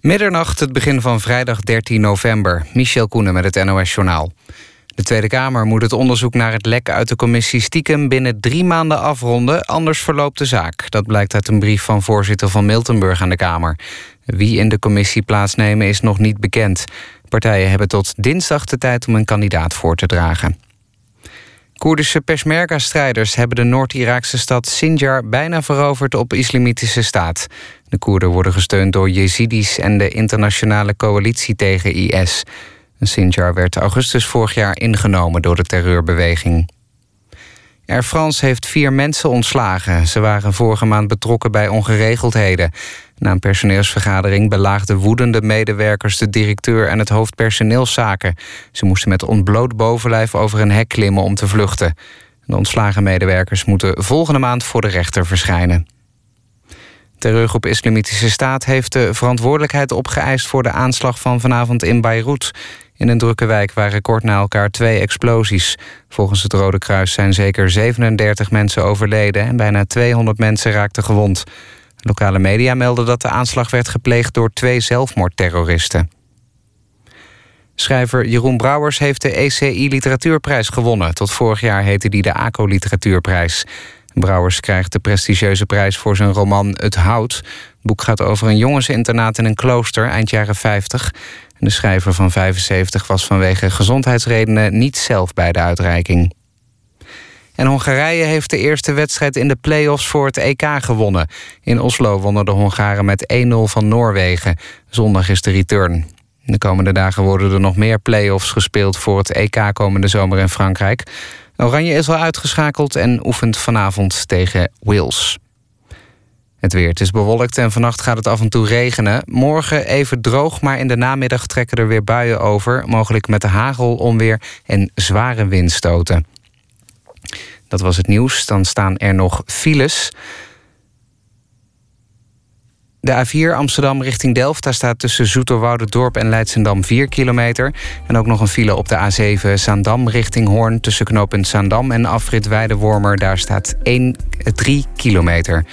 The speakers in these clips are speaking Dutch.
Middernacht, het begin van vrijdag 13 november. Michel Koenen met het NOS-journaal. De Tweede Kamer moet het onderzoek naar het lek uit de commissie stiekem binnen drie maanden afronden, anders verloopt de zaak. Dat blijkt uit een brief van voorzitter van Miltenburg aan de Kamer. Wie in de commissie plaatsnemen is nog niet bekend. Partijen hebben tot dinsdag de tijd om een kandidaat voor te dragen. Koerdische Peshmerga-strijders hebben de Noord-Iraakse stad Sinjar bijna veroverd op islamitische staat. De Koerden worden gesteund door Jezidis en de internationale coalitie tegen IS. Sinjar werd augustus vorig jaar ingenomen door de terreurbeweging. Air France heeft vier mensen ontslagen. Ze waren vorige maand betrokken bij ongeregeldheden. Na een personeelsvergadering belaagden woedende medewerkers... de directeur en het hoofd personeelszaken. Ze moesten met ontbloot bovenlijf over een hek klimmen om te vluchten. De ontslagen medewerkers moeten volgende maand voor de rechter verschijnen. Terreurgroep Islamitische Staat heeft de verantwoordelijkheid opgeëist... voor de aanslag van vanavond in Beirut. In een drukke wijk waren kort na elkaar twee explosies. Volgens het Rode Kruis zijn zeker 37 mensen overleden... en bijna 200 mensen raakten gewond. Lokale media melden dat de aanslag werd gepleegd... door twee zelfmoordterroristen. Schrijver Jeroen Brouwers heeft de ECI Literatuurprijs gewonnen. Tot vorig jaar heette die de ACO Literatuurprijs. Brouwers krijgt de prestigieuze prijs voor zijn roman Het Hout. Het boek gaat over een jongensinternaat in een klooster eind jaren 50. De schrijver van 75 was vanwege gezondheidsredenen niet zelf bij de uitreiking. En Hongarije heeft de eerste wedstrijd in de play-offs voor het EK gewonnen. In Oslo wonnen de Hongaren met 1-0 van Noorwegen. Zondag is de return. De komende dagen worden er nog meer play-offs gespeeld... voor het EK komende zomer in Frankrijk. Oranje is al uitgeschakeld en oefent vanavond tegen Wales. Het weer. Het is bewolkt en vannacht gaat het af en toe regenen. Morgen even droog, maar in de namiddag trekken er weer buien over. Mogelijk met de hagel, onweer en zware windstoten. Dat was het nieuws. Dan staan er nog files. De A4 Amsterdam richting Delft. Daar staat tussen Dorp en Leidsendam 4 kilometer. En ook nog een file op de A7 Zaandam richting Hoorn... tussen knooppunt Zaandam en afrit Weidewormer. Daar staat 1, 3 kilometer.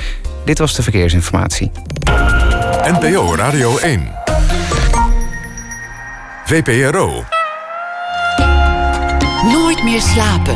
Dit was de verkeersinformatie. NPO Radio 1. VPRO. Nooit meer slapen.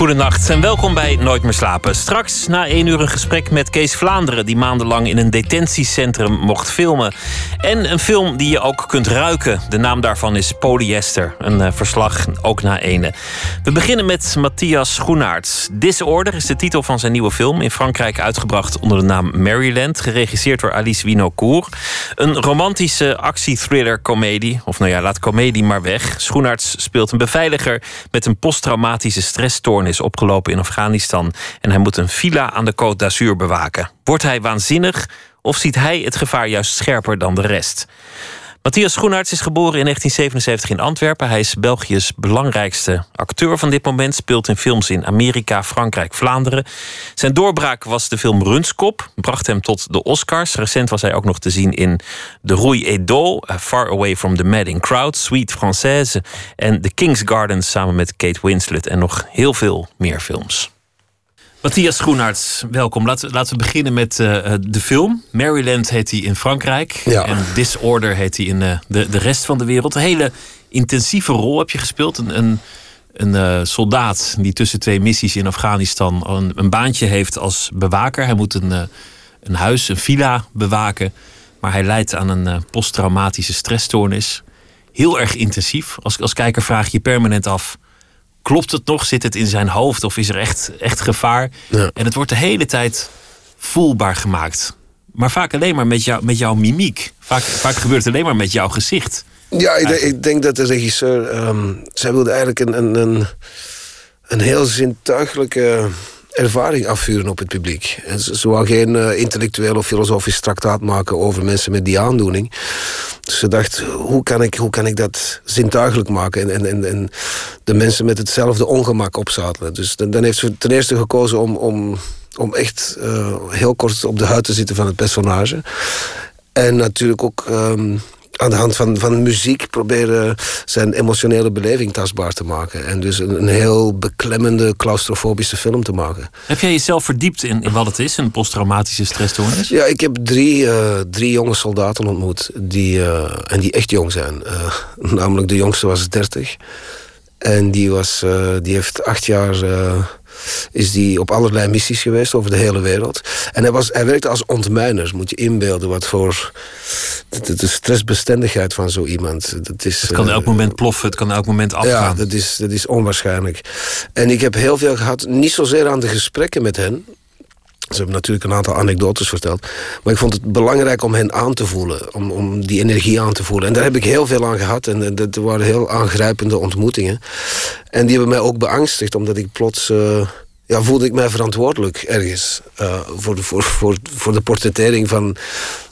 Goedenacht en welkom bij Nooit meer slapen. Straks na één uur een gesprek met Kees Vlaanderen... die maandenlang in een detentiecentrum mocht filmen. En een film die je ook kunt ruiken. De naam daarvan is Polyester. Een uh, verslag ook na ene. We beginnen met Matthias Schoenaerts. Disorder is de titel van zijn nieuwe film. In Frankrijk uitgebracht onder de naam Maryland. Geregisseerd door Alice Winocourt. Een romantische actie-thriller-comedie. Of nou ja, laat comedie maar weg. Schoenaerts speelt een beveiliger... met een posttraumatische stressstoornis is opgelopen in Afghanistan en hij moet een villa aan de Côte d'Azur bewaken. Wordt hij waanzinnig of ziet hij het gevaar juist scherper dan de rest? Matthias Schoenaerts is geboren in 1977 in Antwerpen. Hij is België's belangrijkste acteur van dit moment. Speelt in films in Amerika, Frankrijk, Vlaanderen. Zijn doorbraak was de film Runskop. Bracht hem tot de Oscars. Recent was hij ook nog te zien in De Rouille et. Far Away from the Madding Crowd. Sweet Française. En The King's Garden samen met Kate Winslet. En nog heel veel meer films. Matthias Groenarts, welkom. Laten, laten we beginnen met uh, de film. Maryland heet hij in Frankrijk. En Disorder heet hij in uh, de, de rest van de wereld. Een hele intensieve rol heb je gespeeld. Een, een, een uh, soldaat die tussen twee missies in Afghanistan een, een baantje heeft als bewaker. Hij moet een, een huis, een villa bewaken. Maar hij leidt aan een posttraumatische stressstoornis. Heel erg intensief. Als, als kijker vraag je permanent af klopt het nog? Zit het in zijn hoofd of is er echt, echt gevaar? En het wordt de hele tijd voelbaar gemaakt. Maar vaak alleen maar met, jou, met jouw mimiek. Vaak, vaak gebeurt het alleen maar met jouw gezicht. Ja, ik, denk, ik denk dat de regisseur... Um, zij wilde eigenlijk een, een, een, een heel zintuigelijke ervaring afvuren op het publiek. Ze, wou geen uh, intellectueel of filosofisch traktaat maken over mensen met die aandoening. Dus ze dacht, hoe kan ik, hoe kan ik dat zintuigelijk maken en, en, en de mensen met hetzelfde ongemak opzadelen. Dus dan, heeft ze ten eerste gekozen om, om, om echt uh, heel kort op de huid te zitten van het personage. En natuurlijk ook um, aan de hand van, van muziek proberen zijn emotionele beleving tastbaar te maken. En dus een, een heel beklemmende, claustrofobische film te maken. Heb jij jezelf verdiept in, in wat het is, een posttraumatische stressstoornis? Ja, ik heb drie, uh, drie jonge soldaten ontmoet. Die, uh, en die echt jong zijn. Uh, namelijk de jongste was 30. En die, was, die heeft acht jaar is die op allerlei missies geweest over de hele wereld. En hij, was, hij werkte als ontmijner. Moet je inbeelden wat voor de, de stressbestendigheid van zo iemand. Dat is, het kan elk moment ploffen, het kan elk moment afgaan. Ja, dat is, dat is onwaarschijnlijk. En ik heb heel veel gehad, niet zozeer aan de gesprekken met hen. Ze hebben natuurlijk een aantal anekdotes verteld. Maar ik vond het belangrijk om hen aan te voelen. Om, om die energie aan te voelen. En daar heb ik heel veel aan gehad. En dat waren heel aangrijpende ontmoetingen. En die hebben mij ook beangstigd. Omdat ik plots... Uh, ja, voelde ik mij verantwoordelijk ergens. Uh, voor, de, voor, voor, voor de portrettering van,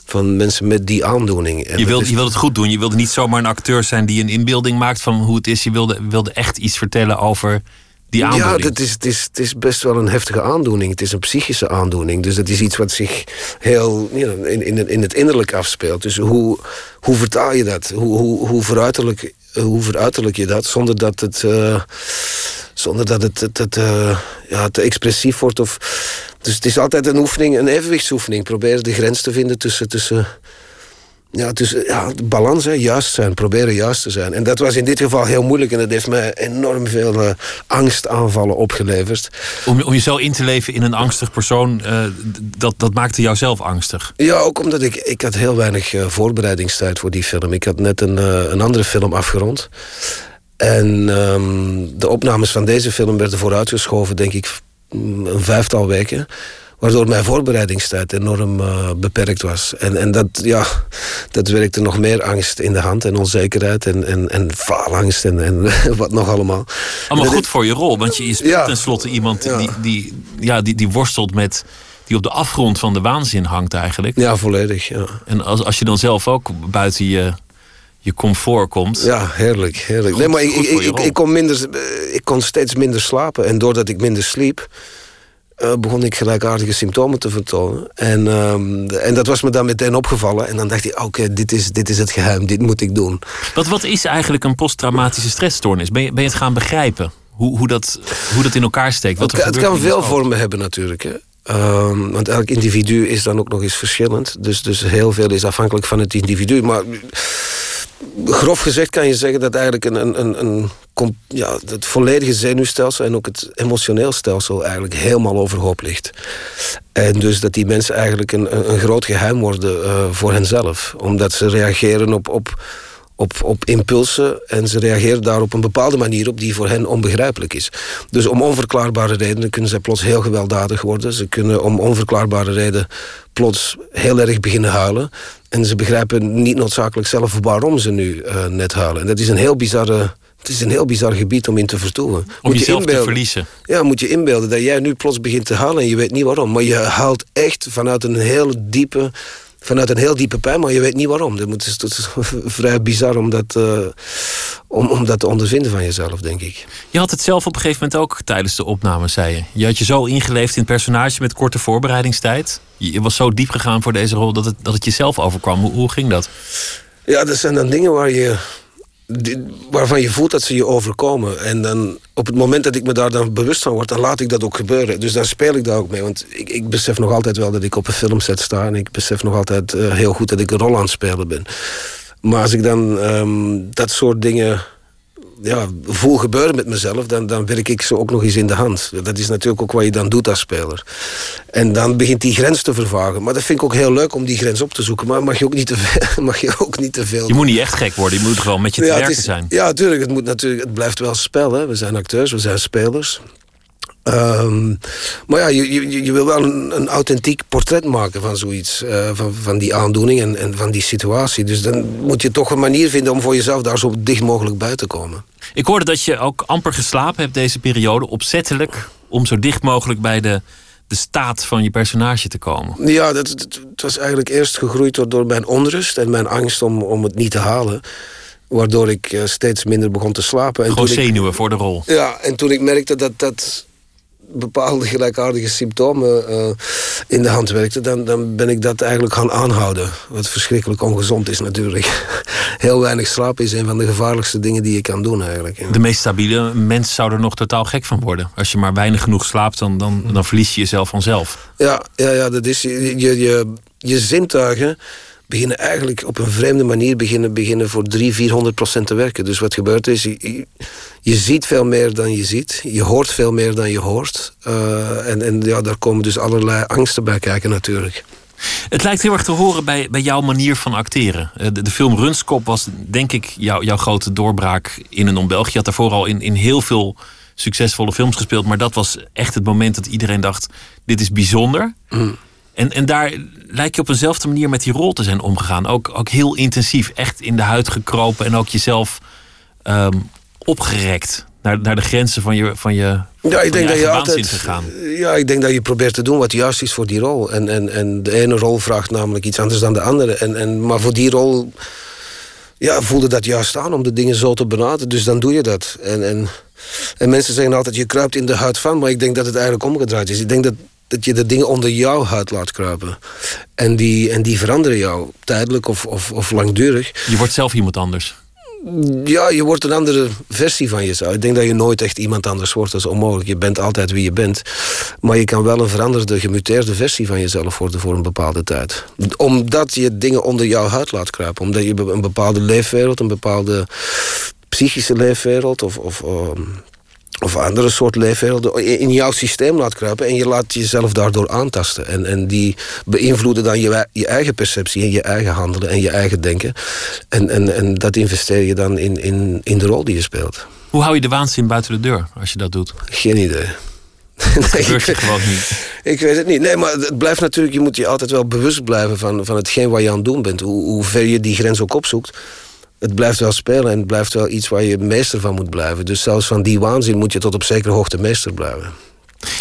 van mensen met die aandoening. En je, wilde, je wilde het goed doen. Je wilde niet zomaar een acteur zijn die een inbeelding maakt van hoe het is. Je wilde, wilde echt iets vertellen over die aandoening. Ja, het is, het, is, het is best wel een heftige aandoening. Het is een psychische aandoening. Dus dat is iets wat zich heel you in, in, in het innerlijk afspeelt. Dus hoe, hoe vertaal je dat? Hoe, hoe, hoe, veruiterlijk, hoe veruiterlijk je dat zonder dat het, uh, zonder dat het, het, het uh, ja, te expressief wordt? Of, dus het is altijd een oefening, een evenwichtsoefening. Probeer de grens te vinden tussen... tussen ja, dus ja, de balans, hè, juist zijn, proberen juist te zijn. En dat was in dit geval heel moeilijk en dat heeft mij enorm veel uh, angstaanvallen opgeleverd. Om, om je zo in te leven in een angstig persoon, uh, dat, dat maakte jou zelf angstig? Ja, ook omdat ik, ik had heel weinig uh, voorbereidingstijd voor die film. Ik had net een, een andere film afgerond. En um, de opnames van deze film werden vooruitgeschoven, denk ik, een vijftal weken. Waardoor mijn voorbereidingstijd enorm uh, beperkt was. En, en dat, ja, dat werkte nog meer angst in de hand en onzekerheid en, en, en faalangst en, en wat nog allemaal. Allemaal goed voor je rol, want je is ja, tenslotte iemand ja. Die, die, ja, die, die worstelt met die op de afgrond van de waanzin hangt eigenlijk. Ja, volledig. Ja. En als, als je dan zelf ook buiten je, je comfort komt. Ja, heerlijk. heerlijk. Goed, nee, maar ik, ik, ik, ik, kon minder, ik kon steeds minder slapen. En doordat ik minder sliep, uh, begon ik gelijkaardige symptomen te vertonen. En, um, en dat was me dan meteen opgevallen. En dan dacht ik, oké, dit, is, dit is het geheim, dit moet ik doen. Wat, wat is eigenlijk een posttraumatische stressstoornis? Ben je, ben je het gaan begrijpen? Hoe, hoe, dat, hoe dat in elkaar steekt? Wat het, kan veel vormen hebben natuurlijk. Hè. Um, want elk individu is dan ook nog eens verschillend. Dus, dus heel veel is afhankelijk van het individu. Maar grof gezegd kan je zeggen dat eigenlijk een, een, een, een ja, het volledige zenuwstelsel en ook het emotioneel stelsel eigenlijk helemaal overhoop ligt. En dus dat die mensen eigenlijk een, een groot geheim worden uh, voor henzelf. Omdat ze reageren op, op, op, op impulsen en ze reageren daar op een bepaalde manier op die voor hen onbegrijpelijk is. Dus om onverklaarbare redenen kunnen zij plots heel gewelddadig worden. Ze kunnen om onverklaarbare redenen plots heel erg beginnen huilen. En ze begrijpen niet noodzakelijk zelf waarom ze nu uh, net huilen. En dat is een heel bizarre het is een heel bizar gebied om in te vertoeven. Om jezelf te verliezen. Ja, moet je inbeelden dat jij nu plots begint te huilen en je weet niet waarom. Maar je huilt echt vanuit een heel diepe, vanuit een heel diepe pijn, maar je weet niet waarom. Dat is vrij bizar om dat, uh, om, om dat te ondervinden van jezelf, denk ik. Je had het zelf op een gegeven moment ook tijdens de opname, zei je. Je had je zo ingeleefd in het personage met korte voorbereidingstijd. Je was zo diep gegaan voor deze rol dat het, dat het jezelf overkwam. Hoe, hoe ging dat? Ja, dat zijn dan dingen waar je, waarvan je voelt dat ze je overkomen. En dan op het moment dat ik me daar dan bewust van word, dan laat ik dat ook gebeuren. Dus dan speel ik daar ook mee. Want ik, ik besef nog altijd wel dat ik op een filmset sta. En ik besef nog altijd eh, heel goed dat ik een rol aan het spelen ben. Maar als ik dan ehm, dat soort dingen ja, voel gebeuren met mezelf, dan, dan werk ik ze ook nog eens in de hand. Dat is natuurlijk ook wat je dan doet als speler. En dan begint die grens te vervagen. Maar dat vind ik ook heel leuk om die grens op te zoeken. Maar mag je ook niet te veel. Mag je ook niet te veel Je moet niet echt gek worden. Je moet gewoon met je te ja, werken is- zijn. Ja, natuurlijk. Het, moet natuurlijk, het blijft wel spel. Hè. We zijn acteurs, we zijn spelers. Ehm, maar ja, je, je, je wil wel een, een authentiek portret maken van zoiets. eh, van, van die aandoening en, en van die situatie. Dus dan moet je toch een manier vinden om voor jezelf daar zo dicht mogelijk bij te komen. Ik hoorde dat je ook amper geslapen hebt deze periode. Opzettelijk om zo dicht mogelijk bij de, de staat van je personage te komen. Ja, dat, was eigenlijk eerst gegroeid door, door mijn onrust en mijn angst om, om het niet te halen. Waardoor ik eh, steeds minder begon te slapen. En Gewoon zenuwen voor de rol. Ja, en toen ik merkte dat dat, bepaalde gelijkaardige symptomen uh, in de hand werkte, dan, dan ben ik dat eigenlijk gaan aanhouden. Wat verschrikkelijk ongezond is natuurlijk. Heel weinig slaap is een van de gevaarlijkste dingen die je kan doen eigenlijk. De meest stabiele mens zou er nog totaal gek van worden. Als je maar weinig genoeg slaapt, dan, dan, dan verlies je jezelf vanzelf. Ja, ja, ja dat is je, je, je zintuigen beginnen eigenlijk op een vreemde manier beginnen, beginnen voor 300, 400 procent te werken. Dus wat gebeurt is, je, je, ziet veel meer dan je ziet. Je hoort veel meer dan je hoort. Uh, en en ja, daar komen dus allerlei angsten bij kijken natuurlijk. Het lijkt heel erg te horen bij, bij jouw manier van acteren. Eh, de, de film Runskop was denk ik jou, jouw grote doorbraak in een om Je had daarvoor al in, in heel veel succesvolle films gespeeld. Maar dat was echt het moment dat iedereen dacht, dit is bijzonder. Mm. En, en daar lijkt je op eenzelfde manier met die rol te zijn omgegaan. Ook, ook heel intensief, echt in de huid gekropen en ook jezelf um, opgerekt. Naar, naar de grenzen van je, van je, ja, ik denk dat je altijd. Ja, ik denk dat je probeert te doen wat juist is voor die rol. En, en, en de ene rol vraagt namelijk iets anders dan de andere. En, en, maar voor die rol ja, voelde dat juist aan om de dingen zo te benaderen. Dus dan doe je dat. En, en, en mensen zeggen altijd, je kruipt in de huid van. Maar ik denk dat het eigenlijk omgedraaid is. Ik denk dat dat je de dingen onder jouw huid laat kruipen. En die, en die veranderen jou, tijdelijk of, of, of langdurig. Je wordt zelf iemand anders. Ja, je wordt een andere versie van jezelf. Ik denk dat je nooit echt iemand anders wordt. Dat is onmogelijk. Je bent altijd wie je bent. Maar je kan wel een veranderde, gemuteerde versie van jezelf worden voor een bepaalde tijd. Omdat je dingen onder jouw huid laat kruipen. Omdat je een bepaalde leefwereld, een bepaalde psychische leefwereld of, of ehm, of andere soort leefwerelden in jouw systeem laat kruipen en je laat jezelf daardoor aantasten. En, en die beïnvloeden dan je, je eigen perceptie en je eigen handelen en je eigen denken. En, en, en dat investeer je dan in, in, in de rol die je speelt. Hoe hou je de waanzin buiten de deur als je dat doet? Geen idee. Dat gebeurt je gewoon niet. Ik weet het niet. Nee, maar het blijft natuurlijk, je moet je altijd wel bewust blijven van, van hetgeen wat je aan het doen bent. Hoe, hoe ver je die grens ook opzoekt het blijft wel spelen en het blijft wel iets waar je meester van moet blijven. Dus zelfs van die waanzin moet je tot op zekere hoogte meester blijven.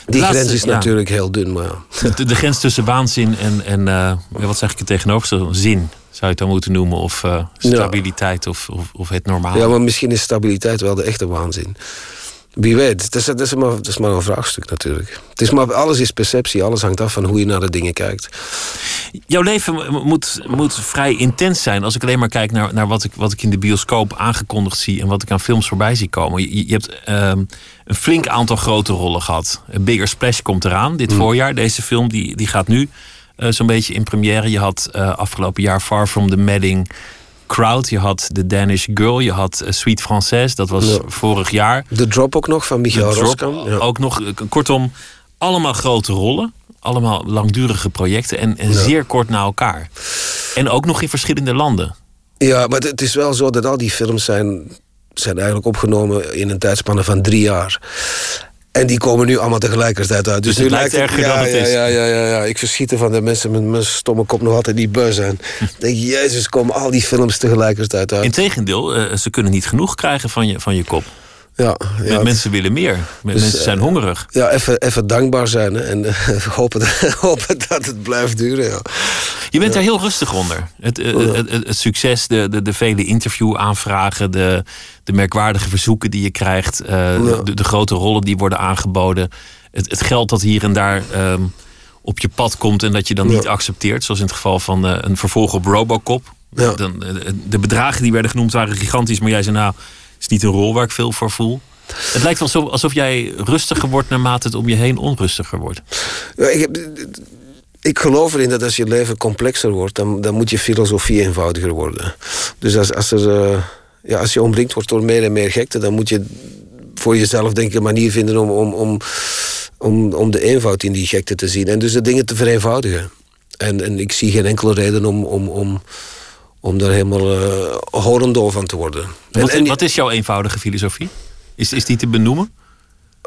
Die grens is natuurlijk heel dun, maar de, de, grens tussen waanzin en, en uh, wat zeg ik er tegenover? Zin zou je het dan moeten noemen. Of uh, stabiliteit of, of, of, het normale. Ja, maar misschien is stabiliteit wel de echte waanzin. Wie weet, het is, het, is maar, het is maar een vraagstuk natuurlijk. Het is maar, alles is perceptie, alles hangt af van hoe je naar de dingen kijkt. Jouw leven moet, moet vrij intens zijn. Als ik alleen maar kijk naar, naar wat, ik, wat ik in de bioscoop aangekondigd zie... en wat ik aan films voorbij zie komen. Je, je hebt um, een flink aantal grote rollen gehad. Bigger Splash komt eraan dit mm. voorjaar. Deze film die, die gaat nu uh, zo'n beetje in première. Je had uh, afgelopen jaar Far From The Madding... Crowd, je had The Danish Girl, je had uh, Sweet Française, dat was ja. vorig jaar. De Drop ook nog van Michael Roskam. Ja. Ook nog, kortom, allemaal grote rollen. Allemaal langdurige projecten en, en zeer kort na elkaar. En ook nog in verschillende landen. Ja, maar het is wel zo dat al die films zijn, zijn eigenlijk opgenomen in een tijdspanne van drie jaar. En die komen nu allemaal tegelijkertijd uit. Dus, dus het lijkt erger ja, dan het ja, is. Ja, ja, ja, ja. Ik verschiet ervan dat mensen met mijn stomme kop nog altijd niet beu zijn. Ik denk, jezus, komen al die films tegelijkertijd uit. Integendeel, uh, ze kunnen niet genoeg krijgen van je, van je kop. Ja, ja, mensen willen meer. Dus, mensen zijn hongerig. Ja, even, even dankbaar zijn hè, en uh, hopen, hopen dat het blijft duren. Ja. Je bent daar heel rustig onder. Het, uh, het, het, succes, de, de, de vele interviewaanvragen, de, de merkwaardige verzoeken die je krijgt, de, de, grote rollen die worden aangeboden, het, het geld dat hier en daar um, op je pad komt en dat je dan niet accepteert, zoals in het geval van een vervolg op Robocop. Dan, de bedragen die werden genoemd waren gigantisch, maar jij zei nou is niet een rol waar ik veel voor voel. Het lijkt wel alsof, jij rustiger wordt naarmate het om je heen onrustiger wordt. Ja, ik, heb, ik geloof erin dat als je leven complexer wordt, dan, dan moet je filosofie eenvoudiger worden. Dus als, als, er, uh, ja, als je omringd wordt door meer en meer gekte, dan moet je voor jezelf denk ik een manier vinden om, om, om, om, om de eenvoud in die gekte te zien. En dus de dingen te vereenvoudigen. En, en ik zie geen enkele reden om, om, om om daar helemaal uh, horendol van te worden. Wat, en, wat, is jouw eenvoudige filosofie? Is, is die te benoemen?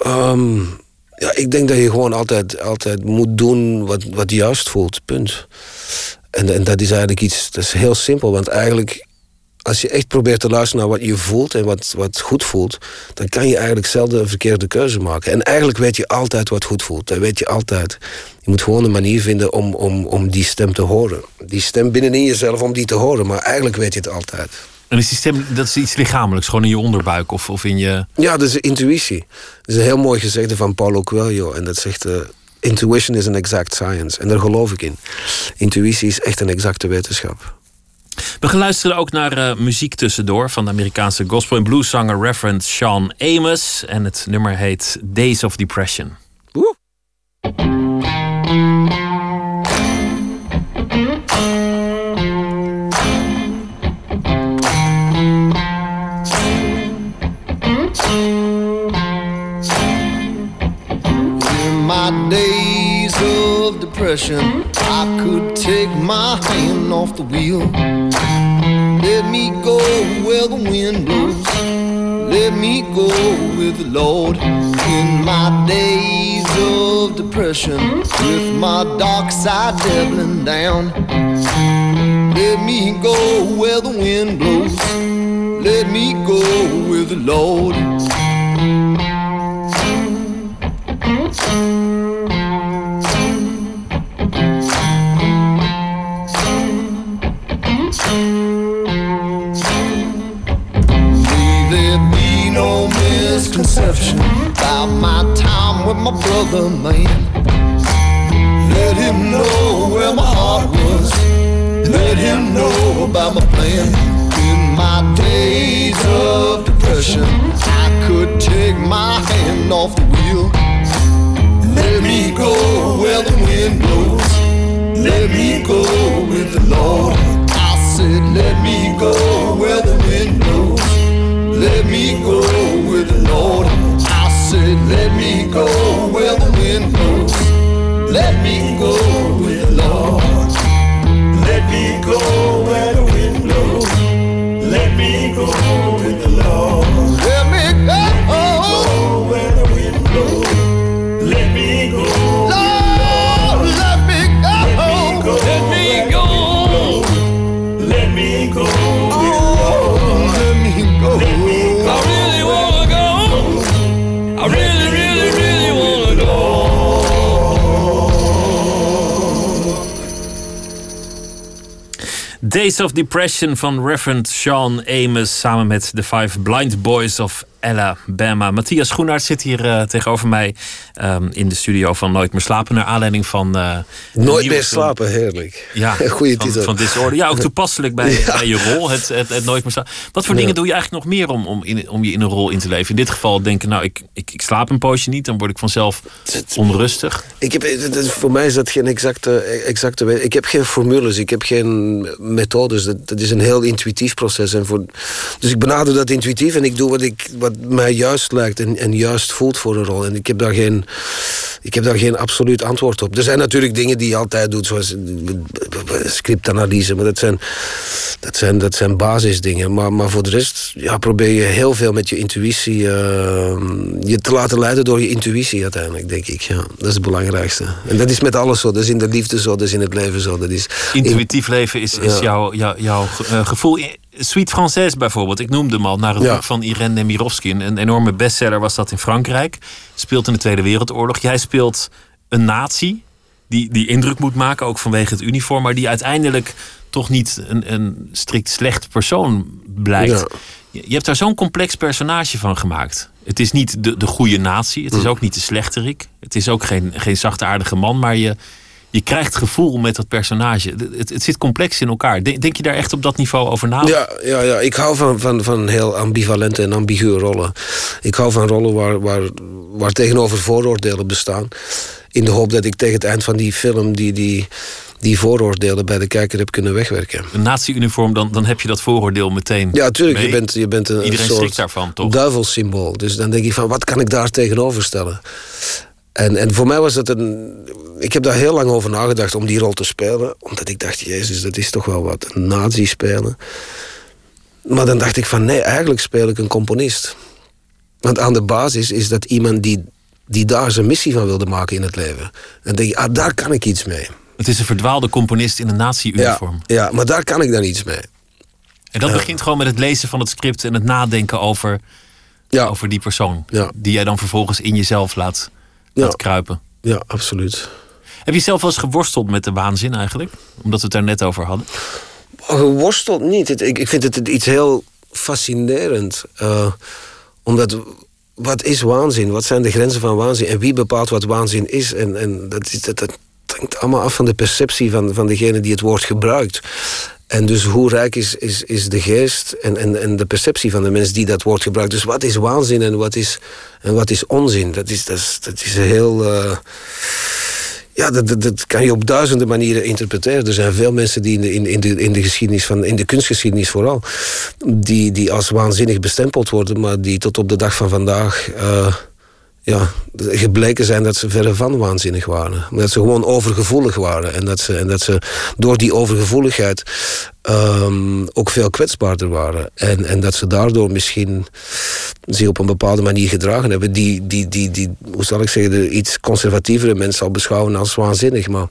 Um, ja, ik denk dat je gewoon altijd, altijd moet doen wat, wat juist voelt. Punt. En, en dat is eigenlijk iets, dat is heel simpel. Want eigenlijk als je echt probeert te luisteren naar wat je voelt en wat, wat goed voelt, dan kan je eigenlijk zelden een verkeerde keuze maken. En eigenlijk weet je altijd wat goed voelt. Dat weet je altijd. Je moet gewoon een manier vinden om, om, om die stem te horen. Die stem binnenin jezelf om die te horen, maar eigenlijk weet je het altijd. En is die stem, dat is iets lichamelijks, gewoon in je onderbuik of, of in je... Ja, dat is intuïtie. Dat is een heel mooi gezegde van Paulo Coelho. En dat zegt, uh, intuition is an exact science. En daar geloof ik in. Intuïtie is echt een exacte wetenschap. We gaan luisteren ook naar uh, muziek tussendoor van de Amerikaanse gospel en blueszanger Reverend Sean Amos. En het nummer heet Days of Depression. Woe! depression, I could take my hand off the wheel. With the Lord in my days of depression, with my dark side doubling down. Let me go where the wind blows. Let me go with the Lord. Brother, man. Let him know where my heart was. Let him know about my plan. In my days of depression, I could take my hand off the wheel. Let me go where the wind blows. Let me go with the Lord. I said, let me go where the wind blows. Let me go with the Lord. I said, let me go Let Days of Depression van Reverend Sean Amos samen met de Five Blind Boys of Alabama. Matthias Schoenaert zit hier uh, tegenover mij um, in de studio van Nooit meer slapen. Naar aanleiding van. Uh, Nooit meer slapen, heerlijk. Ja, goede titel. Van Disorder. Ja, ook toepasselijk bij, ja. bij je rol. Het, het, het, Nooit meer slapen. Wat voor ja. dingen doe je eigenlijk nog meer om, om, in, om je in een rol in te leven? In dit geval denken, nou, ik, ik, ik slaap een poosje niet. Dan word ik vanzelf onrustig. Ik heb, voor mij is dat geen exacte, exacte. Ik heb geen formules, ik heb geen methodes. Dat, dat is een heel intuïtief proces. En voor, dus ik benader dat intuïtief en ik doe wat ik. Wat mij juist lijkt en, en juist voelt voor een rol. En ik heb daar geen, ik heb daar geen absoluut antwoord op. Er zijn natuurlijk dingen die je altijd doet, zoals scriptanalyse, maar dat zijn, dat zijn, dat zijn basisdingen. Maar, maar voor de rest ja, probeer je heel veel met je intuïtie uh, je te laten leiden door je intuïtie uiteindelijk, denk ik. Ja, dat is het belangrijkste. En dat is met alles zo. Dat is in de liefde zo, dat is in het leven zo. Dat is Intuïtief leven is, is ja. jouw, jouw, jouw uh, gevoel. Suite Française bijvoorbeeld, ik noemde hem al, naar het ja. boek van Irene Nemirovsky. Een enorme bestseller was dat in Frankrijk. Speelt in de Tweede Wereldoorlog. Jij speelt een natie die, die indruk moet maken, ook vanwege het uniform, maar die uiteindelijk toch niet een, een strikt slecht persoon blijkt. Ja. Je, je hebt daar zo'n complex personage van gemaakt. Het is niet de, de goede natie, het is ook niet de slechterik. Het is ook geen, geen zachtaardige man, maar je, je krijgt gevoel met dat personage. Het, het, zit complex in elkaar. Denk, denk, je daar echt op dat niveau over na? Ja, ja, ja. ik hou van, van, van heel ambivalente en ambiguë rollen. Ik hou van rollen waar, waar, waar tegenover vooroordelen bestaan. In de hoop dat ik tegen het eind van die film die, die, die vooroordelen bij de kijker heb kunnen wegwerken. Een nazi-uniform, dan, dan heb je dat vooroordeel meteen. Ja, tuurlijk. Je bent, je bent een, Iedereen een soort daarvan, toch? duivelsymbool. Dus dan denk ik van, wat kan ik daar tegenover stellen? En, en voor mij was het een. Ik heb daar heel lang over nagedacht om die rol te spelen. Omdat ik dacht, Jezus, dat is toch wel wat. Een nazi spelen. Maar dan dacht ik van nee, eigenlijk speel ik een componist. Want aan de basis is dat iemand die, die daar zijn missie van wilde maken in het leven. En dan denk je, ah, daar kan ik iets mee. Het is een verdwaalde componist in een nazi-uniform. Ja, ja, maar daar kan ik dan iets mee. En dat uh, begint gewoon met het lezen van het script en het nadenken over, ja. over die persoon. Ja. Die jij dan vervolgens in jezelf laat ja. kruipen. Ja, absoluut. Heb je zelf wel eens geworsteld met de waanzin eigenlijk? Omdat we het daar net over hadden. geworsteld niet. Ik, ik vind het iets heel fascinerend. eh, omdat, wat is waanzin? Wat zijn de grenzen van waanzin? En wie bepaalt wat waanzin is? En, en dat, dat, dat hangt allemaal af van de perceptie van, van degene die het woord gebruikt. En dus hoe rijk is, is, is de geest en, en, en de perceptie van de mens die dat woord gebruikt. Dus wat is waanzin en wat is, en wat is onzin? Dat is, dat is, dat is heel... eh, ja, dat, dat, kan je op duizenden manieren interpreteren. Er zijn veel mensen die in de, in, in de, in de geschiedenis van, in de kunstgeschiedenis vooral, die, die als waanzinnig bestempeld worden, maar die tot op de dag van vandaag eh, ja, gebleken zijn dat ze verre van waanzinnig waren. Dat ze gewoon overgevoelig waren. En dat ze, en dat ze door die overgevoeligheid ehm, ook veel kwetsbaarder waren. En, en dat ze daardoor misschien zich op een bepaalde manier gedragen hebben. Die, die, die, die hoe zal ik zeggen, de iets conservatievere mensen al beschouwen als waanzinnig. Maar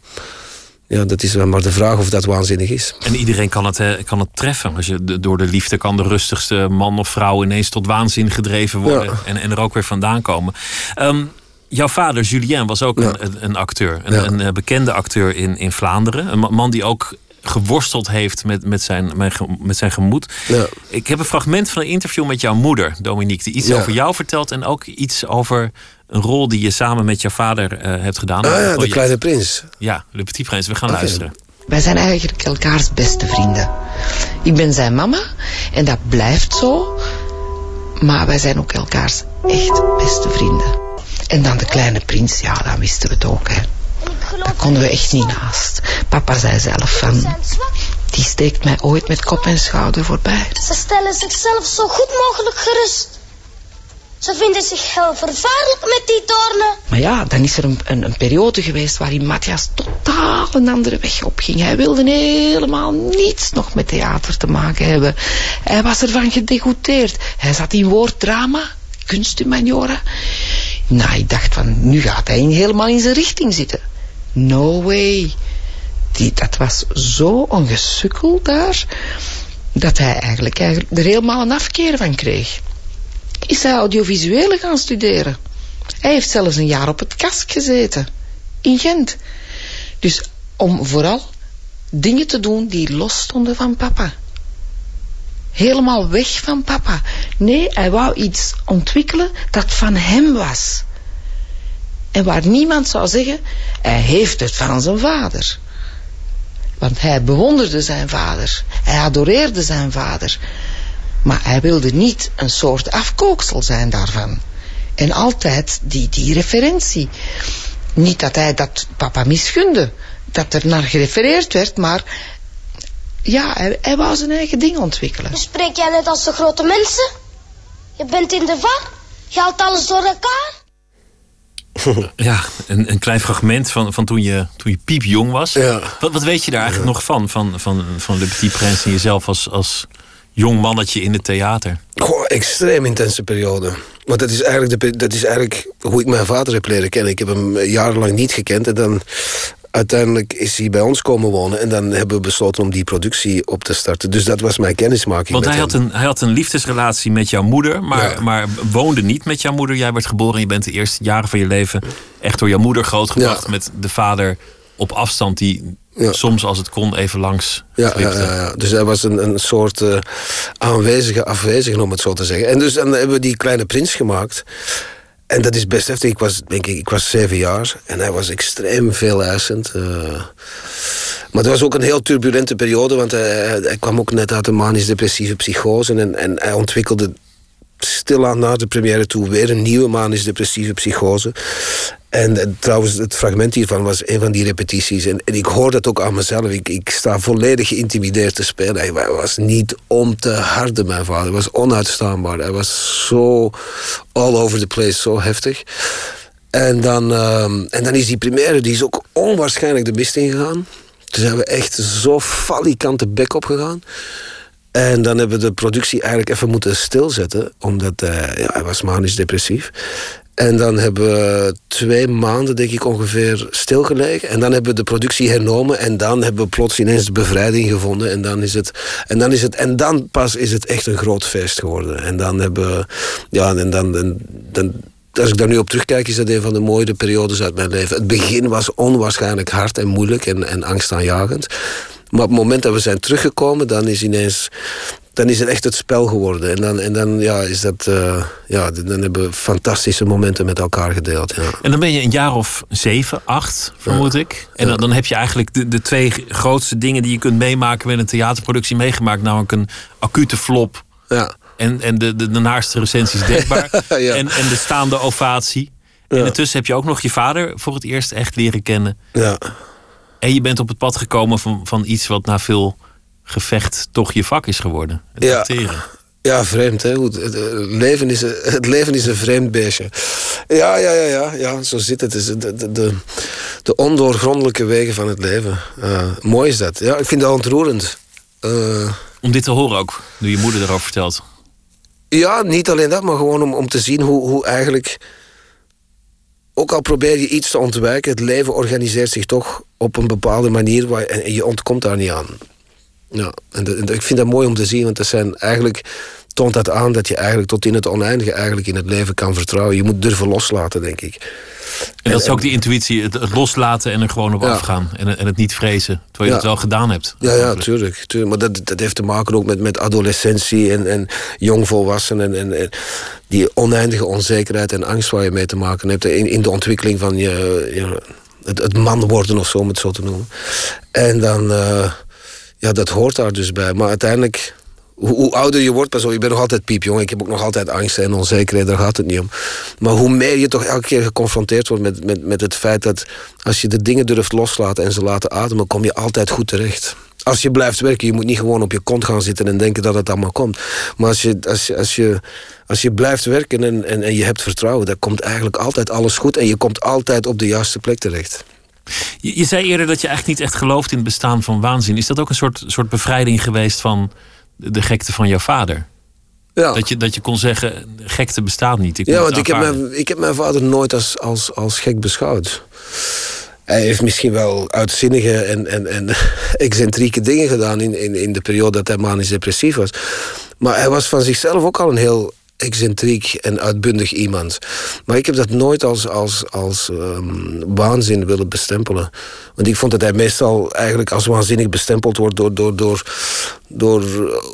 ja, dat is wel maar de vraag of dat waanzinnig is. En iedereen kan het, hè, kan het treffen. Als je door de liefde kan de rustigste man of vrouw ineens tot waanzin gedreven worden. Ja. En, en er ook weer vandaan komen. Ehm, jouw vader, Julien, was ook Ja. een, een, acteur. Een, Ja. een eh, bekende acteur in, in Vlaanderen. Een ma- man die ook geworsteld heeft met, met, zijn, met zijn gemoed. Ja. Ik heb een fragment van een interview met jouw moeder, Dominique. Die iets over jou vertelt. En ook iets over een rol die je samen met jouw vader eh, hebt gedaan. Ah ja, de kleine prins. Ja, Le Petit Prince. We gaan Oké. luisteren. Wij zijn eigenlijk elkaars beste vrienden. Ik ben zijn mama en dat blijft zo. Maar wij zijn ook elkaars echt beste vrienden. En dan de kleine prins, ja, dan wisten we het ook. Hè. Dat konden we echt niet naast. Papa zei zelf van, die steekt mij ooit met kop en schouder voorbij. Ze stellen zichzelf zo goed mogelijk gerust. Ze vinden zich heel vervaarlijk met die doornen. Maar ja, dan is er een, een, periode geweest waarin Matthias totaal een andere weg opging. Hij wilde helemaal niets nog met theater te maken hebben. Hij was ervan gedegoûteerd. Hij zat in woorddrama, kunsthumaniora. Nou, ik dacht van, nu gaat hij helemaal in zijn richting zitten. No way. Die, dat was zo ongesukkel daar, dat hij eigenlijk, eigenlijk er helemaal een afkeer van kreeg is hij audiovisuele gaan studeren. Hij heeft zelfs een jaar op het kast gezeten. In Gent. Dus om vooral dingen te doen die los stonden van papa. Helemaal weg van papa. Nee, hij wou iets ontwikkelen dat van hem was. En waar niemand zou zeggen, hij heeft het van zijn vader. Want hij bewonderde zijn vader. Hij adoreerde zijn vader. Maar hij wilde niet een soort afkooksel zijn daarvan. En altijd die, die referentie. Niet dat hij dat papa misgunde. Dat er naar gerefereerd werd, maar... Ja, hij, hij wou zijn eigen ding ontwikkelen. Nu spreek jij net als de grote mensen. Je bent in de war. Je haalt alles door elkaar. Ja, een, een klein fragment van, van toen, je, toen je piepjong was. Ja. Wat, wat weet je daar eigenlijk nog van? Van, van, van Le Petit Prince en jezelf als, als jong mannetje in het theater. Goh, extreem intense periode. Want dat is, eigenlijk de, dat is eigenlijk hoe ik mijn vader heb leren kennen. Ik heb hem eh, jarenlang niet gekend. En dan uiteindelijk is hij bij ons komen wonen. En dan hebben we besloten om die productie op te starten. Dus dat was mijn kennismaking Want hij hem. had, een, hij had een liefdesrelatie met jouw moeder, maar, Ja. maar woonde niet met jouw moeder. Jij werd geboren en je bent de eerste jaren van je leven echt door jouw moeder grootgebracht. Ja. Met de vader op afstand die Ja. soms als het kon even langs Ja, dus hij was een, een soort eh, aanwezige afwezige, om het zo te zeggen. En dus dan hebben we die kleine prins gemaakt. En dat is best heftig. Ik was, denk ik, ik was zeven jaar en hij was extreem veel eisend. eh. maar het was ook een heel turbulente periode, want hij, hij- hij kwam ook net uit een manisch-depressieve psychose. En, en hij ontwikkelde stilaan na de première toe weer een nieuwe manisch-depressieve psychose. En eh, trouwens, het fragment hiervan was een van die repetities. En, en ik hoor dat ook aan mezelf. Ik, ik sta volledig geïntimideerd te spelen. Hij wa- was niet om te harden, mijn vader. Hij was onuitstaanbaar. Hij was zo all over the place, zo heftig. En dan, ehm, en dan is die première, die is ook onwaarschijnlijk de mist ingegaan. Toen zijn we echt zo falikant de bek opgegaan. En dan hebben we de productie eigenlijk even moeten stilzetten, omdat eh, ja, hij was manisch depressief. En dan hebben we twee maanden, denk ik, ongeveer stilgelegen. En dan hebben we de productie hernomen. En dan hebben we plots ineens de bevrijding gevonden. En dan is het. En dan, is het, en dan pas is het echt een groot feest geworden. En dan hebben we. Ja, en dan. En, dan als ik daar nu op terugkijk, is dat een van de mooiste periodes uit mijn leven. Het begin was onwaarschijnlijk hard en moeilijk en, en angstaanjagend. Maar op het moment dat we zijn teruggekomen, dan is ineens dan is het echt het spel geworden. En dan, en dan, ja, is dat, uh, ja, dan hebben we fantastische momenten met elkaar gedeeld. Ja. En dan ben je een jaar of zeven, acht, vermoed ik. En dan, dan heb je eigenlijk de, de twee grootste dingen die je kunt meemaken met een theaterproductie meegemaakt. Namelijk een acute flop. Ja. En, en de, de, de naarste recensies denkbaar. ja. en, en de staande ovatie. En intussen heb je ook nog je vader voor het eerst echt leren kennen. Ja. En je bent op het pad gekomen van, van iets wat na veel gevecht toch je vak is geworden. Het ja. acteren. Ja, vreemd. Hè? Het, leven is, het leven is een vreemd beestje. Ja, ja, ja, ja, ja zo zit het. De, de, de, de ondoorgrondelijke wegen van het leven. Uh, mooi is dat. Ja, ik vind dat ontroerend. Uh, om dit te horen ook, nu je moeder erover vertelt. Ja, niet alleen dat, maar gewoon om, om te zien hoe, hoe eigenlijk... Ook al probeer je iets te ontwijken, het leven organiseert zich toch op een bepaalde manier waar, en je ontkomt daar niet aan. Ja, en, ik vind dat mooi om te zien, want dat zijn eigenlijk toont dat aan dat je eigenlijk tot in het oneindige eigenlijk in het leven kan vertrouwen. Je moet durven loslaten, denk ik. En dat is ook die intuïtie, het, loslaten en er gewoon op afgaan. En, en, het niet vrezen, terwijl je het wel gedaan hebt. Ja, ja tuurlijk, tuurlijk. Maar dat, dat heeft te maken ook met, met adolescentie en, en jongvolwassenen. En, en, die oneindige onzekerheid en angst waar je mee te maken hebt. In, in de ontwikkeling van je, je het, het, man worden of zo, om het zo te noemen. En dan... Uh, ja, dat hoort daar dus bij. Maar uiteindelijk, hoe, hoe ouder je wordt, pas op, je bent nog altijd piepjong. Ik heb ook nog altijd angst en onzekerheid, daar gaat het niet om. Maar hoe meer je toch elke keer geconfronteerd wordt met, met, met het feit dat als je de dingen durft loslaten en ze laten ademen, kom je altijd goed terecht. Als je blijft werken, je moet niet gewoon op je kont gaan zitten en denken dat het allemaal komt. Maar als je, als je, als je, als je blijft werken en, en, en je hebt vertrouwen, dan komt eigenlijk altijd alles goed en je komt altijd op de juiste plek terecht. Je, je, zei eerder dat je eigenlijk niet echt gelooft in het bestaan van waanzin. Is dat ook een soort, soort bevrijding geweest van de gekte van jouw vader? Ja. Dat, je, dat je kon zeggen, gekte bestaat niet. Ik ja, want ik heb, mijn, ik heb mijn vader nooit als, als, als gek beschouwd. Hij heeft misschien wel uitzinnige en, en, en excentrieke dingen gedaan in, in, in de periode dat hij manisch depressief was. Maar hij was van zichzelf ook al een heel excentriek en uitbundig iemand. Maar ik heb dat nooit als, als, als um, waanzin willen bestempelen. Want ik vond dat hij meestal eigenlijk als waanzinnig bestempeld wordt door, door, door, door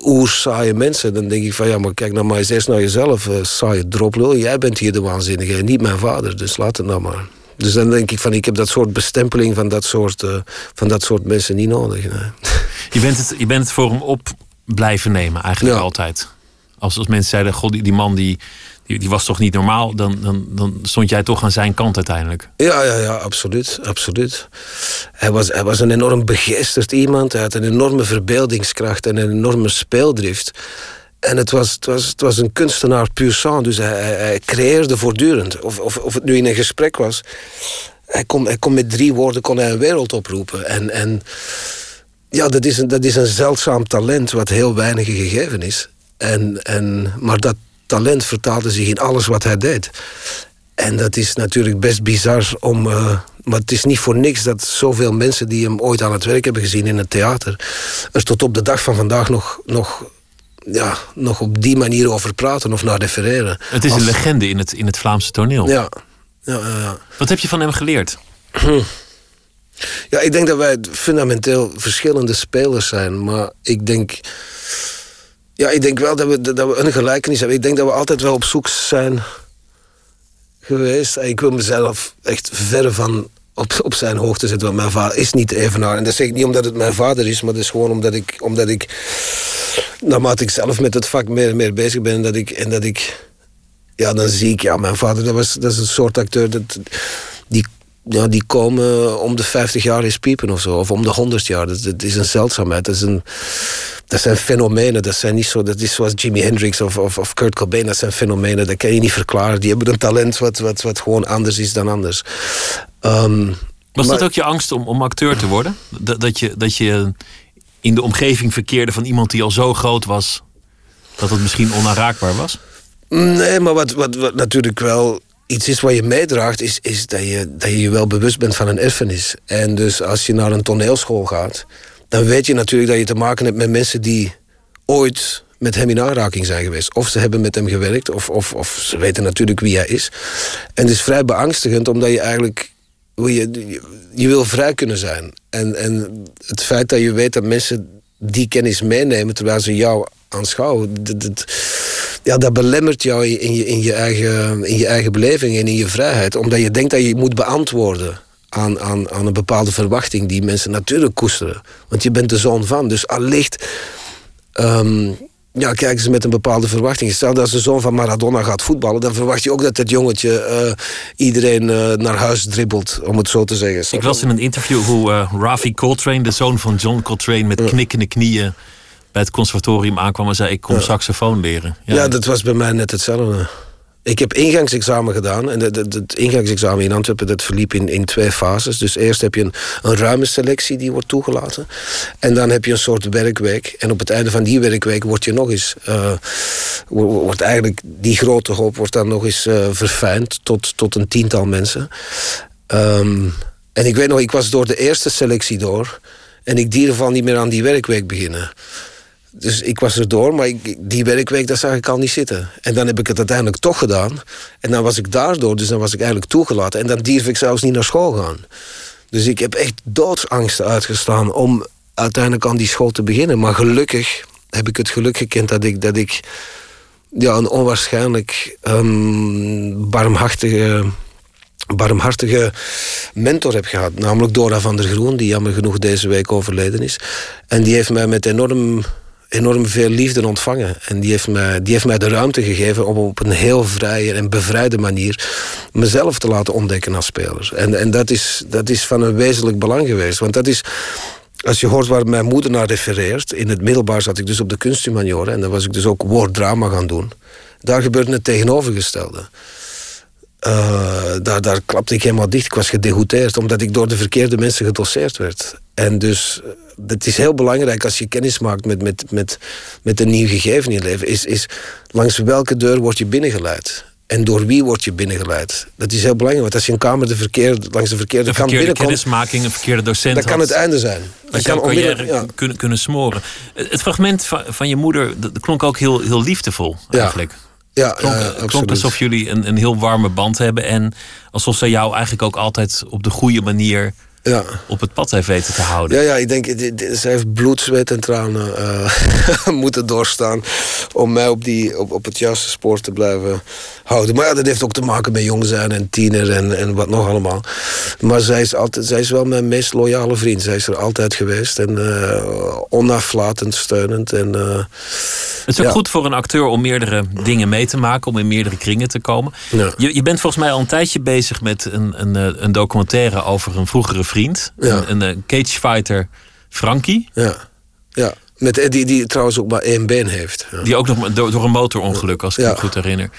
oersaaie mensen. Dan denk ik van ja, maar kijk nou maar eens eerst naar jezelf, uh, saaie droplul. Jij bent hier de waanzinnige en niet mijn vader, dus laat het nou maar. Dus dan denk ik van, ik heb dat soort bestempeling van dat soort, uh, van dat soort mensen niet nodig. Nee. Je, bent het, je bent het voor hem op blijven nemen, eigenlijk ja. altijd. Als, als mensen zeiden, god, die, die man die, die, was toch niet normaal, dan, dan, dan stond jij toch aan zijn kant uiteindelijk. Ja, ja, ja, absoluut. absoluut. Hij, was, hij was een enorm begeesterd iemand. Hij had een enorme verbeeldingskracht en een enorme speeldrift. En het was, het was, het was een kunstenaar puur sang, dus hij, hij, hij creëerde voortdurend. Of, of, of het nu in een gesprek was. Hij kon, hij kon met drie woorden kon hij een wereld oproepen. En, en ja, dat is, een, dat is een zeldzaam talent wat heel weinig gegeven is. En, en, maar dat talent vertaalde zich in alles wat hij deed. En dat is natuurlijk best bizar om. Uh, maar het is niet voor niks dat zoveel mensen die hem ooit aan het werk hebben gezien in het theater. er tot op de dag van vandaag nog, nog, ja, nog op die manier over praten of naar refereren. Het is Als- een legende in het, in het Vlaamse toneel. Ja. Ja, ja, ja. Wat heb je van hem geleerd? Ja, ik denk dat wij fundamenteel verschillende spelers zijn. Maar ik denk. Ja, ik denk wel dat we, dat we een gelijkenis hebben. Ik denk dat we altijd wel op zoek zijn geweest. Ik wil mezelf echt verre van op, op zijn hoogte zetten. Want mijn vader is niet evenaar. En dat zeg ik niet omdat het mijn vader is, maar dat is gewoon omdat ik, omdat ik naarmate ik zelf met het vak meer en meer bezig ben, dat ik, en dat ik, ja, dan zie ik, ja, mijn vader, dat, was, dat is een soort acteur, dat, die, ja, die komen om de 50 jaar eens piepen of zo, of om de 100 jaar. Dat is een zeldzaamheid, dat, is een, dat zijn fenomenen, dat zijn niet zo, dat is zoals Jimi Hendrix of, of, of Kurt Cobain, dat zijn fenomenen, dat kan je niet verklaren. Die hebben een talent wat, wat, wat gewoon anders is dan anders. Ehm, Was maar- dat ook je angst om, om acteur te worden? Dat, dat, je, dat je in de omgeving verkeerde van iemand die al zo groot was... dat het misschien onaanraakbaar was? Nee, maar wat, wat, wat natuurlijk wel iets is wat je meedraagt, is, is dat, je, dat je je wel bewust bent van een erfenis. En dus als je naar een toneelschool gaat, dan weet je natuurlijk dat je te maken hebt met mensen die ooit met hem in aanraking zijn geweest. Of ze hebben met hem gewerkt, of, of, of ze weten natuurlijk wie hij is. En het is vrij beangstigend, omdat je eigenlijk je, je wil vrij kunnen zijn. En, en het feit dat je weet dat mensen die kennis meenemen terwijl ze jou aanschouwen, dat, dat, ja, dat belemmert jou in je, in, je eigen, in je eigen beleving en in je vrijheid. Omdat je denkt dat je moet beantwoorden aan, aan, aan een bepaalde verwachting die mensen natuurlijk koesteren. Want je bent de zoon van. Dus allicht ehm, ja, kijken ze met een bepaalde verwachting. Stel dat de zoon van Maradona gaat voetballen, dan verwacht je ook dat het jongetje eh, iedereen eh, naar huis dribbelt, om het zo te zeggen. Ik las in een interview hoe uh, Rafi Coltrane, de zoon van John Coltrane, met knikkende knieën bij het conservatorium aankwam en zei: Ik kom saxofoon leren. Ja. ja, dat was bij mij net hetzelfde. Ik heb ingangsexamen gedaan. En het ingangsexamen in Antwerpen dat verliep in, in twee fases. Dus eerst heb je een, een ruime selectie die wordt toegelaten. En dan heb je een soort werkweek. En op het einde van die werkweek wordt je nog eens... Uh, wordt eigenlijk die grote hoop wordt dan nog eens uh, verfijnd tot, tot een tiental mensen. Um, en ik weet nog, ik was door de eerste selectie door. En ik durfde van niet meer aan die werkweek beginnen. Dus ik was er door, maar ik, die werkweek, dat zag ik al niet zitten. En dan heb ik het uiteindelijk toch gedaan. En dan was ik daardoor, dus dan was ik eigenlijk toegelaten. En dan durf ik zelfs niet naar school gaan. Dus ik heb echt doodsangst uitgestaan om uiteindelijk aan die school te beginnen. Maar gelukkig heb ik het geluk gekend dat ik, dat ik ja, een onwaarschijnlijk um, barmhartige, barmhartige mentor heb gehad. Namelijk Dora van der Groen, die jammer genoeg deze week overleden is. En die heeft mij met enorm enorm veel liefde ontvangen. En die heeft, mij, die heeft mij de ruimte gegeven om op een heel vrije en bevrijde manier mezelf te laten ontdekken als speler. En, en dat, is, dat is van een wezenlijk belang geweest. Want dat is. Als je hoort waar mijn moeder naar refereert, in het middelbaar zat ik dus op de kunsthumaniora en dan was ik dus ook woorddrama gaan doen. Daar gebeurde het tegenovergestelde. Uh, daar, daar klapte ik helemaal dicht. Ik was gedegoûteerd omdat ik door de verkeerde mensen gedoseerd werd. En dus het is heel belangrijk als je kennis maakt met, met, met, met een nieuw gegeven in je leven, is, is langs welke deur word je binnengeleid? En door wie word je binnengeleid? Dat is heel belangrijk, want als je een kamer de verkeerde, langs de verkeerde, de kant binnenkomt... kennismaking, een verkeerde docent Dat kan het einde zijn. Dat kan onmiddellijk ja. kunnen, kunnen smoren. Het fragment van, van je moeder, dat klonk ook heel, heel liefdevol eigenlijk. Ja, klonk, ja, klonk alsof jullie een, een heel warme band hebben... en alsof ze jou eigenlijk ook altijd op de goede manier ja. op het pad heeft weten te houden. Ja, ja ik denk, ze heeft bloed, zweet en tranen uh, moeten doorstaan om mij op, die, op, op het juiste spoor te blijven houden. Maar ja, dat heeft ook te maken met jong zijn en tiener en, en wat nog allemaal. Maar zij is, altijd, zij is wel mijn meest loyale vriend. Zij is er altijd geweest en uh, onaflatend steunend. En, uh, het is ook goed voor een acteur om meerdere dingen mee te maken, om in meerdere kringen te komen. Ja. Je, je bent volgens mij al een tijdje bezig met een, een, een documentaire over een vroegere vriend. Ja. Een, een cagefighter Frankie. Ja, ja. Met, die, die trouwens ook maar één been heeft. Ja. Die ook nog door, door een motorongeluk, als ik me goed herinner.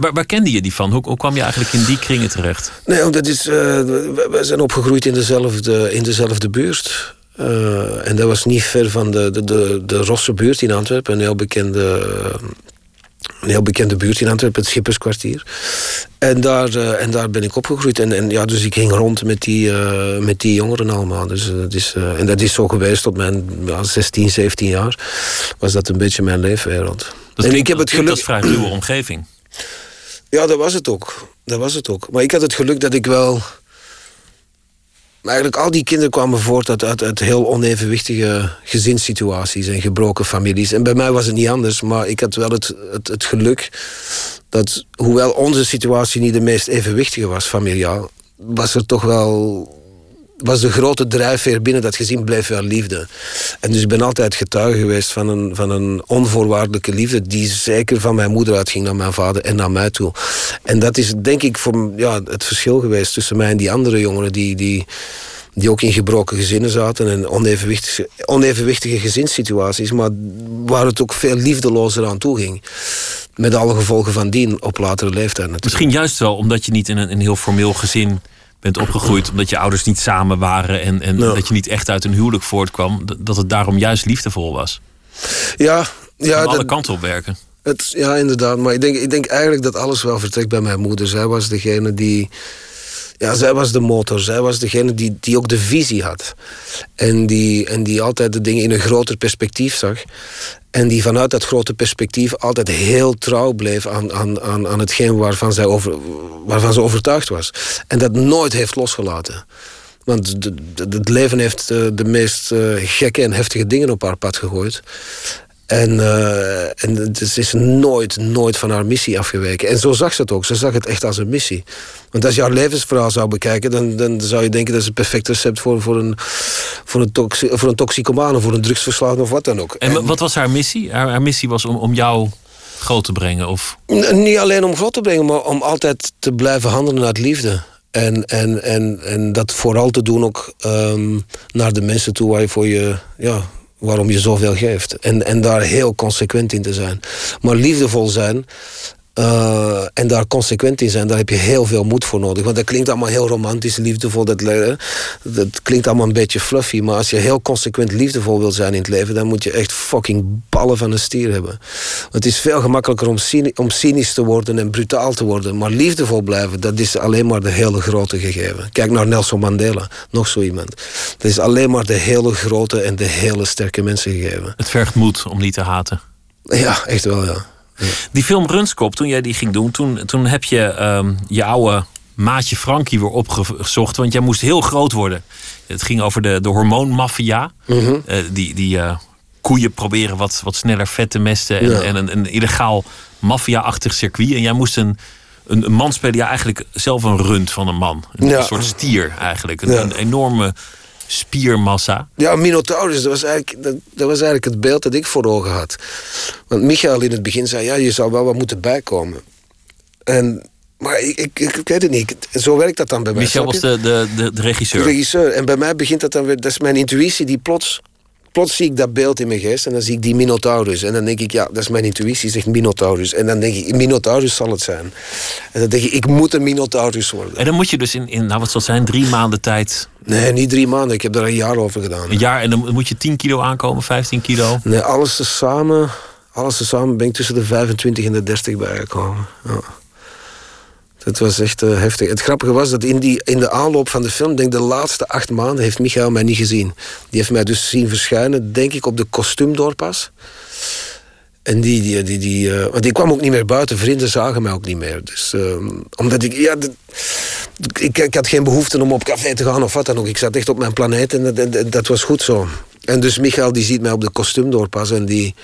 Waar, waar, kende je die van? Hoe, hoe, kwam je eigenlijk in die kringen terecht? Nee, dat is, uh, we zijn opgegroeid in dezelfde, in dezelfde buurt. Uh, en dat was niet ver van de, de, de, de Rosse buurt in Antwerpen. Een heel bekende een heel bekende buurt in Antwerpen, het Schipperskwartier. En daar, uh, en daar ben ik opgegroeid. En, en ja, dus ik ging rond met die, uh, met die jongeren allemaal. Dus, uh, dat is, en dat is zo geweest tot mijn ja, 16, 17 jaar. Was dat een beetje mijn leefwereld. Dat en ik heb het geluk... Dat is vrij ruwe omgeving. Ja, dat was het ook. Dat was het ook. Maar ik had het geluk dat ik wel maar eigenlijk al die kinderen kwamen voort uit, uit, uit, heel onevenwichtige gezinssituaties en gebroken families. En bij mij was het niet anders, maar ik had wel het, het, het geluk dat, hoewel onze situatie niet de meest evenwichtige was, familiaal, was er toch wel was de grote drijfveer binnen dat gezin bleef wel liefde. En dus ik ben altijd getuige geweest van een, van een onvoorwaardelijke liefde... die zeker van mijn moeder uitging naar mijn vader en naar mij toe. En dat is denk ik voor, ja, het verschil geweest tussen mij en die andere jongeren... die, die, die ook in gebroken gezinnen zaten en onevenwichtige, onevenwichtige gezinssituaties... maar waar het ook veel liefdelozer aan toe ging. Met alle gevolgen van dien op latere leeftijd natuurlijk. Misschien juist wel omdat je niet in een, een heel formeel gezin bent opgegroeid omdat je ouders niet samen waren en, en dat je niet echt uit een huwelijk voortkwam, dat het daarom juist liefdevol was. Ja, ja. Alle kanten op werken. Het, ja, inderdaad. Maar ik denk, ik denk eigenlijk dat alles wel vertrekt bij mijn moeder. Zij was degene die. Ja, zij was de motor. Zij was degene die, die ook de visie had. En die, en die altijd de dingen in een groter perspectief zag. En die vanuit dat grote perspectief altijd heel trouw bleef aan, aan, aan, aan hetgeen waarvan, zij over, waarvan ze overtuigd was. En dat nooit heeft losgelaten. Want de- de- het leven heeft eh, de meest eh, gekke en heftige dingen op haar pad gegooid. En, eh, en het is- ze is nooit, nooit van haar missie afgeweken. En zo zag ze het ook. Ze zag het echt als een missie. Want als je haar levensverhaal zou bekijken... dan, dan zou je denken dat is een perfect recept voor, voor, een, voor, een, toxi, voor een toxicomane... voor een drugsverslaafde of wat dan ook. En wat was haar missie? Haar, haar missie was om, om jou groot te brengen? Of Niet alleen om groot te brengen, maar om altijd te blijven handelen uit liefde. En, en, en, en dat vooral te doen ook ehm, naar de mensen toe waar je voor je, ja, waarom je zoveel geeft. En, en daar heel consequent in te zijn. Maar liefdevol zijn eh, en daar consequent in zijn, daar heb je heel veel moed voor nodig. Want dat klinkt allemaal heel romantisch, liefdevol. Dat, dat klinkt allemaal een beetje fluffy. Maar als je heel consequent liefdevol wilt zijn in het leven, dan moet je echt fucking ballen van een stier hebben. Het is veel gemakkelijker om, cyni- om cynisch te worden en brutaal te worden. Maar liefdevol blijven, dat is alleen maar de hele grote gegeven. Kijk naar Nelson Mandela, nog zo iemand. Dat is alleen maar de hele grote en de hele sterke mensen gegeven. het vergt moed om niet te haten? Ja, echt wel, ja. Die film Runskop, toen jij die ging doen, toen, toen heb je ehm, je oude maatje Frankie weer opgezocht. Want jij moest heel groot worden. Het ging over de, de hormoonmafia. Mhm. Eh, die die eh, koeien proberen wat, wat sneller vet te mesten. En, Ja. en een, een illegaal maffia-achtig circuit. En jij moest een, een, een man spelen. Ja, eigenlijk zelf een rund van een man. Een, Ja. een soort stier eigenlijk. Een enorme spiermassa. Ja, Minotaurus, dat was, eigenlijk, dat, dat was eigenlijk het beeld dat ik voor ogen had. Want Michael in het begin zei, ja, je zou wel wat moeten bijkomen. En, maar ik, ik, ik, weet het niet. Zo werkt dat dan bij mij. Michel snap was de, de, de, de De regisseur. regisseur. En bij mij begint dat dan weer... Dat is mijn intuïtie die plots... Plots zie ik dat beeld in mijn geest en dan zie ik die Minotaurus. En dan denk ik, ja, dat is mijn intuïtie, zegt Minotaurus. En dan denk ik, Minotaurus zal het zijn. En dan denk ik, ik moet een Minotaurus worden. En dan moet je dus in, in nou wat zal het zijn, drie maanden tijd, Nee, niet drie maanden. Ik heb daar een jaar over gedaan. een jaar. En dan moet je 10 kilo aankomen, 15 kilo. Nee, alles tezamen, alles tezamen ben ik tussen de 25 en de 30 bijgekomen. Ja. Dat was echt eh, heftig. Het grappige was dat in, die, in de aanloop van de film, denk de laatste acht maanden, heeft Michael mij niet gezien. Die heeft mij dus zien verschijnen, denk ik, op de kostuumdoorpas. En die, die, die, die eh, want ik kwam ook niet meer buiten, vrienden zagen mij ook niet meer. Dus, eh, omdat ik, ja, ik, ik had geen behoefte om op café te gaan of wat dan ook. Ik zat echt op mijn planeet en dat, dat was goed zo. En dus Michael die ziet mij op de kostuumdoorpas en die,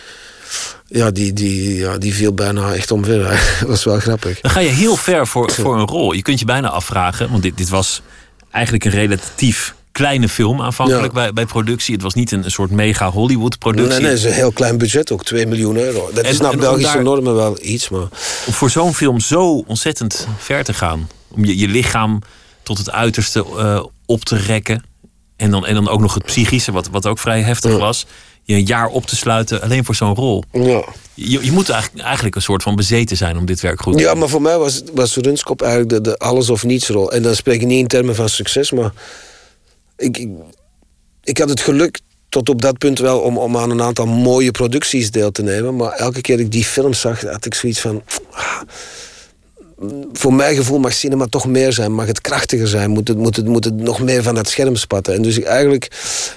ja, die, die, ja, die viel bijna echt omver. Dat was wel grappig. Dan ga je heel ver voor, voor een rol. Je kunt je bijna afvragen, want dit, dit was eigenlijk een relatief kleine film aanvankelijk Ja. bij, bij productie. Het was niet een, een soort mega Hollywood productie. Nee, nee, het is een heel klein budget ook, 2 miljoen euro. Dat En- is naar en om Belgische daar- normen wel iets, maar... Om voor zo'n film zo ontzettend ver te gaan. Om je, je lichaam tot het uiterste eh, op te rekken. En dan, en dan ook nog het psychische, wat, wat ook vrij heftig was. Je een jaar op te sluiten alleen voor zo'n rol. Ja. Je, je moet eigenlijk, eigenlijk een soort van bezeten zijn om dit werk goed te Ja, doen. maar voor mij was, was Runskop eigenlijk de, de alles of niets rol. En dan spreek ik niet in termen van succes, maar ik, ik, ik had het geluk tot op dat punt wel om, om aan een aantal mooie producties deel te nemen. Maar elke keer dat ik die film zag, had ik zoiets van. ah, voor mijn gevoel mag cinema toch meer zijn, mag het krachtiger zijn, moet het, moet het, moet het nog meer van dat scherm spatten. En dus ik, eigenlijk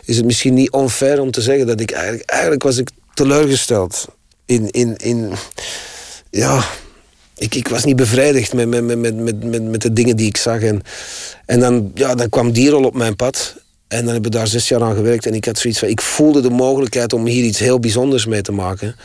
is het misschien niet onfair om te zeggen dat ik eigenlijk, eigenlijk was ik teleurgesteld in, in, in ja, ik, ik was niet bevredigd met, met, met, met, met, met, de dingen die ik zag. En, en dan, ja, dan kwam die rol op mijn pad. En dan hebben we daar zes jaar aan gewerkt. En ik had zoiets van, ik voelde de mogelijkheid om hier iets heel bijzonders mee te maken.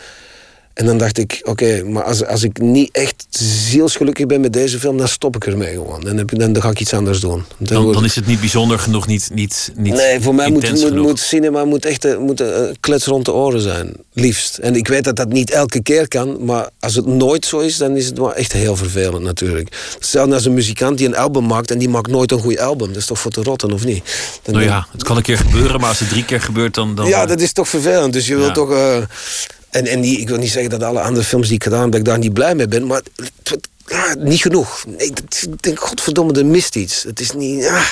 En dan dacht ik, oké, maar als, als ik niet echt zielsgelukkig ben met deze film, dan stop ik ermee gewoon. Dan, heb dan, dan ga ik iets anders doen. Dan Dan, is het niet bijzonder genoeg, niet, niet, niet Nee, voor mij moet, moet, cinema moet echt eh, moet, eh, klets rond de oren zijn. Liefst. En ik weet dat dat niet elke keer kan. Maar als het nooit zo is, dan is het wel echt heel vervelend natuurlijk. Hetzelfde als een muzikant die een album maakt en die maakt nooit een goed album. Dat is toch voor te rotten, of niet? Dan Nou ja, het kan een keer gebeuren, maar als het drie keer gebeurt, dan... dan ja, dat is toch vervelend. Dus je wilt Ja. toch... eh, en en die, ik wil niet zeggen dat alle andere films die ik gedaan heb, dat ik daar niet blij mee ben. Maar ja, niet genoeg. Nee, ik denk, godverdomme, er mist iets. Het is niet... Ja,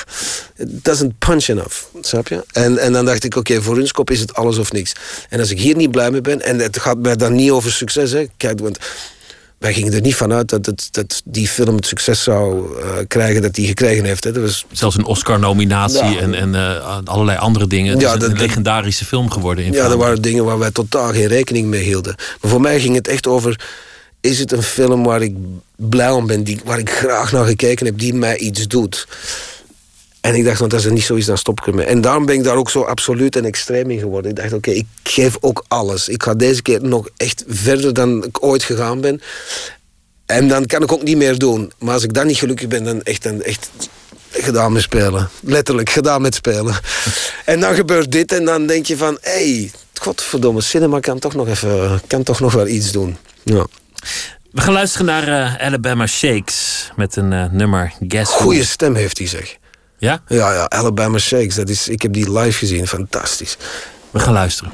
it doesn't punch enough. Snap je? En, en dan dacht ik, oké, voor Runskop is het alles of niks. En als ik hier niet blij mee ben... En het gaat mij dan niet over succes, hè. Kijk, want... wij gingen er niet vanuit dat, het, dat die film het succes zou uh, krijgen dat die gekregen heeft. Hè. Dat was... Zelfs een Oscar-nominatie ja. en, en uh, allerlei andere dingen. Het ja, is een, een legendarische film geworden. In ja, er waren dingen waar wij totaal geen rekening mee hielden. Maar voor mij ging het echt over is het een film waar ik blij om ben, die, waar ik graag naar gekeken heb, die mij iets doet. En ik dacht, want als er niet zo is, dan stop ik ermee. En daarom ben ik daar ook zo absoluut en extreem in geworden. Ik dacht, oké, ik geef ook alles. Ik ga deze keer nog echt verder dan ik ooit gegaan ben. En dan kan ik ook niet meer doen. Maar als ik dan niet gelukkig ben, dan echt, dan echt gedaan met spelen. Letterlijk, gedaan met spelen. en dan gebeurt dit en dan denk je van... hé, hey, godverdomme, cinema kan toch nog, even, kan toch nog wel iets doen. Ja. We gaan luisteren naar uh, Alabama Shakes met een uh, nummer Guess Goeie stem heeft hij, zeg. Ja? Ja, ja, Alabama Shakes. Dat is, ik heb die live gezien, fantastisch. We gaan luisteren.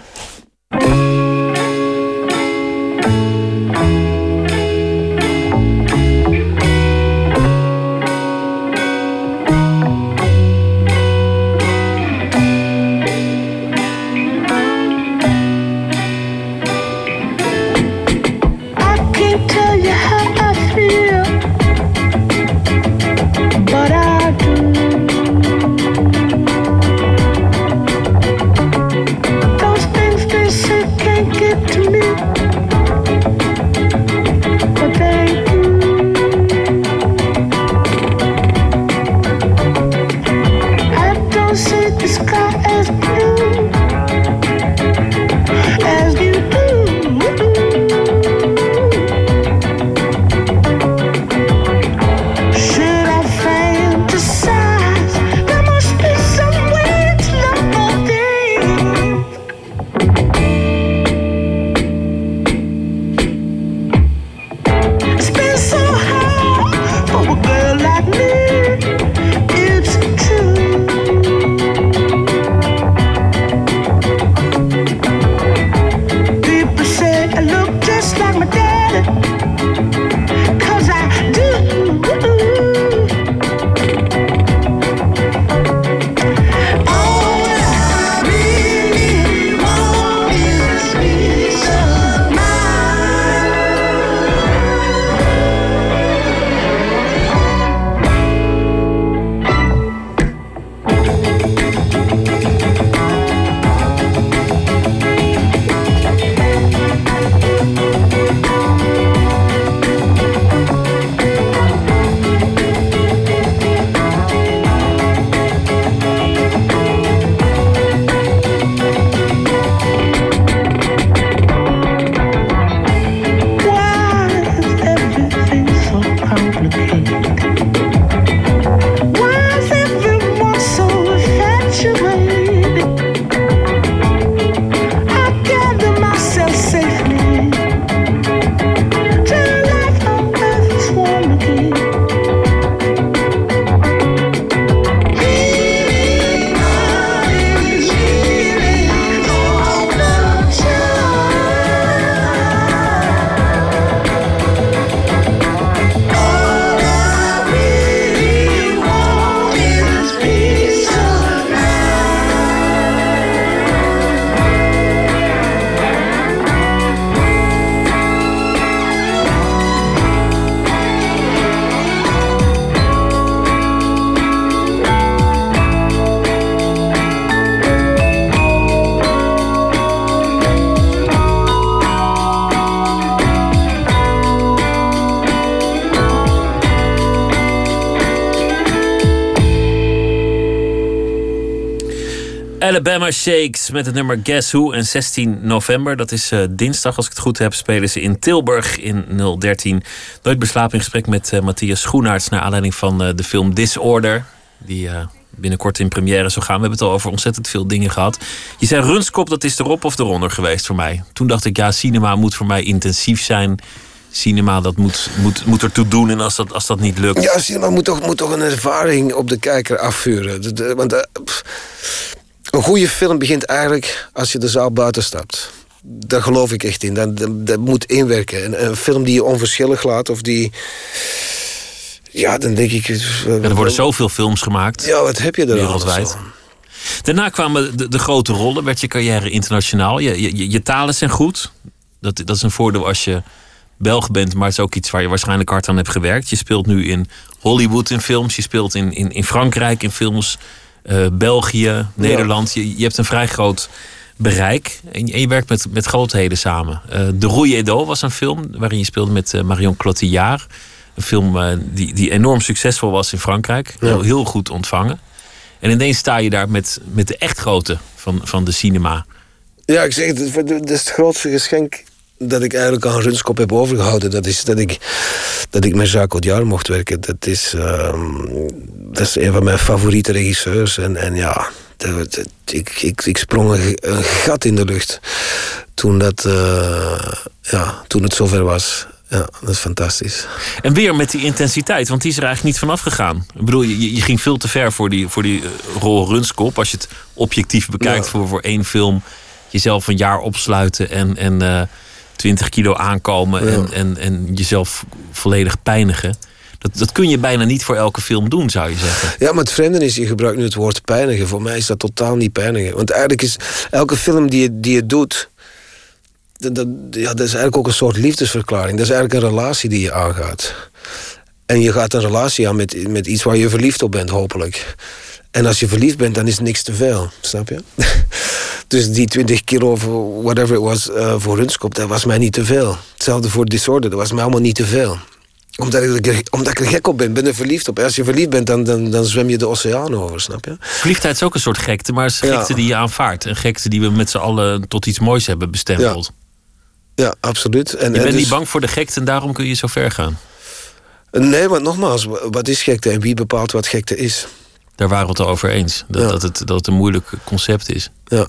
Shakes met het nummer Guess Who. En 16 november, dat is uh, dinsdag als ik het goed heb, spelen ze in Tilburg in 013. Nooit beslapen in gesprek met uh, Matthias Schoenaerts... naar aanleiding van uh, de film Disorder. Die binnenkort in première zou gaan. We hebben het al over ontzettend veel dingen gehad. Je zei Runskop, dat is erop of eronder geweest voor mij. Toen dacht ik, ja, cinema moet voor mij intensief zijn cinema dat moet, moet, moet ertoe doen en als dat, als dat niet lukt. Ja, cinema moet toch, moet toch een ervaring op de kijker afvuren. Want een goede film begint eigenlijk als je de zaal buiten stapt. Daar geloof ik echt in. Dat, dat, moet inwerken. Een, een, film die je onverschillig laat of die. Ja, dan denk ik. Er worden zoveel films gemaakt. Ja, wat heb je er wereldwijd? Daarna kwamen de, de, grote rollen, werd je carrière internationaal. Je, je, je, talen zijn goed. Dat, dat is een voordeel als je Belg bent, maar het is ook iets waar je waarschijnlijk hard aan hebt gewerkt. Je speelt nu in Hollywood in films, je speelt in, in, in Frankrijk in films, eh, België, Nederland. Je, je hebt een vrij groot bereik en je, en je werkt met, met grootheden samen. Eh, de Rouille Edo was een film waarin je speelde met eh, Marion Cotillard. Een film die, die enorm succesvol was in Frankrijk. Heel, heel goed ontvangen. En ineens sta je daar met, met de echt grote van, van de cinema. Ja, ik zeg het, het is het grootste geschenk dat ik eigenlijk aan Runskop heb overgehouden. Dat is dat ik, dat ik met Jacques Audiard mocht werken. Dat is, ehm, dat is een van mijn favoriete regisseurs. En, en ja, dat- dat- ik, ik, ik sprong een, een gat in de lucht toen, dat, eh, ja, toen het zover was. Ja, dat is fantastisch. En weer met die intensiteit, want die is er eigenlijk niet vanaf gegaan. Ik bedoel, je, je ging veel te ver voor die, voor die eh, rol Runskop. Als je het objectief bekijkt Ja. voor, voor één film. Jezelf een jaar opsluiten en, en eh 20 kilo aankomen. En, en, en jezelf volledig pijnigen. Dat, dat kun je bijna niet voor elke film doen, zou je zeggen. Ja, maar het vreemde is, je gebruikt nu het woord pijnigen. Voor mij is dat totaal niet pijnigen. Want eigenlijk is elke film die je, die je doet... Dat, dat, ja, dat is eigenlijk ook een soort liefdesverklaring. Dat is eigenlijk een relatie die je aangaat. En je gaat een relatie aan met, met iets waar je verliefd op bent, hopelijk. En als je verliefd bent, dan is niks te veel. Snap je? dus die 20 kilo of whatever it was eh, voor Runskop, dat was mij niet te veel. Hetzelfde voor Disorder, dat was mij allemaal niet te veel omdat ik, er- omdat ik er gek op ben, ben er verliefd op. Als je verliefd bent, dan, dan, dan zwem je de oceaan over, snap je? Verliefdheid is ook een soort gekte, maar het is Ja. gekte die je aanvaardt. Een gekte die we met z'n allen tot iets moois hebben bestempeld. Ja, absoluut. En, Je en bent dus- niet bang voor de gekte en daarom kun je zo ver gaan. Nee, maar nogmaals, wa- wat is gekte en wie bepaalt wat gekte is? Daar waren we het over eens. Dat, Ja. dat, het, dat het een moeilijk concept is. Ja.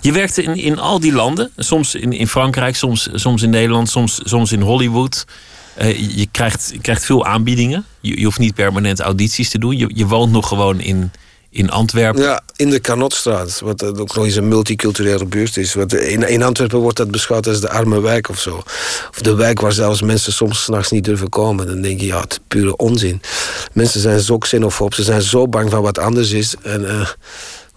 Je werkte in, in al die landen. Soms in, in Frankrijk, soms, soms in Nederland, soms, soms in Hollywood. Eh, je, je krijgt, je krijgt veel aanbiedingen. Je, je hoeft niet permanent audities te doen. Je, je woont nog gewoon in, in Antwerpen. Ja, in de Kanotstraat, wat ook nog eens een multiculturele buurt is. In, in Antwerpen wordt dat beschouwd als de arme wijk of zo. Of de wijk waar zelfs mensen soms s'nachts niet durven komen. Dan denk je, ja, het is pure onzin. Mensen zijn zo xenofoob, ze zijn zo bang van wat anders is. En eh,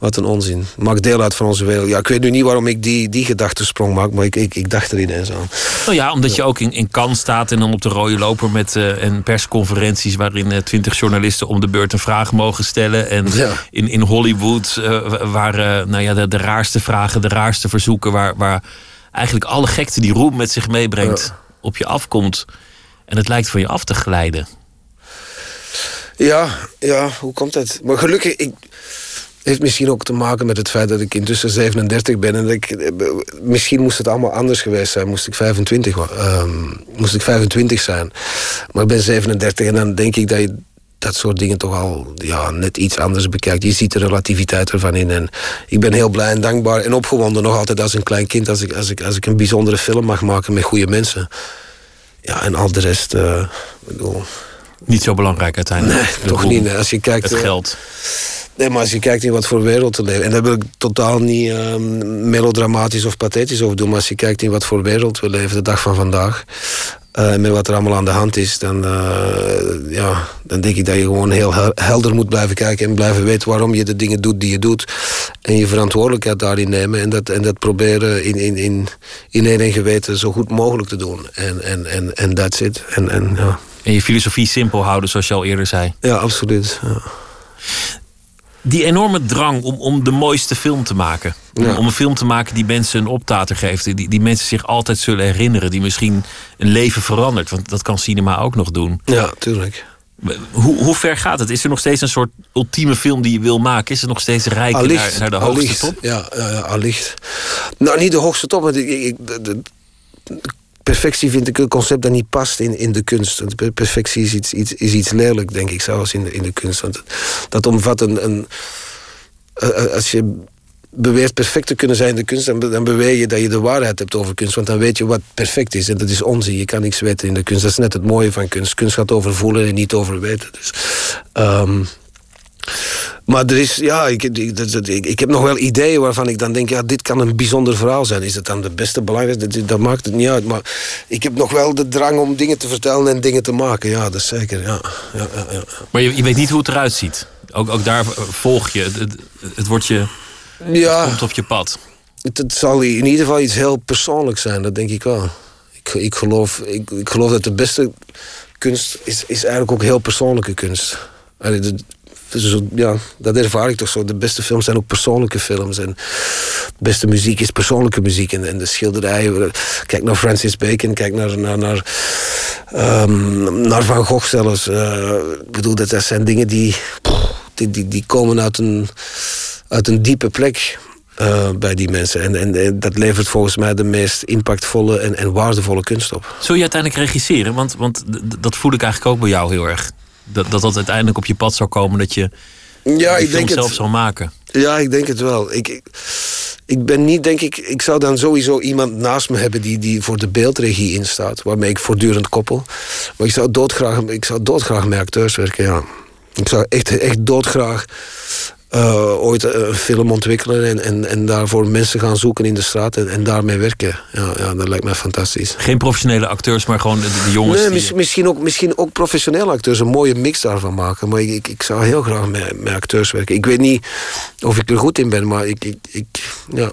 wat een onzin. Maakt deel uit van onze wereld. Ja, ik weet nu niet waarom ik die, die gedachtesprong maak, maar ik, ik, ik dacht er ineens aan. Nou ja, omdat je ook in, in Cannes staat en dan op de rode loper met eh, en persconferenties waarin eh, twintig journalisten om de beurt een vraag mogen stellen. En Ja. in, in Hollywood, eh, waar nou ja, de, de raarste vragen, de raarste verzoeken, waar, waar eigenlijk alle gekte die roem met zich meebrengt op je afkomt. En het lijkt van je af te glijden. Ja, ja, hoe komt dat? Maar gelukkig, ik, heeft misschien ook te maken met het feit dat ik intussen 37 ben. En ik, eh, misschien moest het allemaal anders geweest zijn. Moest ik 25, wa- ehm, moest ik 25 zijn. Maar ik ben 37 en dan denk ik dat je dat soort dingen toch al ja, net iets anders bekijkt. Je ziet de relativiteit ervan in. En ik ben heel blij en dankbaar en opgewonden nog altijd als een klein kind... als ik, als ik, als ik een bijzondere film mag maken met goede mensen. Ja, en al de rest... eh, ik bedoel, Niet zo belangrijk uiteindelijk. Nee, toch niet. Als je kijkt, Het eh, geld. Nee, maar als je kijkt in wat voor wereld te leven... en daar wil ik totaal niet ehm, melodramatisch of pathetisch over doen... maar als je kijkt in wat voor wereld we leven de dag van vandaag... eh, met wat er allemaal aan de hand is... Dan, eh, ja, dan denk ik dat je gewoon heel hel- helder moet blijven kijken... en blijven weten waarom je de dingen doet die je doet. En je verantwoordelijkheid daarin nemen... en dat, en dat proberen in, in, in, in één en geweten zo goed mogelijk te doen. En, en, en, en that's it. En, en, ja. En je filosofie simpel houden, zoals je al eerder zei. ja, absoluut. Ja. Die enorme drang om, om de mooiste film te maken. Om, Ja. om een film te maken die mensen een optater geeft. Die, die mensen zich altijd zullen herinneren. Die misschien een leven verandert. Want dat kan cinema ook nog doen. ja, tuurlijk. Hoe, hoe ver gaat het? Is er nog steeds een soort ultieme film die je wil maken? Is er nog steeds rijken naar, naar de hoogste allicht. top? Ja, allicht. Nou, niet de hoogste top, maar ik, ik, de, de- de perfectie vind ik een concept dat niet past in, in de kunst. Perfectie is iets, iets, is iets lelijk, denk ik, zelfs in de, in de kunst. Want het- dat omvat een... een eh, eh, als je beweert perfect te kunnen zijn in de kunst... Dan, dan beweer je dat je de waarheid hebt over kunst. Want dan weet je wat perfect is. En dat is onzin. Je kan niks weten in de kunst. Dat is net het mooie van kunst. Kunst gaat over voelen en niet over weten. Dus... ehm, maar er is, ja, ik, ik, ik, heb nog wel ideeën waarvan ik dan denk, ja, dit kan een bijzonder verhaal zijn. Is het dan de beste belangrijkste? Dat, dat maakt het niet uit. Maar ik heb nog wel de drang om dingen te vertellen en dingen te maken. Ja, dat is zeker. Ja, ja, ja, ja. Maar je, je weet niet hoe het eruit ziet. Ook, ook daar volg je. Het, het, het wordt je, ja komt op je pad. het, het zal in ieder geval iets heel persoonlijks zijn, dat denk ik wel. Ik Ik, ik, geloof, ik, ik geloof dat de beste kunst is, is eigenlijk ook heel persoonlijke kunst. Allee, de, dus, ja, dat ervaar ik toch zo. De beste films zijn ook persoonlijke films. En de beste muziek is persoonlijke muziek. En, en de schilderijen. Kijk naar Francis Bacon, kijk naar, naar, naar, um, naar Van Gogh zelfs. Uh, ik bedoel, dat, dat zijn dingen die, die, die, komen uit een, uit een diepe plek. Uh, bij die mensen. En, en, en, dat levert volgens mij de meest impactvolle en, en waardevolle kunst op. Zul je uiteindelijk regisseren? Want, want dat voel ik eigenlijk ook bij jou heel erg. Dat, dat dat uiteindelijk op je pad zou komen dat je ja, ik denk zelf het, zou maken. Ja, ik denk het wel. Ik, ik, ik, ben niet, denk ik, ik zou dan sowieso iemand naast me hebben die, die voor de beeldregie instaat, waarmee ik voortdurend koppel. Maar ik zou doodgraag, ik zou doodgraag met acteurs werken, ja. Ik zou echt, echt doodgraag uh, ooit een film ontwikkelen en, en, en daarvoor mensen gaan zoeken in de straat en, en daarmee werken. Ja, ja, dat lijkt mij fantastisch. Geen professionele acteurs, maar gewoon de, jongens. Nee, die... misschien, ook, misschien ook professionele acteurs, een mooie mix daarvan maken. Maar ik, ik, zou heel graag met, met acteurs werken. Ik weet niet of ik er goed in ben, maar ik, ik, ik ja,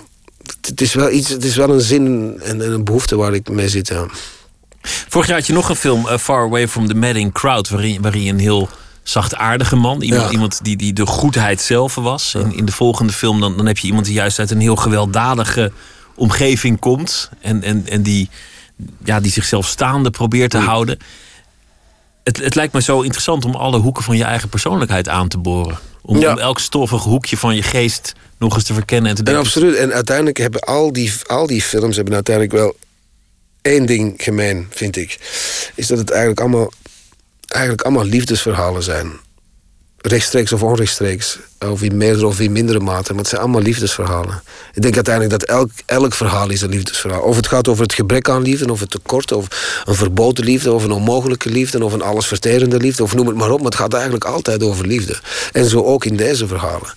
het is wel iets, het is wel een zin en, een behoefte waar ik mee zit. Ja. Vorig jaar had je nog een film, uh, Far Away from the Madding Crowd, waarin, waarin je een heel zachtaardige man. Iemand, iemand die, die de goedheid zelf was. In, in de volgende film dan, dan heb je iemand die juist uit een heel gewelddadige omgeving komt. En, en, en die, ja, die zichzelf staande probeert te houden. Het, het lijkt me zo interessant om alle hoeken van je eigen persoonlijkheid aan te boren. Om, om elk stoffig hoekje van je geest nog eens te verkennen en te denken. En absoluut. En uiteindelijk hebben al die, al die films hebben uiteindelijk wel één ding gemeen, vind ik. Is dat het eigenlijk allemaal eigenlijk allemaal liefdesverhalen zijn. Rechtstreeks of onrechtstreeks. Of in meerdere of in mindere mate. Maar het zijn allemaal liefdesverhalen. Ik denk uiteindelijk dat elk, elk verhaal is een liefdesverhaal. Of het gaat over het gebrek aan liefde, of het tekort, of een verboden liefde, of een onmogelijke liefde, of een allesverterende liefde, of noem het maar op. Maar het gaat eigenlijk altijd over liefde. En zo ook in deze verhalen.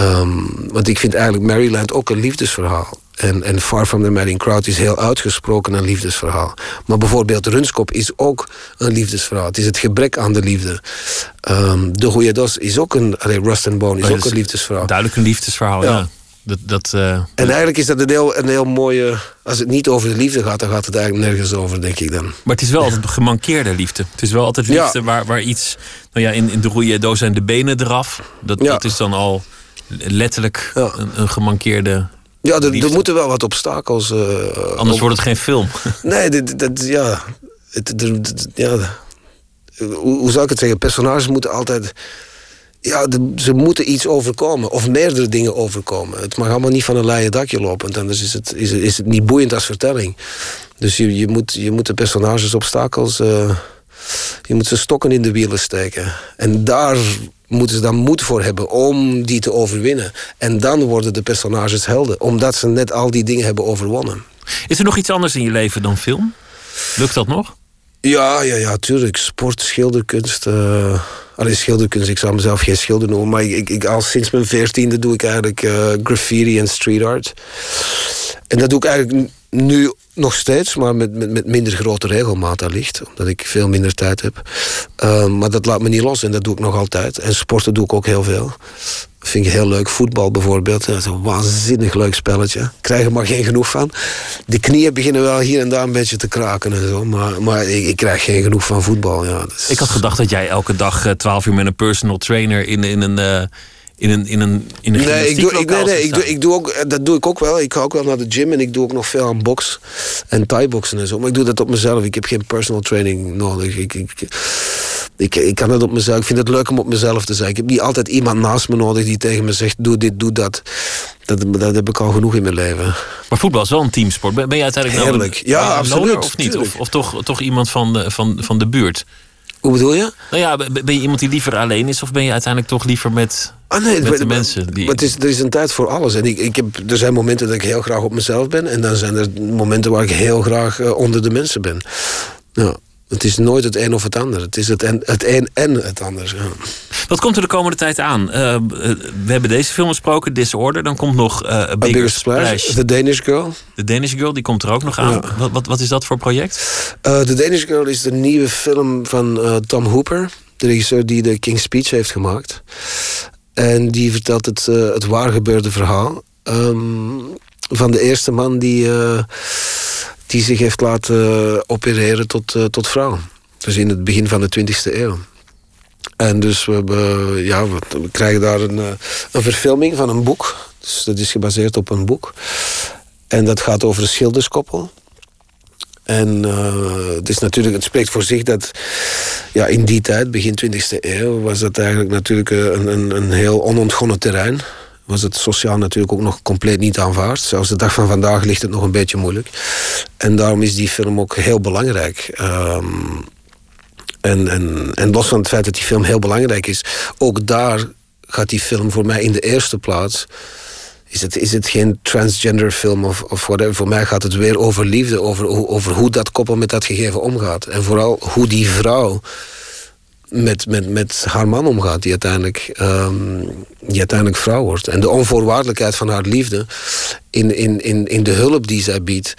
Um, want ik vind eigenlijk Maryland ook een liefdesverhaal. En, en Far From The Madding Crowd is heel uitgesproken een liefdesverhaal. Maar bijvoorbeeld Runskop is ook een liefdesverhaal. Het is het gebrek aan de liefde. Um, de Goeie Dos is ook een... Allee, Rust and Bone is ook een liefdesverhaal. Duidelijk een liefdesverhaal, ja. Dat, dat, uh, en eigenlijk is dat een heel, een heel mooie... Als het niet over de liefde gaat, dan gaat het eigenlijk nergens over, denk ik dan. Maar het is wel altijd gemankeerde liefde. Het is wel altijd liefde waar, waar iets... Nou ja, in, in de Goeie Doos zijn de benen eraf. Dat, dat is dan al letterlijk een, een gemankeerde ja, er, moeten wel wat obstakels. Uh, Anders wordt het geen film. nee, dat, dat ja, het, ja. Hoe, hoe zou ik het zeggen? Personages moeten altijd. Ja, ze moeten iets overkomen. Of meerdere dingen overkomen. Het mag allemaal niet van een leien dakje lopen. Anders is het, is, is het niet boeiend als vertelling. Dus je, je, moet, je moet de personages obstakels. Uh, je moet ze stokken in de wielen steken. En daar moeten ze dan moed voor hebben om die te overwinnen. En dan worden de personages helden, omdat ze net al die dingen hebben overwonnen. Is er nog iets anders in je leven dan film? Lukt dat nog? Ja, ja, ja, tuurlijk. Sport, schilderkunst. Uh, Allee, schilderkunst, ik zou mezelf geen schilder noemen, maar ik, ik, al sinds mijn veertiende doe ik eigenlijk uh, graffiti en street art. En dat doe ik eigenlijk nu nog steeds, maar met, met, met minder grote regelmaat allicht. Omdat ik veel minder tijd heb. Ehm, maar dat laat me niet los en dat doe ik nog altijd. En sporten doe ik ook heel veel. Vind ik heel leuk. Voetbal bijvoorbeeld. Dat is een waanzinnig leuk spelletje. Krijg er maar geen genoeg van. De knieën beginnen wel hier en daar een beetje te kraken en zo. Maar, maar ik, krijg geen genoeg van voetbal. Ja, Ik had gedacht dat jij elke dag eh, 12 uur met een personal trainer in, in een... Uh in een, in een, in een nee, ik doe, ik, nee, nee, ik doe, ik doe ook, dat doe ik ook wel. Ik ga ook wel naar de gym en ik doe ook nog veel aan box en thai-boxen en zo. Maar ik doe dat op mezelf. Ik heb geen personal training nodig. Ik, ik, ik, ik kan het op mezelf. Ik vind het leuk om op mezelf te zijn. Ik heb niet altijd iemand naast me nodig die tegen me zegt: doe dit, doe dat. Dat, dat heb ik al genoeg in mijn leven. Maar voetbal is wel een teamsport. Ben je uiteindelijk Heerlijk. Nou een, ja, absoluut. Of niet? Of, of, toch, toch iemand van de, van, van de buurt? Hoe bedoel je? Nou ja, ben je iemand die liever alleen is of ben je uiteindelijk toch liever met, ah, nee, met de mensen? Die... Maar het is, er is een tijd voor alles. En ik, ik heb, er zijn momenten dat ik heel graag op mezelf ben en dan zijn er momenten waar ik heel graag uh, onder de mensen ben. Ja. Het is nooit het een of het ander. Het is het, en, het een en het ander. Ja. Wat komt er de komende tijd aan? Uh, we hebben deze film besproken, Disorder. Dan komt nog uh, A Bigger, Splash. The Danish Girl. The Danish Girl, die komt er ook nog aan. Wat, wat, wat, is dat voor project? Uh, The Danish Girl is de nieuwe film van Tom Hooper. De regisseur die de King's Speech heeft gemaakt. En die vertelt het, het waar gebeurde verhaal. Um, van de eerste man die die zich heeft laten opereren tot, uh, tot vrouw. Dus in het begin van de 20e eeuw. En dus we, hebben, ja, we krijgen daar een, een verfilming van een boek. Dus dat is gebaseerd op een boek. En dat gaat over een schilderskoppel. En uh, het, is natuurlijk, het spreekt voor zich dat ja, in die tijd, begin 20e eeuw, was dat eigenlijk natuurlijk een, een, een heel onontgonnen terrein. Was het sociaal natuurlijk ook nog compleet niet aanvaard. Zelfs de dag van vandaag ligt het nog een beetje moeilijk. En daarom is die film ook heel belangrijk. Um, en, en, en los van het feit dat die film heel belangrijk is, ook daar gaat die film voor mij in de eerste plaats is het, is het geen transgender film of, of whatever. Voor mij gaat het weer over liefde, over, over hoe dat koppel met dat gegeven omgaat. En vooral hoe die vrouw met, met, met haar man omgaat, die uiteindelijk, um, die uiteindelijk vrouw wordt. En de onvoorwaardelijkheid van haar liefde in, in, in, in de hulp die zij biedt,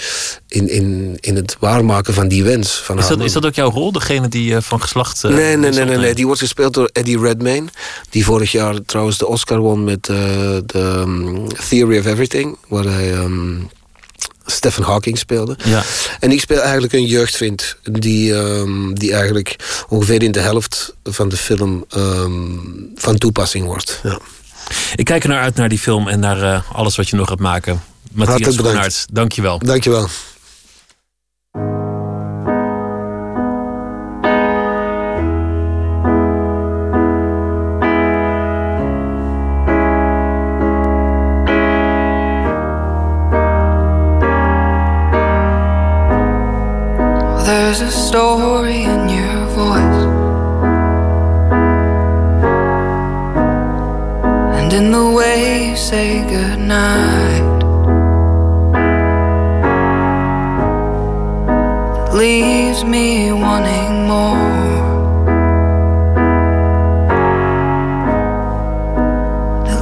in, in, in het waarmaken van die wens. Van is, haar dat, man. is dat ook jouw rol, degene die uh, van geslacht. Uh, nee, nee, nee, nee, nee, die wordt gespeeld door Eddie Redmayne, die vorig jaar trouwens de Oscar won met uh, de um, Theory of Everything, waar hij. Um, Stephen Hawking speelde. Ja. En ik speel eigenlijk een jeugdvriend die, um, die eigenlijk ongeveer in de helft van de film um, van toepassing wordt. Ja. Ik kijk er naar uit naar die film en naar uh, alles wat je nog gaat maken. Matthias Schoenaerts, dank je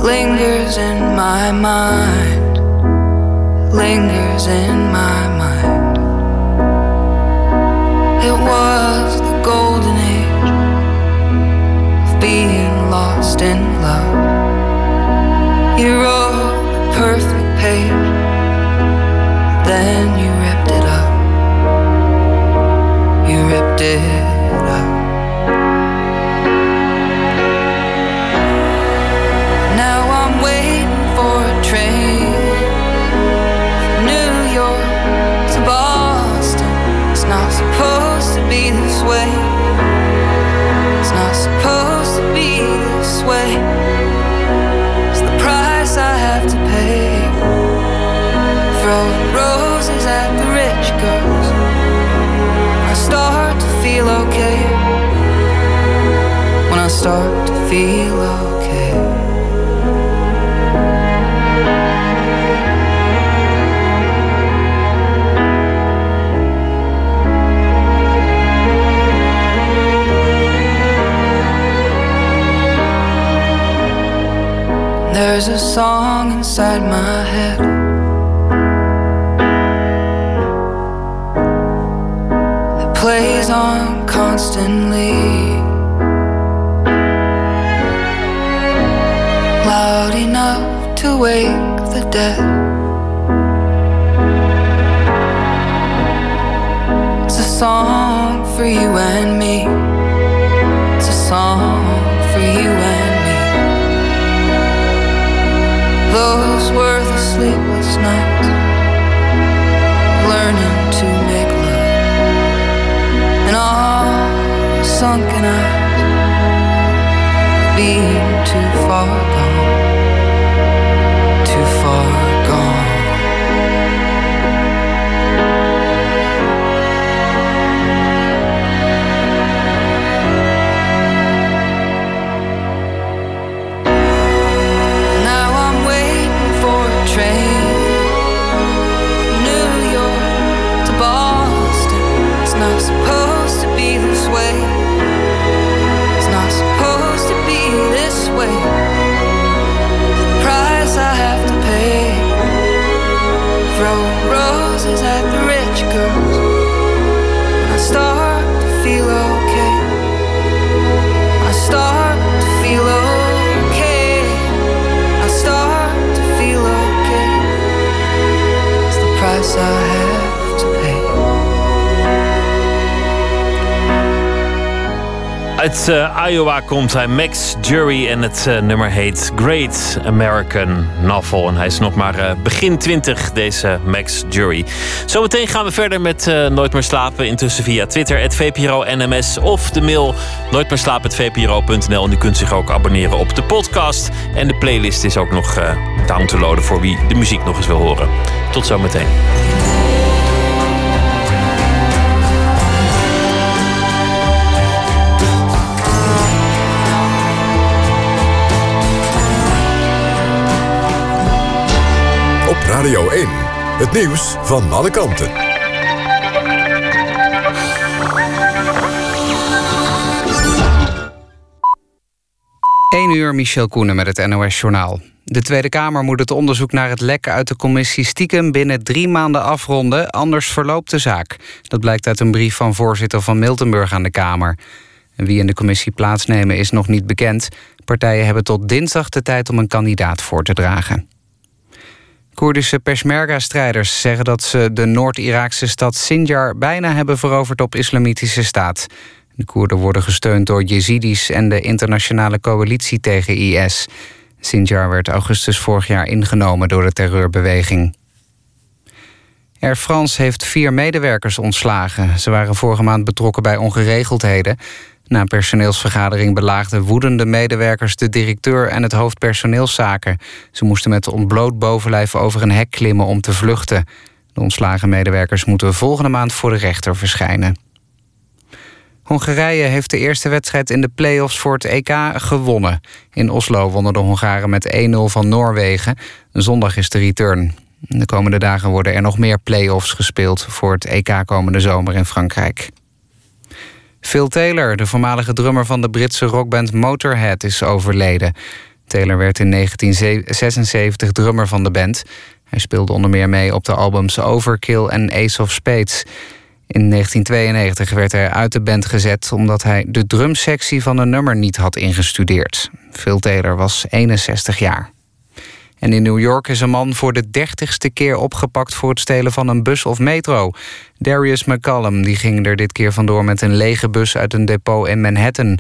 lingers in my mind, lingers in my mind. It was the golden age of being lost in love. You wrote the perfect page, then you ripped it up. You ripped it way. It's not supposed to be this way. It's the price I have to pay. Throwing roses at the rich girls. I start to feel okay. When I start to feel okay. There's a song inside my head. That plays on constantly. Loud enough to wake the dead. It's a song for you and me. It's a song Those were the sleepless nights, learning to make love, and all sunken eyes, being too far gone, Uit uh, Iowa komt hij, Max Jury. En het uh, nummer heet Great American Novel. En hij is nog maar uh, begin 20, deze Max Jury. Zometeen gaan we verder met Nooit meer slapen. Intussen via Twitter, het VPRO NMS. Of de mail nooitmeerslapen.vpro.nl. En u kunt zich ook abonneren op de podcast. En de playlist is ook nog down te loaden voor wie de muziek nog eens wil horen. Tot zometeen. Radio 1. Het nieuws van alle kanten. 1 uur, Michel Koenen met het NOS-journaal. De Tweede Kamer moet het onderzoek naar het lek uit de commissie stiekem binnen drie maanden afronden, anders verloopt de zaak. Dat blijkt uit een brief van voorzitter van Miltenburg aan de Kamer. Wie in de commissie plaatsnemen is nog niet bekend. Partijen hebben tot dinsdag de tijd om een kandidaat voor te dragen. Koerdische Peshmerga-strijders zeggen dat ze de Noord-Iraakse stad Sinjar bijna hebben veroverd op islamitische staat. De Koerden worden gesteund door Jezidis en de internationale coalitie tegen IS. Sinjar werd augustus vorig jaar ingenomen door de terreurbeweging. Air France heeft vier medewerkers ontslagen. Ze waren vorige maand betrokken bij ongeregeldheden. Na personeelsvergadering belaagden woedende medewerkers de directeur en het hoofd personeelszaken. Ze moesten met ontbloot bovenlijf over een hek klimmen om te vluchten. De ontslagen medewerkers moeten volgende maand voor de rechter verschijnen. Hongarije heeft de eerste wedstrijd in de play-offs voor het EK gewonnen. In Oslo wonnen de Hongaren met 1-0 van Noorwegen. Zondag is de return. De komende dagen worden er nog meer play-offs gespeeld... voor het EK komende zomer in Frankrijk. Phil Taylor, de voormalige drummer van de Britse rockband Motorhead, is overleden. Taylor werd in 1976 drummer van de band. Hij speelde onder meer mee op de albums Overkill en Ace of Spades. In 1992 werd hij uit de band gezet omdat hij de drumsectie van een nummer niet had ingestudeerd. Phil Taylor was 61 jaar. En in New York is een man voor de dertigste keer opgepakt... voor het stelen van een bus of metro. Darius McCallum die ging er dit keer vandoor met een lege bus... uit een depot in Manhattan.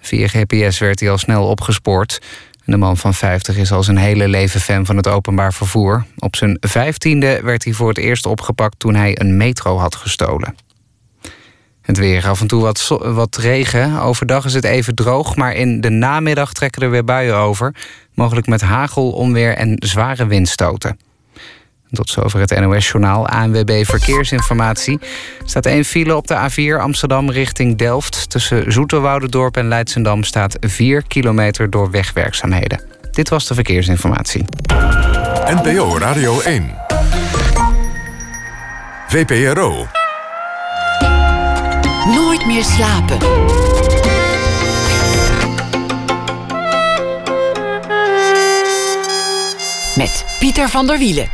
Via GPS werd hij al snel opgespoord. De man van 50 is al zijn hele leven fan van het openbaar vervoer. Op zijn vijftiende werd hij voor het eerst opgepakt... toen hij een metro had gestolen. Het weer af en toe wat, wat regen. Overdag is het even droog, maar in de namiddag trekken er weer buien over. Mogelijk met hagel, onweer en zware windstoten. Tot zover het NOS-journaal ANWB Verkeersinformatie. Er staat één file op de A4 Amsterdam richting Delft. Tussen Zoeterwoudendorp en Leidsendam staat 4 kilometer door wegwerkzaamheden. Dit was de verkeersinformatie. NPO Radio 1. VPRO. Nooit meer slapen. Pieter van der Wielen.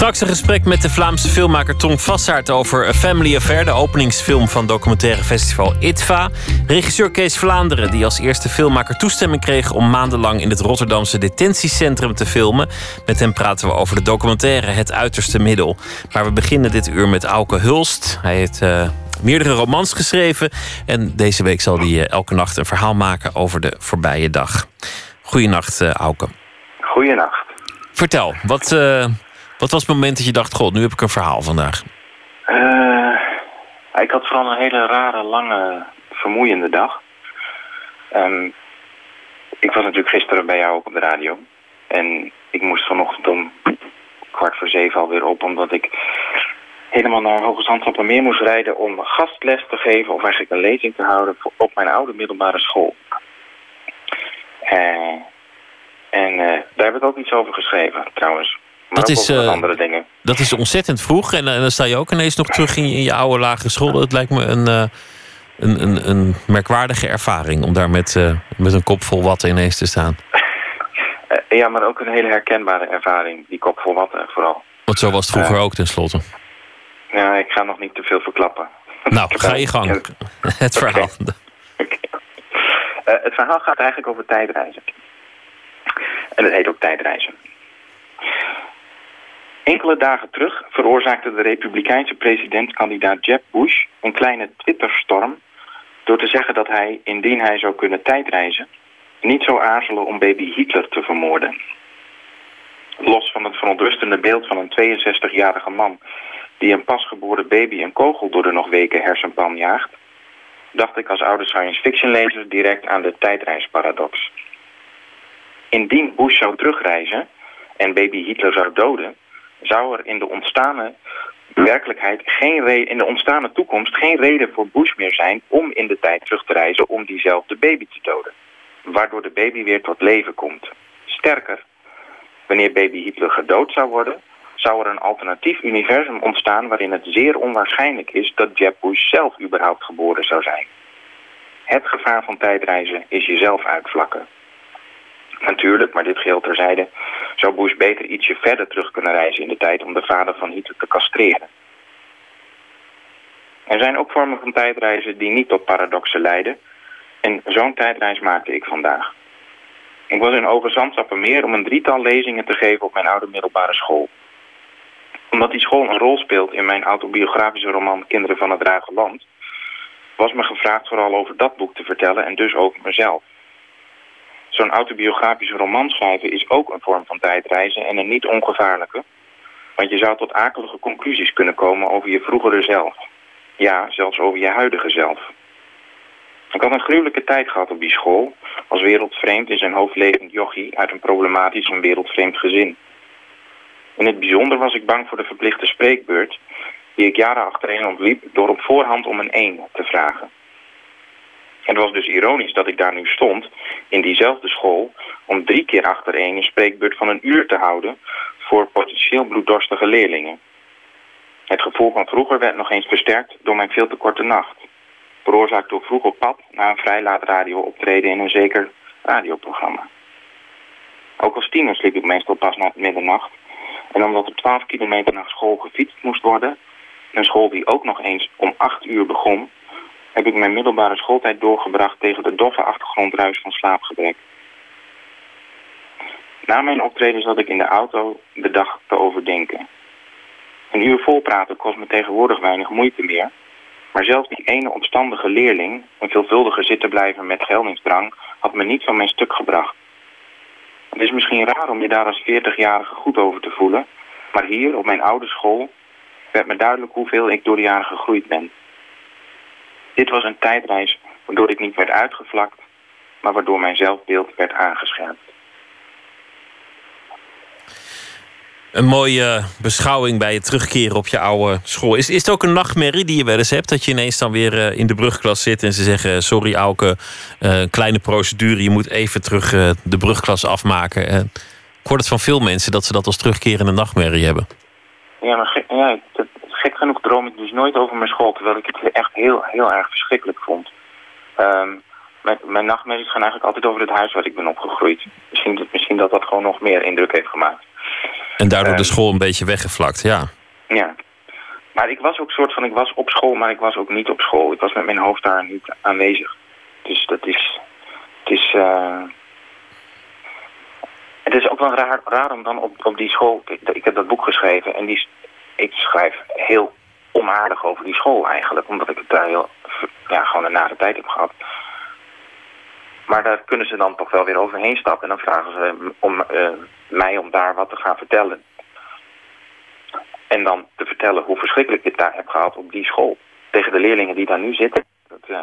Straks een gesprek met de Vlaamse filmmaker Tom Vassaert over A Family Affair, de openingsfilm van documentaire festival ITVA. Regisseur Kees Vlaanderen, die als eerste filmmaker toestemming kreeg om maandenlang in het Rotterdamse detentiecentrum te filmen. Met hem praten we over de documentaire Het Uiterste Middel. Maar we beginnen dit uur met Auke Hulst. Hij heeft uh, meerdere romans geschreven en deze week zal hij uh, elke nacht een verhaal maken over de voorbije dag. Goeienacht, uh, Auke. Goeienacht. Vertel, wat, uh, wat was het moment dat je dacht... god, nu heb ik een verhaal vandaag? Uh, ik had vooral een hele rare, lange, vermoeiende dag. Um, ik was natuurlijk gisteren bij jou ook op de radio. En ik moest vanochtend om kwart voor zeven alweer op... omdat ik helemaal naar Hoge Zandschappermeer moest rijden... om gastles te geven of eigenlijk een lezing te houden... op mijn oude middelbare school. Uh, en uh, daar heb ik ook iets over geschreven, trouwens. Maar dat is, uh, andere dingen. Dat is ontzettend vroeg. En, en, dan sta je ook ineens nog terug in je, in je oude lagere school. Dat lijkt me een, een, een, een, merkwaardige ervaring... om daar met, met een kop vol watten ineens te staan. ja, maar ook een hele herkenbare ervaring. Die kop vol watten vooral. Want zo was het vroeger ook tenslotte. Ja, ik ga nog niet te veel verklappen. Nou, ga je gang. het verhaal. Okay. Okay. het verhaal gaat eigenlijk over tijdreizen. En het heet ook tijdreizen. Enkele dagen terug veroorzaakte de republikeinse presidentskandidaat Jeb Bush een kleine Twitterstorm door te zeggen dat hij, indien hij zou kunnen tijdreizen, niet zou aarzelen om baby Hitler te vermoorden. Los van het verontrustende beeld van een 62-jarige man die een pasgeboren baby een kogel door de nog weken hersenpan jaagt, dacht ik als oude science fiction lezer direct aan de tijdreisparadox. Indien Bush zou terugreizen en baby Hitler zou doden, zou er in de ontstane werkelijkheid geen reden, in de ontstane toekomst geen reden voor Bush meer zijn om in de tijd terug te reizen om diezelfde baby te doden. Waardoor de baby weer tot leven komt. Sterker, wanneer baby Hitler gedood zou worden, zou er een alternatief universum ontstaan waarin het zeer onwaarschijnlijk is dat Jeb Bush zelf überhaupt geboren zou zijn. Het gevaar van tijdreizen is jezelf uitvlakken. Natuurlijk, maar dit geheel terzijde, zou Bush beter ietsje verder terug kunnen reizen in de tijd om de vader van Hitler te castreren. Er zijn ook vormen van tijdreizen die niet tot paradoxen leiden en zo'n tijdreis maakte ik vandaag. Ik was in Overzandstappenmeer om een drietal lezingen te geven op mijn oude middelbare school. Omdat die school een rol speelt in mijn autobiografische roman Kinderen van het Ruige Land, was me gevraagd vooral over dat boek te vertellen en dus over mezelf. Zo'n autobiografische roman schrijven is ook een vorm van tijdreizen en een niet ongevaarlijke. Want je zou tot akelige conclusies kunnen komen over je vroegere zelf. Ja, zelfs over je huidige zelf. Ik had een gruwelijke tijd gehad op die school, als wereldvreemd in zijn hoofd levend jochie uit een problematisch en wereldvreemd gezin. In het bijzonder was ik bang voor de verplichte spreekbeurt, die ik jaren achtereen ontliep door op voorhand om een 1 te vragen. Het was dus ironisch dat ik daar nu stond, in diezelfde school, om drie keer achtereen een spreekbeurt van een uur te houden voor potentieel bloeddorstige leerlingen. Het gevoel van vroeger werd nog eens versterkt door mijn veel te korte nacht. Veroorzaakt door vroeg op pad na een vrij laat radio optreden in een zeker radioprogramma. Ook als tiener sliep ik meestal pas na middernacht. En omdat er 12 kilometer naar school gefietst moest worden, een school die ook nog eens om 8 uur begon, heb ik mijn middelbare schooltijd doorgebracht tegen de doffe achtergrondruis van slaapgebrek. Na mijn optreden zat ik in de auto de dag te overdenken. Een uur volpraten kost me tegenwoordig weinig moeite meer. Maar zelfs die ene omstandige leerling, een veelvuldige zittenblijver met geldingsdrang, had me niet van mijn stuk gebracht. Het is misschien raar om je daar als 40-jarige goed over te voelen, maar hier op mijn oude school werd me duidelijk hoeveel ik door de jaren gegroeid ben. Dit was een tijdreis waardoor ik niet werd uitgevlakt, maar waardoor mijn zelfbeeld werd aangescherpt. Een mooie beschouwing bij het terugkeren op je oude school. Is, is het ook een nachtmerrie die je wel eens hebt? Dat je ineens dan weer eh, in de brugklas zit en ze zeggen: Sorry, Auke, uh, kleine procedure, je moet even terug uh, de brugklas afmaken. ik hoor het van veel mensen dat ze dat als terugkerende nachtmerrie hebben. Ja, maar ja, gek genoeg droom ik dus nooit over mijn school, terwijl ik het echt heel, heel erg verschrikkelijk vond. Um, mijn, mijn nachtmerries gaan eigenlijk altijd over het huis waar ik ben opgegroeid. Misschien, misschien dat dat gewoon nog meer indruk heeft gemaakt. En daardoor de school een beetje weggevlakt, ja. Ja. Maar ik was ook soort van, ik was op school, maar ik was ook niet op school. Ik was met mijn hoofd daar niet aanwezig. Dus dat is, het is, uh... het is ook wel raar, raar om dan op, op die school, ik, ik heb dat boek geschreven en die, ik schrijf heel onaardig over die school eigenlijk, omdat ik het daar heel, ja, gewoon een nare tijd heb gehad. Maar daar kunnen ze dan toch wel weer overheen stappen. En dan vragen ze om, uh, mij om daar wat te gaan vertellen. En dan te vertellen hoe verschrikkelijk ik het daar heb gehad op die school. Tegen de leerlingen die daar nu zitten. Dat, uh...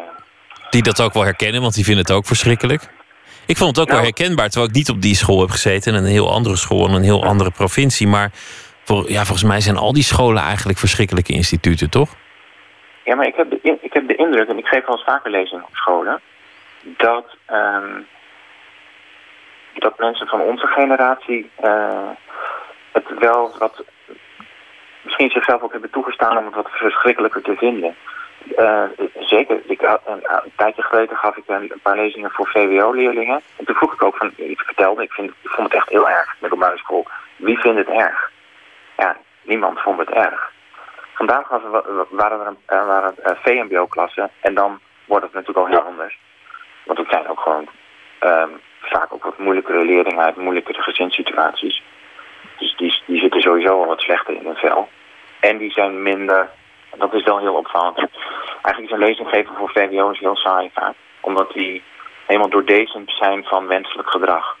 Die dat ook wel herkennen, want die vinden het ook verschrikkelijk. Ik vond het ook nou, wel herkenbaar, terwijl ik niet op die school heb gezeten. Een heel andere school, in een heel andere provincie. Maar ja, volgens mij zijn al die scholen eigenlijk verschrikkelijke instituten, toch? Ja, maar ik heb de, ik heb de indruk, en ik geef wel eens vaker lezingen op scholen dat, um, dat mensen van onze generatie uh, het wel wat misschien zichzelf ook hebben toegestaan om het wat verschrikkelijker te vinden. Uh, zeker, ik, een, een, tijdje geleden gaf ik een, een paar lezingen voor VWO-leerlingen. En toen vroeg ik ook van, ik vertelde, ik, vind, ik vond het echt heel erg, middelbare school. Wie vindt het erg? Ja, niemand vond het erg. Vandaag was er, waren er, er waren VMBO-klassen en dan wordt het natuurlijk al heel anders. Want het zijn ook gewoon um, vaak ook wat moeilijkere leerlingen uit moeilijkere gezinssituaties. Dus die, die zitten sowieso al wat slechter in hun vel. En die zijn minder, dat is wel heel opvallend, eigenlijk is een lezinggever voor VWO's heel saai vaak. Omdat die helemaal doordezend zijn van wenselijk gedrag.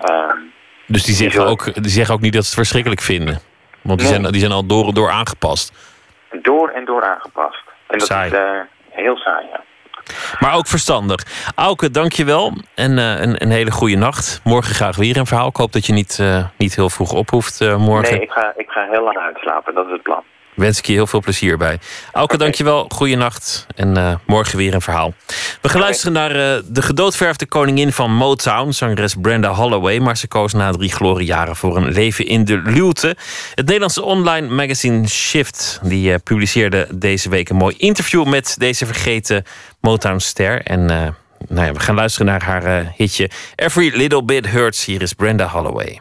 Ehm, Dus die zeggen, ook, die zeggen ook niet dat ze het verschrikkelijk vinden. Want die, Nee. zijn, die zijn al door en door aangepast. door en door aangepast. En dat Saai. is eh, heel saai, ja. Maar ook verstandig. Auke, dankjewel. En eh, een, een hele goede nacht. Morgen graag weer een verhaal. Ik hoop dat je niet, eh, niet heel vroeg op hoeft morgen. Nee, ik ga, ik ga heel lang uitslapen. Dat is het plan. Wens ik je heel veel plezier bij. Auke, dankjewel. Goeienacht. En eh, morgen weer een verhaal. We gaan luisteren naar eh, de gedoodverfde koningin van Motown, zangeres Brenda Holloway. Maar ze koos na drie gloriejaren voor een leven in de luwte. Het Nederlandse online magazine Shift die, eh, publiceerde deze week een mooi interview met deze vergeten Motown-ster. En nou ja, we gaan luisteren naar haar hitje Every Little Bit Hurts. Hier is Brenda Holloway.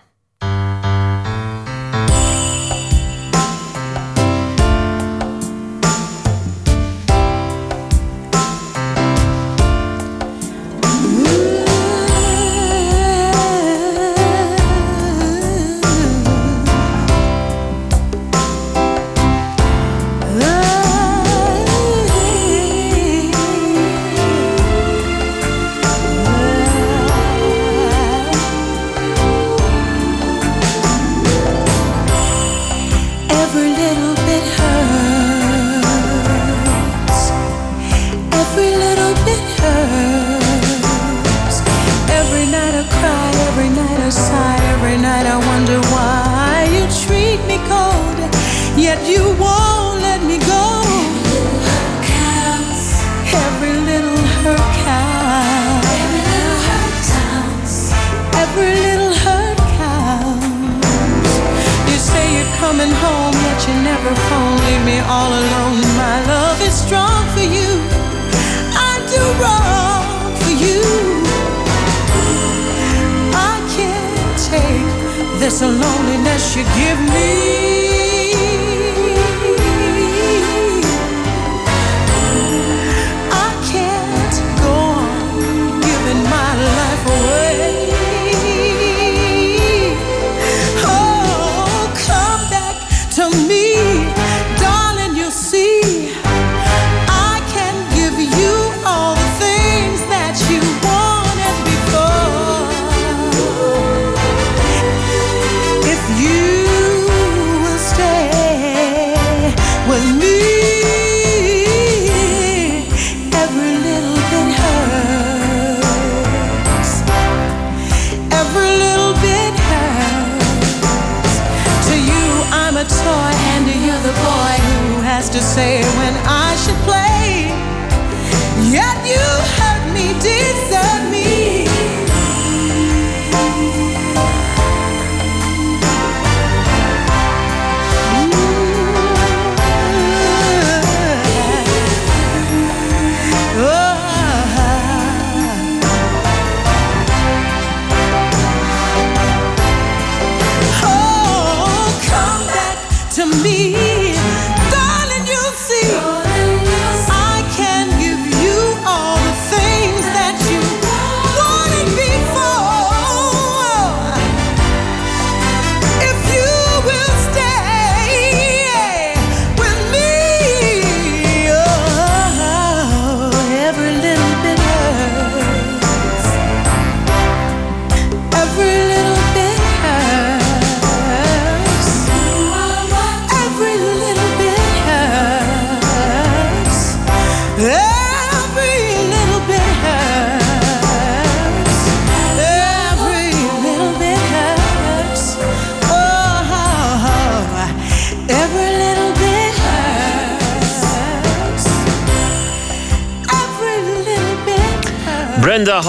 This loneliness you give me.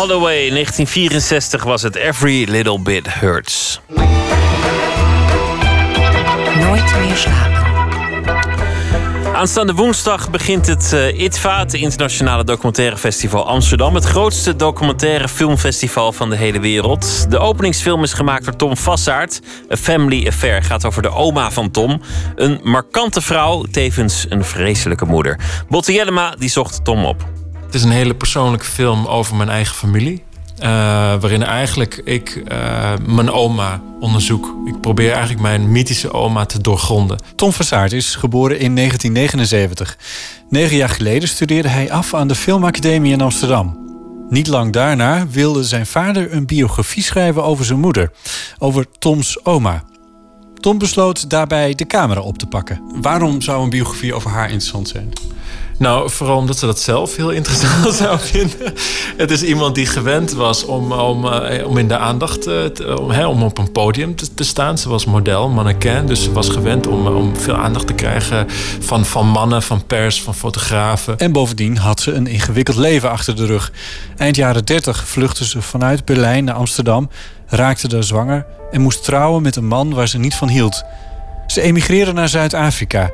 Holloway, 1964 was het Every Little Bit Hurts. Nooit meer slapen. Aanstaande woensdag begint het eh, ITVA, het Internationale Documentaire Festival Amsterdam. Het grootste documentaire filmfestival van de hele wereld. De openingsfilm is gemaakt door Tom Vassaert. A Family Affair gaat over de oma van Tom. Een markante vrouw, tevens een vreselijke moeder. Botte Jellema die zocht Tom op. Het is een hele persoonlijke film over mijn eigen familie. Uh, waarin eigenlijk ik uh, mijn oma onderzoek. Ik probeer eigenlijk mijn mythische oma te doorgronden. Tom Versaert is geboren in 1979. Negen jaar geleden studeerde hij af aan de Filmacademie in Amsterdam. Niet lang daarna wilde zijn vader een biografie schrijven over zijn moeder. Over Toms oma. Tom besloot daarbij de camera op te pakken. Waarom zou een biografie over haar interessant zijn? Nou, vooral omdat ze dat zelf heel interessant zou vinden. Het is iemand die gewend was om, om, eh, om in de aandacht eh, om, om op een podium te, te, staan. Ze was model, mannequin. Dus ze was gewend om, om veel aandacht te krijgen van, van mannen, van pers, van fotografen. En bovendien had ze een ingewikkeld leven achter de rug. Eind jaren 30 vluchtte ze vanuit Berlijn naar Amsterdam, raakte daar zwanger en moest trouwen met een man waar ze niet van hield. Ze emigreerde naar Zuid-Afrika.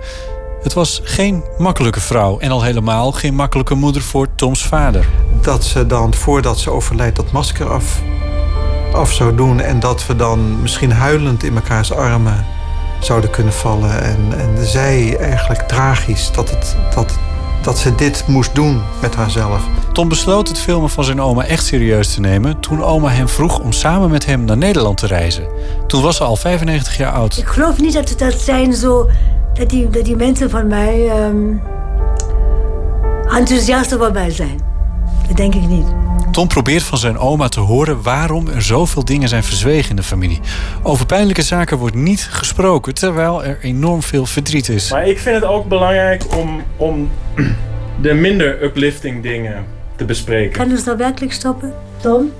Het was geen makkelijke vrouw en al helemaal geen makkelijke moeder voor Toms vader. Dat ze dan voordat ze overlijdt dat masker af, af zou doen en dat we dan misschien huilend in mekaars armen zouden kunnen vallen. En, en zij eigenlijk tragisch dat, het, dat, dat ze dit moest doen met haarzelf. Tom besloot het filmen van zijn oma echt serieus te nemen toen oma hem vroeg om samen met hem naar Nederland te reizen. Toen was ze al 95 jaar oud. Ik geloof niet dat het dat zijn zo dat die, dat die mensen van mij um, enthousiast over mij zijn. Dat denk ik niet. Tom probeert van zijn oma te horen waarom er zoveel dingen zijn verzwegen in de familie. Over pijnlijke zaken wordt niet gesproken, terwijl er enorm veel verdriet is. Maar ik vind het ook belangrijk om, om de minder uplifting dingen te bespreken. Kan ons dat werkelijk stoppen, Tom?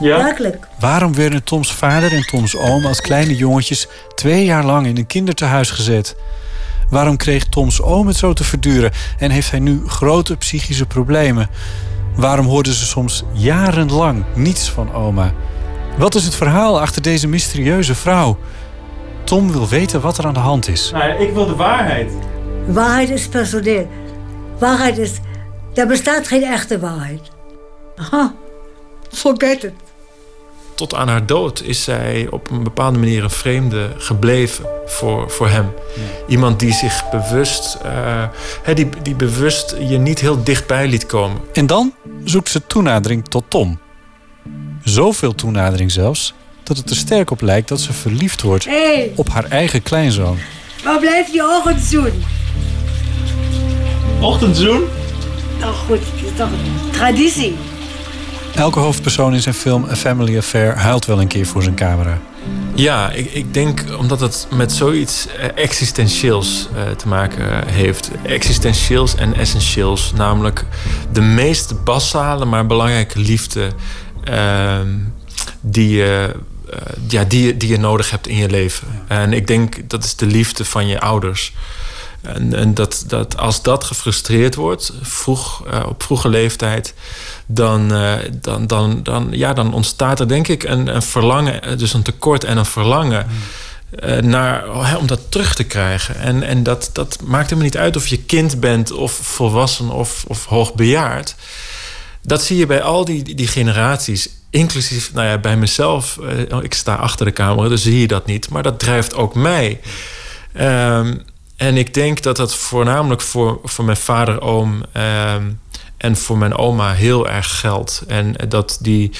Ja? Werkelijk. Waarom werden Toms vader en Toms oom als kleine jongetjes twee jaar lang in een kindertehuis gezet? Waarom kreeg Toms oom het zo te verduren en heeft hij nu grote psychische problemen? Waarom hoorden ze soms jarenlang niets van oma? Wat is het verhaal achter deze mysterieuze vrouw? Tom wil weten wat er aan de hand is. Nou, ik wil de waarheid. Waarheid is personeel. Waarheid is. Er bestaat geen echte waarheid. Aha, forget it tot aan haar dood is zij op een bepaalde manier een vreemde gebleven voor, voor hem. Iemand die zich bewust, uh, die, die bewust je niet heel dichtbij liet komen. En dan zoekt ze toenadering tot Tom. Zoveel toenadering zelfs, dat het er sterk op lijkt dat ze verliefd wordt op haar eigen kleinzoon. Waar blijft je ochtendzoen? Ochtendzoen? Nou goed, het is toch een traditie. Elke hoofdpersoon in zijn film A Family Affair huilt wel een keer voor zijn camera. Ja, ik, ik denk omdat het met zoiets eh, existentieels uh, te maken heeft. Existentieels en essentieels. Namelijk de meest basale, maar belangrijke liefde uh, die, je, ja, die, die je nodig hebt in je leven. En ik denk dat is de liefde van je ouders. En, en dat, dat als dat gefrustreerd wordt, vroeg, uh, op vroege leeftijd, dan, uh, dan, dan, dan, ja, dan ontstaat er denk ik een, een verlangen, eh, dus een tekort en een verlangen. Uh, naar, om dat terug te krijgen. En, en dat, dat maakt helemaal niet uit of je kind bent, of volwassen of, of hoogbejaard. Dat zie je bij al die, die generaties. Inclusief nou ja, bij mezelf. Ik sta achter de camera, dus zie je dat niet. Maar dat drijft ook mij. Uh, en ik denk dat dat voornamelijk voor, voor mijn vader, oom ehm, en voor mijn oma heel erg geldt. En dat die,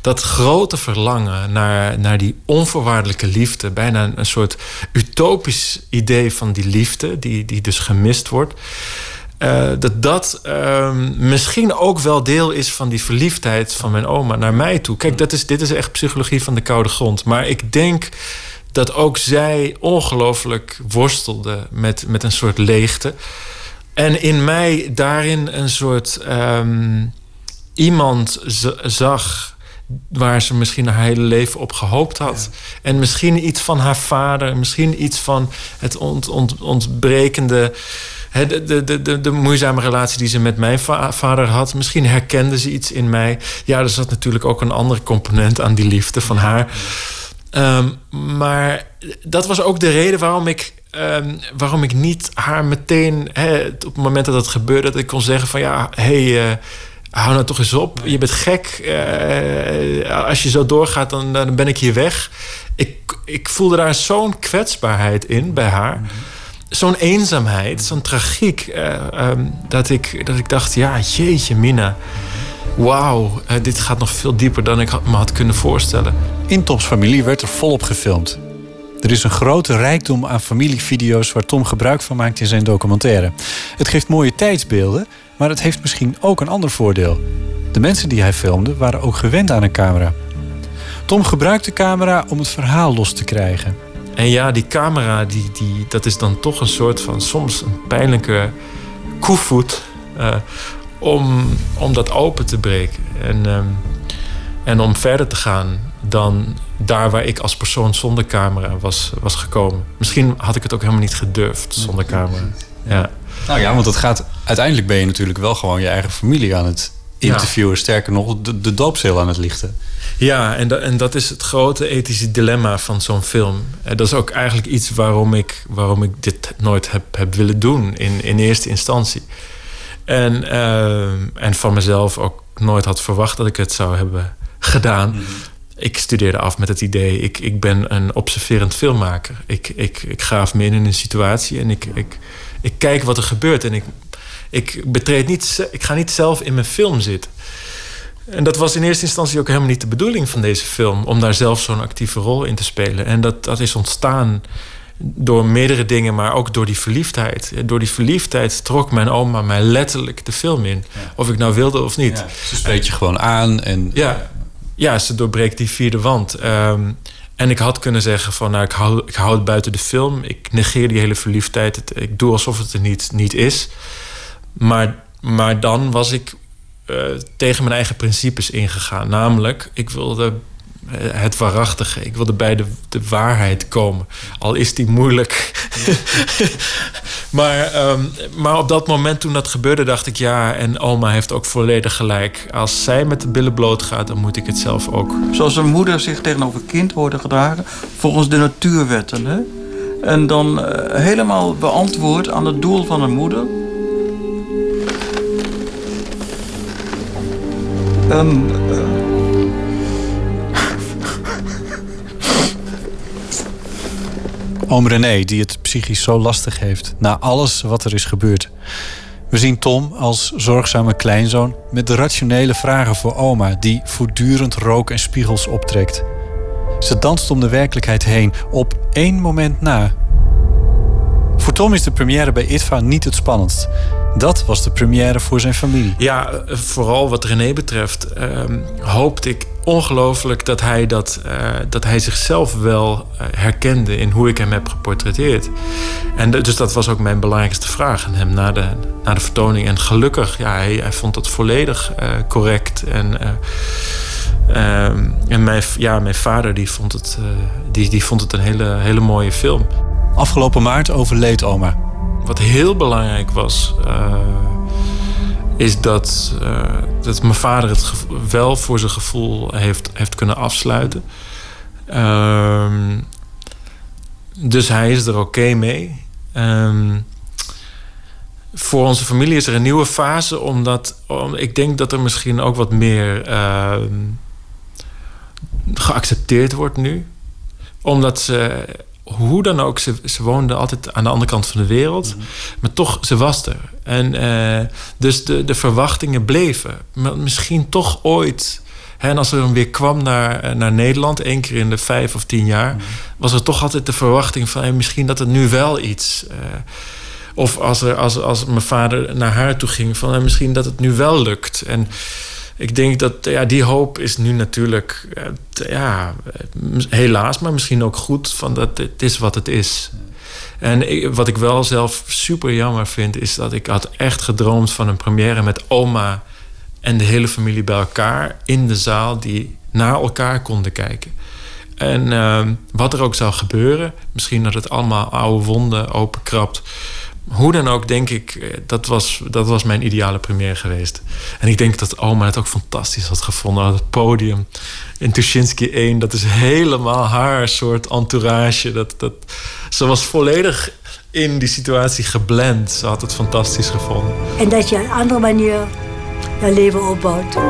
dat grote verlangen naar, naar die onvoorwaardelijke liefde, bijna een soort utopisch idee van die liefde, die, die dus gemist wordt. Uh, dat dat ehm, misschien ook wel deel is van die verliefdheid van mijn oma naar mij toe. Kijk, dat is, dit is echt psychologie van de koude grond. Maar ik denk dat ook zij ongelooflijk worstelde met, met een soort leegte. En in mij daarin een soort um, iemand zag waar ze misschien haar hele leven op gehoopt had. En misschien iets van haar vader, misschien iets van het ont, ont, ontbrekende. De, de, de, de, moeizame relatie die ze met mijn vader had. Misschien herkende ze iets in mij. Ja, er zat natuurlijk ook een andere component aan die liefde van haar. Um, maar dat was ook de reden waarom ik, um, waarom ik niet haar meteen, hè, op het moment dat het gebeurde, dat ik kon zeggen van ja, hé, hey, uh, hou nou toch eens op. Je bent gek. Uh, als je zo doorgaat, dan, dan ben ik hier weg. Ik, ik voelde daar zo'n kwetsbaarheid in bij haar. Zo'n eenzaamheid, zo'n tragiek. Uh, um, dat, ik, dat ik dacht, ja, jeetje, Mina. Wauw, eh, dit gaat nog veel dieper dan ik me had kunnen voorstellen. In Toms familie werd er volop gefilmd. Er is een grote rijkdom aan familievideo's waar Tom gebruik van maakt in zijn documentaire. Het geeft mooie tijdsbeelden, maar het heeft misschien ook een ander voordeel. De mensen die hij filmde waren ook gewend aan een camera. Tom gebruikt de camera om het verhaal los te krijgen. En ja, die camera, die, die, dat is dan toch een soort van soms een pijnlijke koevoet uh, om, om dat open te breken. En, um, en om verder te gaan dan daar waar ik als persoon zonder camera was, was gekomen. Misschien had ik het ook helemaal niet gedurfd zonder camera. Ja. Nou ja, want het gaat, uiteindelijk ben je natuurlijk wel gewoon je eigen familie aan het interviewen. Sterker nog, de, de aan het lichten. Ja, en, da, en dat is het grote ethische dilemma van zo'n film. En dat is ook eigenlijk iets waarom ik, waarom ik dit nooit heb, heb willen doen in, in eerste instantie. En, uh, en van mezelf ook nooit had verwacht dat ik het zou hebben gedaan. Mm -hmm. Ik studeerde af met het idee, ik, ik ben een observerend filmmaker. Ik, ik, ik graaf me in in een situatie en ik, ik, ik kijk wat er gebeurt. En ik, ik, betreed niet, ik ga niet zelf in mijn film zitten. En dat was in eerste instantie ook helemaal niet de bedoeling van deze film, om daar zelf zo'n actieve rol in te spelen. En dat, dat is ontstaan door meerdere dingen, maar ook door die verliefdheid. Door die verliefdheid trok mijn oma mij letterlijk de film in. Ja. Of ik nou wilde of niet. Ja, ze spreekt je gewoon aan. En... Ja, ja, ze doorbreekt die vierde wand. Um, en ik had kunnen zeggen van, nou, ik hou, ik hou het buiten de film. Ik negeer die hele verliefdheid. Het, ik doe alsof het er niet, niet is. Maar, maar dan was ik uh, tegen mijn eigen principes ingegaan. Namelijk, ik wilde het waarachtige. Ik wilde bij de, de waarheid komen. Al is die moeilijk. maar, um, maar op dat moment toen dat gebeurde, dacht ik ja. En oma heeft ook volledig gelijk. Als zij met de billen bloot gaat, dan moet ik het zelf ook. Zoals een moeder zich tegenover kind hoorde gedragen. volgens de natuurwetten. Hè? En dan uh, helemaal beantwoord aan het doel van een moeder. En. Uh, Oom René, die het psychisch zo lastig heeft na alles wat er is gebeurd. We zien Tom als zorgzame kleinzoon met de rationele vragen voor oma, die voortdurend rook en spiegels optrekt. Ze danst om de werkelijkheid heen, op één moment na. Voor Tom is de première bij ITVA niet het spannendst. Dat was de première voor zijn familie. Ja, vooral wat René betreft uh, hoopte ik ongelooflijk dat hij, dat, uh, dat hij zichzelf wel uh, herkende in hoe ik hem heb geportretteerd. En de, dus dat was ook mijn belangrijkste vraag aan hem na de, na de vertoning. En gelukkig, ja, hij, hij vond dat volledig uh, correct. En, ehm, en mijn, ja, mijn vader die vond het, die, die vond het een hele, hele mooie film. Afgelopen maart overleed oma. Wat heel belangrijk was is dat, uh, dat mijn vader het wel voor zijn gevoel heeft, heeft kunnen afsluiten. Um, dus hij is er oké mee. Um, voor onze familie is er een nieuwe fase, omdat om, ik denk dat er misschien ook wat meer uh, geaccepteerd wordt nu. Omdat ze hoe dan ook, ze, ze woonde altijd aan de andere kant van de wereld. Mm -hmm. Maar toch, ze was er. En uh, dus de, de verwachtingen bleven. Maar misschien toch ooit. Hè, en als er dan weer kwam naar, naar Nederland, één keer in de vijf of tien jaar, mm -hmm. was er toch altijd de verwachting van hey, misschien dat het nu wel iets. Uh, of als, er, als, als mijn vader naar haar toe ging, van hey, misschien dat het nu wel lukt. En ik denk dat ja, die hoop is nu natuurlijk, ja, helaas, maar misschien ook goed, van dat het is wat het is. En wat ik wel zelf super jammer vind, is dat ik had echt gedroomd van een première met oma en de hele familie bij elkaar in de zaal die naar elkaar konden kijken. En uh, wat er ook zou gebeuren, misschien dat het allemaal oude wonden openkrapt hoe dan ook, denk ik, eh, dat was, dat was mijn ideale première geweest. En ik denk dat oma het ook fantastisch had gevonden. Het podium in Tuschinski 1, dat is helemaal haar soort entourage. Dat, dat, ze was volledig in die situatie geblend. Ze had het fantastisch gevonden. En dat je een andere manier je leven opbouwt. Dat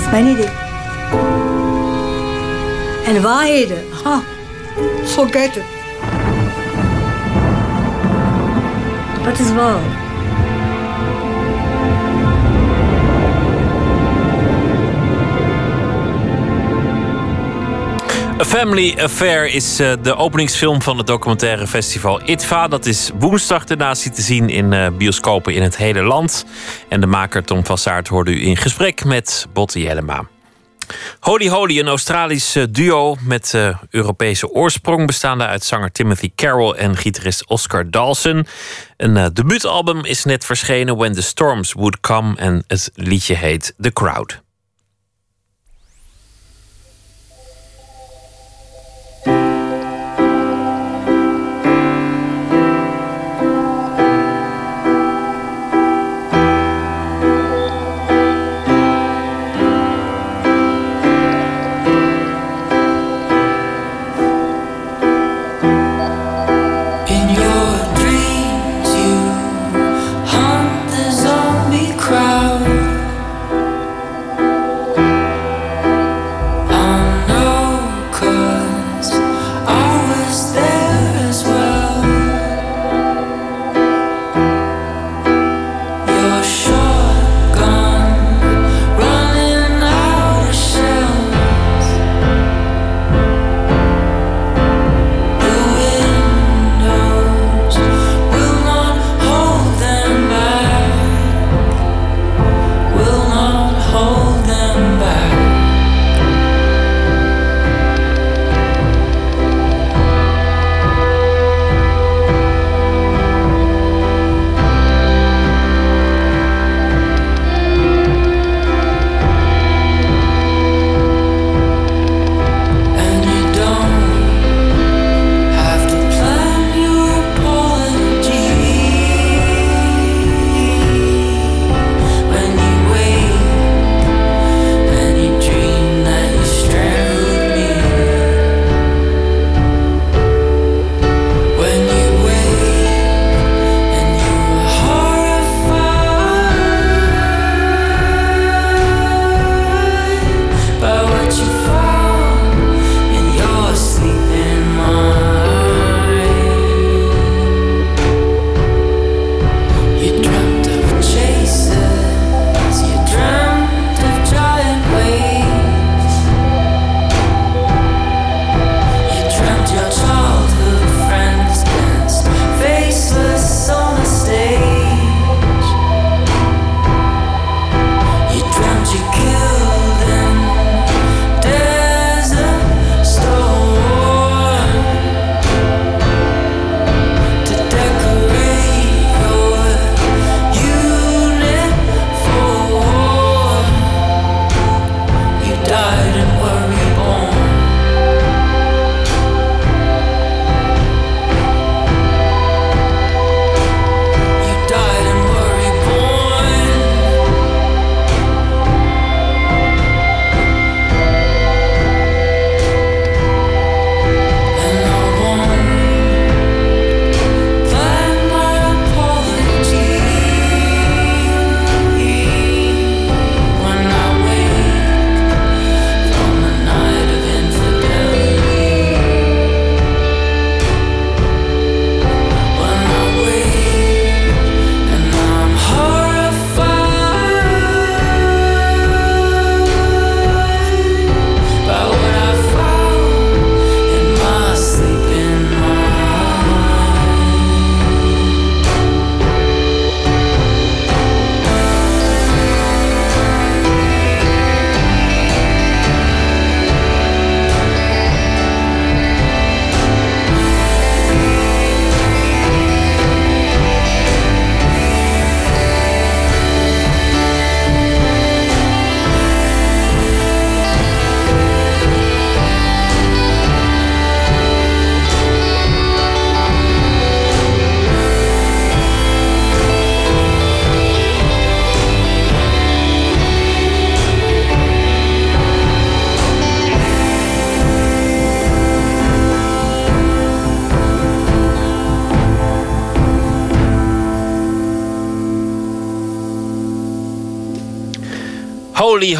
is mijn idee. En waarheden, ha, forget. Wat as well. A Family Affair is eh, de openingsfilm van het documentaire festival ITVA. Dat is woensdag daarnaast te zien in eh, bioscopen in het hele land. En de maker Tom Vassaert hoorde u in gesprek met Botti Jellema. Holy Holy, een Australisch uh, duo met Europese oorsprong... bestaande uit zanger Timothy Carroll en gitarist Oscar Dawson. Een debuutalbum is net verschenen, When the Storms Would Come... en het liedje heet The Crowd.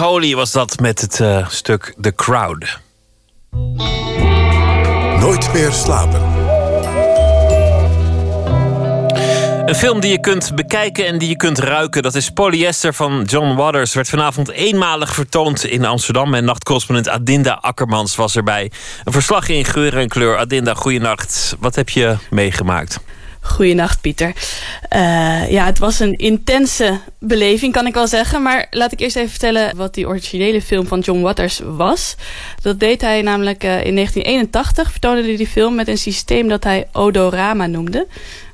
Holy was dat met het uh, stuk The Crowd. Nooit meer slapen. Een film die je kunt bekijken en die je kunt ruiken. Dat is Polyester van John Waters. Werd vanavond eenmalig vertoond in Amsterdam. En nachtcorrespondent Adinda Akkermans was erbij. Een verslag in geur en kleur. Adinda, goeienacht. Wat heb je meegemaakt? Goedenacht, Pieter. Uh, ja, het was een intense beleving, kan ik wel zeggen. Maar laat ik eerst even vertellen wat die originele film van John Waters was. Dat deed hij namelijk uh, in 1981. Vertoonde hij die film met een systeem dat hij Odorama noemde.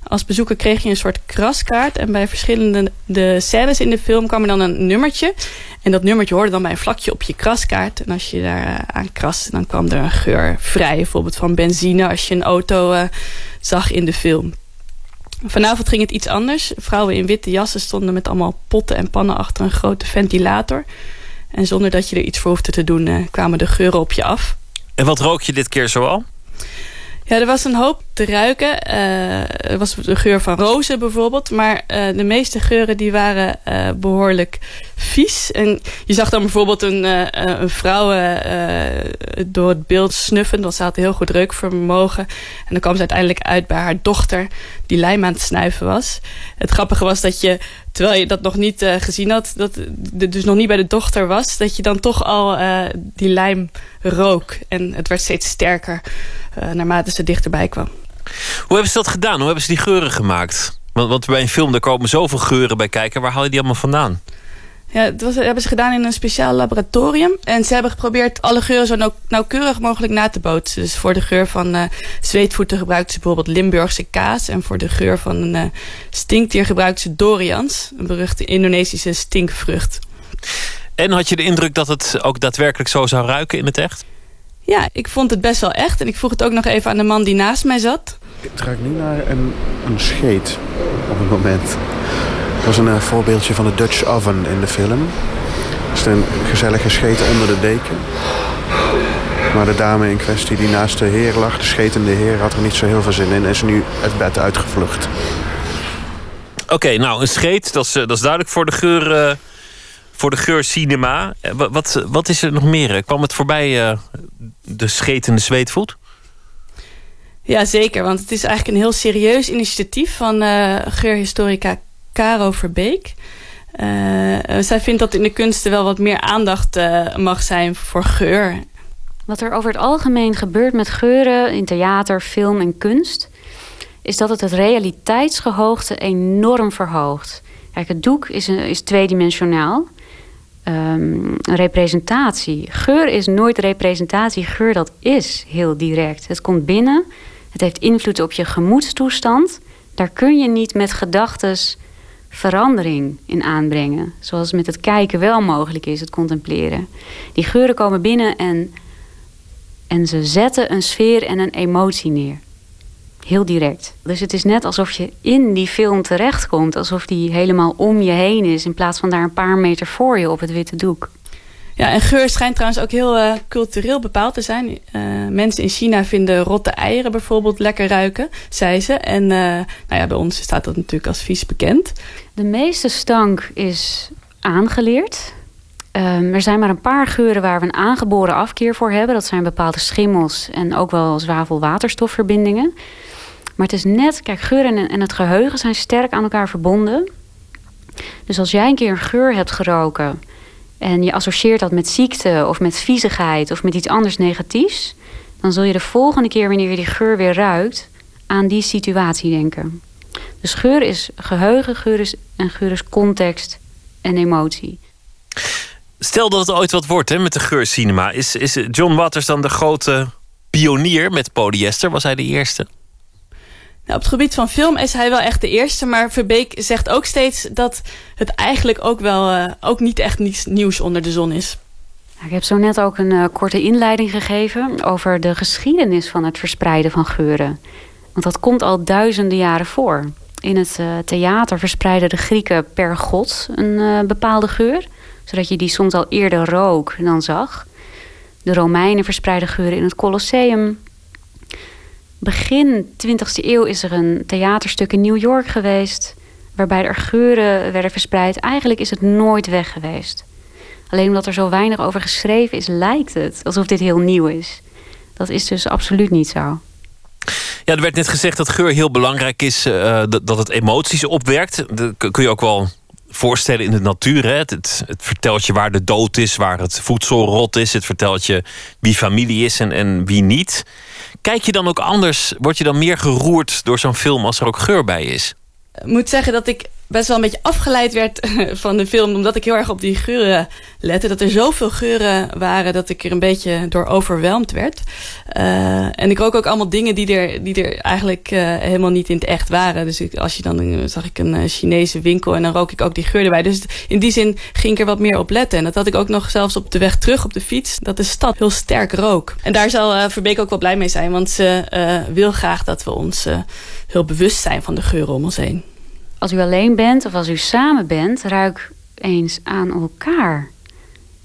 Als bezoeker kreeg je een soort kraskaart. En bij verschillende de scènes in de film kwam er dan een nummertje. En dat nummertje hoorde dan bij een vlakje op je kraskaart. En als je daar uh, aan kraste, dan kwam er een geur vrij. Bijvoorbeeld van benzine als je een auto uh, zag in de film. Vanavond ging het iets anders. Vrouwen in witte jassen stonden met allemaal potten en pannen achter een grote ventilator. En zonder dat je er iets voor hoefde te doen, uh, kwamen de geuren op je af. En wat rook je dit keer zoal? Ja, er was een hoop te ruiken. Uh, er was de geur van rozen bijvoorbeeld. Maar uh, de meeste geuren die waren uh, behoorlijk vies. En je zag dan bijvoorbeeld een, een vrouw door het beeld snuffen. Want ze had heel goed reukvermogen. En dan kwam ze uiteindelijk uit bij haar dochter die lijm aan het snuiven was. Het grappige was dat je, terwijl je dat nog niet gezien had... dat dus nog niet bij de dochter was... dat je dan toch al die lijm rook. En het werd steeds sterker naarmate ze dichterbij kwam. Hoe hebben ze dat gedaan? Hoe hebben ze die geuren gemaakt? Want, want bij een film daar komen zoveel geuren bij kijken. Waar haal je die allemaal vandaan? Ja, dat hebben ze gedaan in een speciaal laboratorium. En ze hebben geprobeerd alle geuren zo nauw, nauwkeurig mogelijk na te bootsen. Dus voor de geur van uh, zweetvoeten gebruikten ze bijvoorbeeld Limburgse kaas. En voor de geur van een uh, stinkdier gebruikten ze dorians. Een beruchte Indonesische stinkvrucht. En had je de indruk dat het ook daadwerkelijk zo zou ruiken in het echt? Ja, ik vond het best wel echt. En ik vroeg het ook nog even aan de man die naast mij zat. Het ruikt nu naar een, een scheet op het moment. Dat was een uh, voorbeeldje van de Dutch oven in de film. Het is een gezellige scheet onder de deken. Maar de dame in kwestie die naast de heer lag, de schetende heer, had er niet zo heel veel zin in en is nu het bed uitgevlucht. Oké, okay, nou een scheet, dat is, dat is duidelijk voor de geur. Uh voor de geur cinema. Wat, wat is er nog meer? Kwam het voorbij uh, de schetende zweetvoet? Ja, zeker. Want het is eigenlijk een heel serieus initiatief van uh, geurhistorica Caro Verbeek. Uh, zij vindt dat in de kunsten wel wat meer aandacht mag zijn voor geur. Wat er over het algemeen gebeurt met geuren in theater, film en kunst... is dat het het realiteitsgehoogte enorm verhoogt. Kijk, het doek is, is tweedimensionaal um, representatie. Geur is nooit representatie. Geur dat is heel direct. Het komt binnen. Het heeft invloed op je gemoedstoestand. Daar kun je niet met gedachtes verandering in aanbrengen. Zoals met het kijken wel mogelijk is, het contempleren. Die geuren komen binnen en, en ze zetten een sfeer en een emotie neer. Heel direct. Dus het is net alsof je in die film terechtkomt. Alsof die helemaal om je heen is. In plaats van daar een paar meter voor je op het witte doek. Ja, en geur schijnt trouwens ook heel uh, cultureel bepaald te zijn. Uh, mensen in China vinden rotte eieren bijvoorbeeld lekker ruiken, zei ze. En uh, nou ja, bij ons staat dat natuurlijk als vies bekend. De meeste stank is aangeleerd. Um, er zijn maar een paar geuren waar we een aangeboren afkeer voor hebben. Dat zijn bepaalde schimmels en ook wel zwavel-waterstofverbindingen. Maar het is net, kijk, geur en, en het geheugen zijn sterk aan elkaar verbonden. Dus als jij een keer een geur hebt geroken en je associeert dat met ziekte of met viezigheid of met iets anders negatiefs, dan zul je de volgende keer wanneer je die geur weer ruikt aan die situatie denken. Dus geur is geheugen, geur is, en geur is context en emotie. Stel dat het ooit wat wordt hè, met de geurcinema. Is, is John Waters dan de grote pionier met polyester? Was hij de eerste? Nou, op het gebied van film is hij wel echt de eerste. Maar Verbeek zegt ook steeds dat het eigenlijk ook wel uh, ook niet echt niets nieuws onder de zon is. Ik heb zo net ook een uh, korte inleiding gegeven over de geschiedenis van het verspreiden van geuren. Want dat komt al duizenden jaren voor. In het uh, theater verspreiden de Grieken per god een bepaalde geur, zodat je die soms al eerder rook dan zag. De Romeinen verspreiden geuren in het Colosseum. Begin 20e eeuw is er een theaterstuk in New York geweest. Waarbij er geuren werden verspreid. Eigenlijk is het nooit weg geweest. Alleen omdat er zo weinig over geschreven is, lijkt het alsof dit heel nieuw is. Dat is dus absoluut niet zo. Ja, er werd net gezegd dat geur heel belangrijk is, eh, dat, het emoties opwerkt. Dat kun- je ook wel voorstellen in de natuur. Hè? Het, het, het vertelt je waar de dood is, waar het voedsel rot is. Het vertelt je wie familie is en, en wie niet. Kijk je dan ook anders, word je dan meer geroerd door zo'n film als er ook geur bij is? Ik moet zeggen dat ik best wel een beetje afgeleid werd van de film. Omdat ik heel erg op die geuren lette. Dat er zoveel geuren waren dat ik er een beetje door overweldigd werd. Eh, en ik rook ook allemaal dingen die er, die er eigenlijk eh, helemaal niet in het echt waren. Dus als je dan eh, zag ik een eh, Chinese winkel en dan rook ik ook die geur erbij. Dus in die zin ging ik er wat meer op letten. En dat had ik ook nog zelfs op de weg terug op de fiets. Dat de stad heel sterk rook. En daar zal eh, Verbeek ook wel blij mee zijn. Want ze eh, wil graag dat we ons eh, heel bewust zijn van de geuren om ons heen. Als u alleen bent of als u samen bent, ruik eens aan elkaar.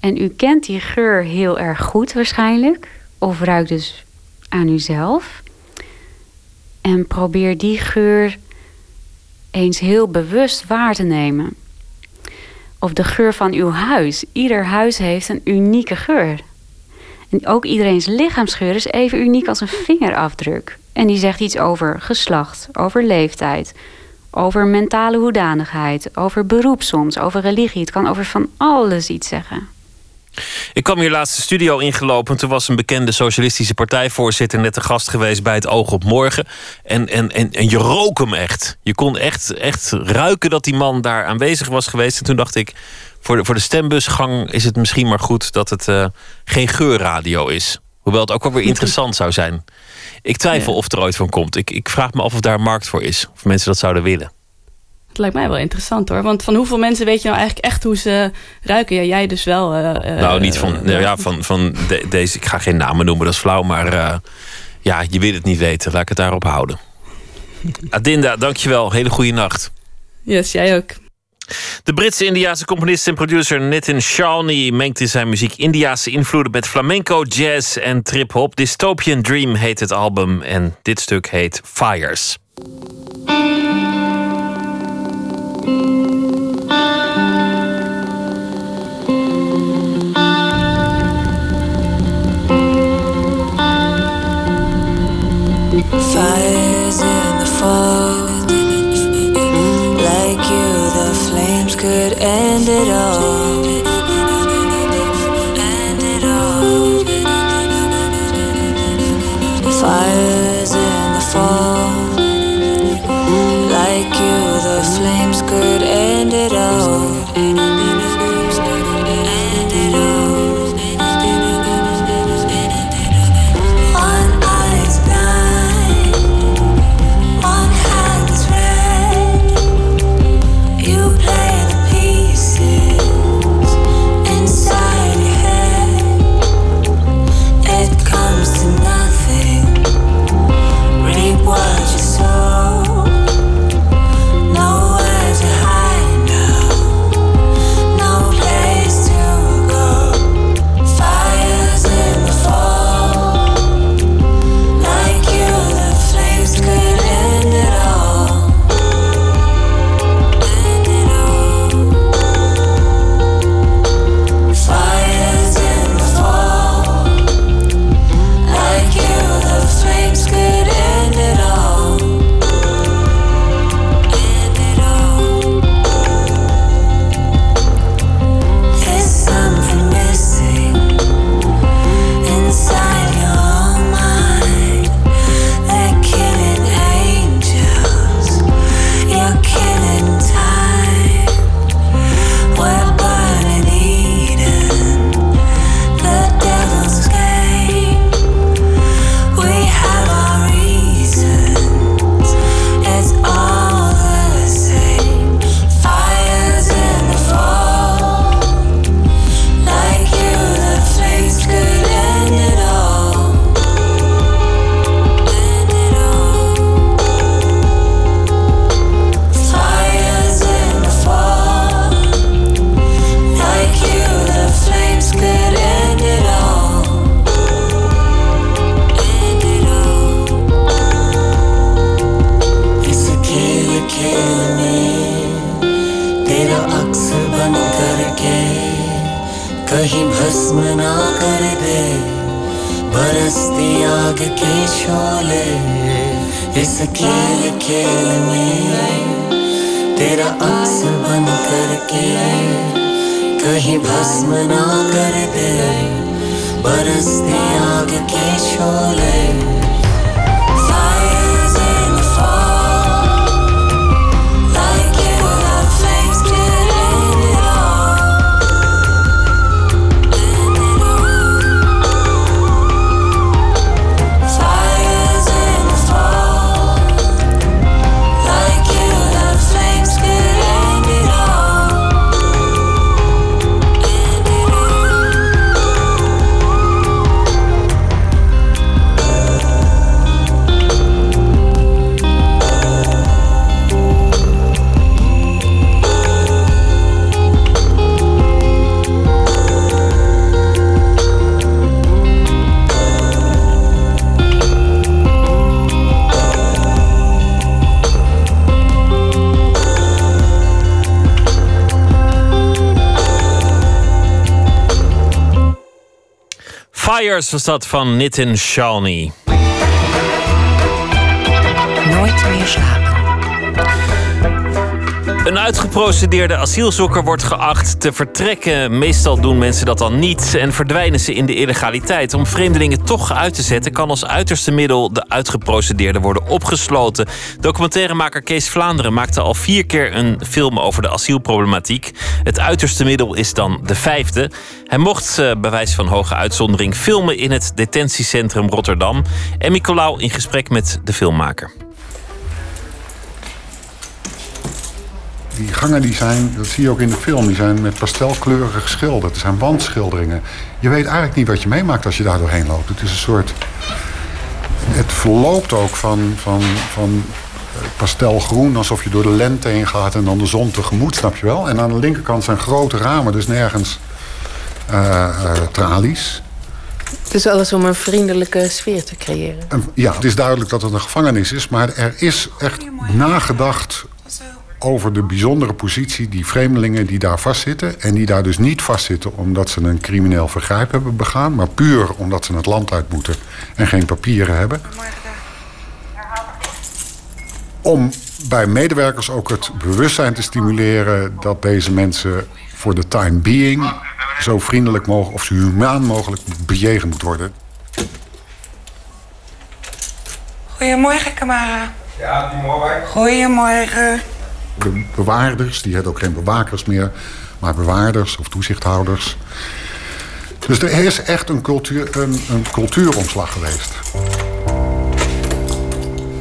En u kent die geur heel erg goed waarschijnlijk. Of ruikt dus aan uzelf. En probeer die geur eens heel bewust waar te nemen. Of de geur van uw huis. Ieder huis heeft een unieke geur. En ook iedereen's lichaamsgeur is even uniek als een vingerafdruk. En die zegt iets over geslacht, over leeftijd, over mentale hoedanigheid, over beroep soms, over religie. Het kan over van alles iets zeggen. Ik kwam hier laatst de studio ingelopen. Toen was een bekende socialistische partijvoorzitter net de gast geweest bij het Oog op Morgen. En, en, en, en je rook hem echt. Je kon echt, echt ruiken dat die man daar aanwezig was geweest. En toen dacht ik, voor de, voor de stembusgang is het misschien maar goed dat het eh, geen geurradio is. Hoewel het ook wel weer interessant zou zijn. Ik twijfel Ja. of er ooit van komt. Ik, ik vraag me af of daar een markt voor is. Of mensen dat zouden willen. Het lijkt mij wel interessant hoor. Want van hoeveel mensen weet je nou eigenlijk echt hoe ze ruiken? Ja, jij dus wel. eh, eh, nou, niet van, nou ja, van, van de- deze. Ik ga geen namen noemen, dat is flauw. Maar eh, ja, je wil het niet weten. Laat ik het daarop houden. Adinda, dankjewel. Hele goede nacht. Yes, jij ook. De Britse Indiaanse componist en producer Nitin Shawnee mengt in zijn muziek Indiaanse invloeden met flamenco, jazz en trip-hop. Dystopian Dream heet het album en dit stuk heet Fires. Fires in the. Could end it all. End it all. Fires in the fall. Like you, the flames could end it all. Fires was dat van Nitin Shalni. Nooit meer slapen. Een uitgeprocedeerde asielzoeker wordt geacht te vertrekken. Meestal doen mensen dat dan niet en verdwijnen ze in de illegaliteit. Om vreemdelingen toch uit te zetten, kan als uiterste middel de uitgeprocedeerde worden opgesloten. Documentairemaker Kees Vlaanderen maakte al vier keer een film over de asielproblematiek. Het uiterste middel is dan de vijfde. Hij mocht, eh, bij wijze van hoge uitzondering, filmen in het detentiecentrum Rotterdam. En Nicolaou in gesprek met de filmmaker. Die gangen die zijn, dat zie je ook in de film, die zijn met pastelkleurige geschilderd. Het zijn wandschilderingen. Je weet eigenlijk niet wat je meemaakt als je daar doorheen loopt. Het is een soort. Het verloopt ook van, van, van pastelgroen, alsof je door de lente heen gaat en dan de zon tegemoet, snap je wel? En aan de linkerkant zijn grote ramen, dus nergens eh, eh, tralies. Het is alles om een vriendelijke sfeer te creëren. En ja, het is duidelijk dat het een gevangenis is, maar er is echt nagedacht over de bijzondere positie die vreemdelingen die daar vastzitten. En die daar dus niet vastzitten omdat ze een crimineel vergrijp hebben begaan, maar puur omdat ze het land uit moeten en geen papieren hebben. Om bij medewerkers ook het bewustzijn te stimuleren dat deze mensen voor de time being zo vriendelijk mogelijk of zo humaan mogelijk bejegend moet worden. Goedemorgen, Kamara. Ja, goedemorgen. Goedemorgen. De bewaarders, die hadden ook geen bewakers meer, maar bewaarders of toezichthouders. Dus er is echt een, cultuur, een, een cultuuromslag geweest.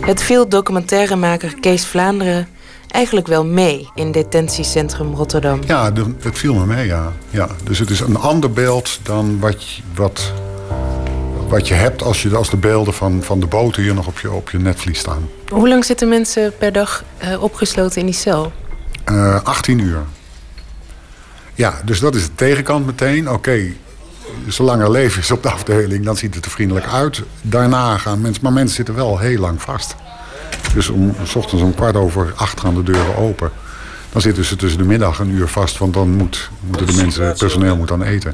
Het viel documentairemaker Kees Vlaanderen eigenlijk wel mee in detentiecentrum Rotterdam. Ja, het viel me mee, ja. ja. Dus het is een ander beeld dan wat, je- wat, wat je hebt als, je, als de beelden van, van de boten hier nog op je, op je netvlies staan. Hoe lang zitten mensen per dag eh, opgesloten in die cel? Eh 18 uur. Ja, dus dat is de tegenkant meteen. Oké, zolang er leven is op de afdeling, dan ziet het er vriendelijk uit. Daarna gaan mensen, maar mensen zitten wel heel lang vast. Dus om, s ochtends om kwart over acht gaan de deuren open. Dan zitten ze tussen de middag een uur vast, want dan moet, moeten de mensen, het personeel moet dan eten.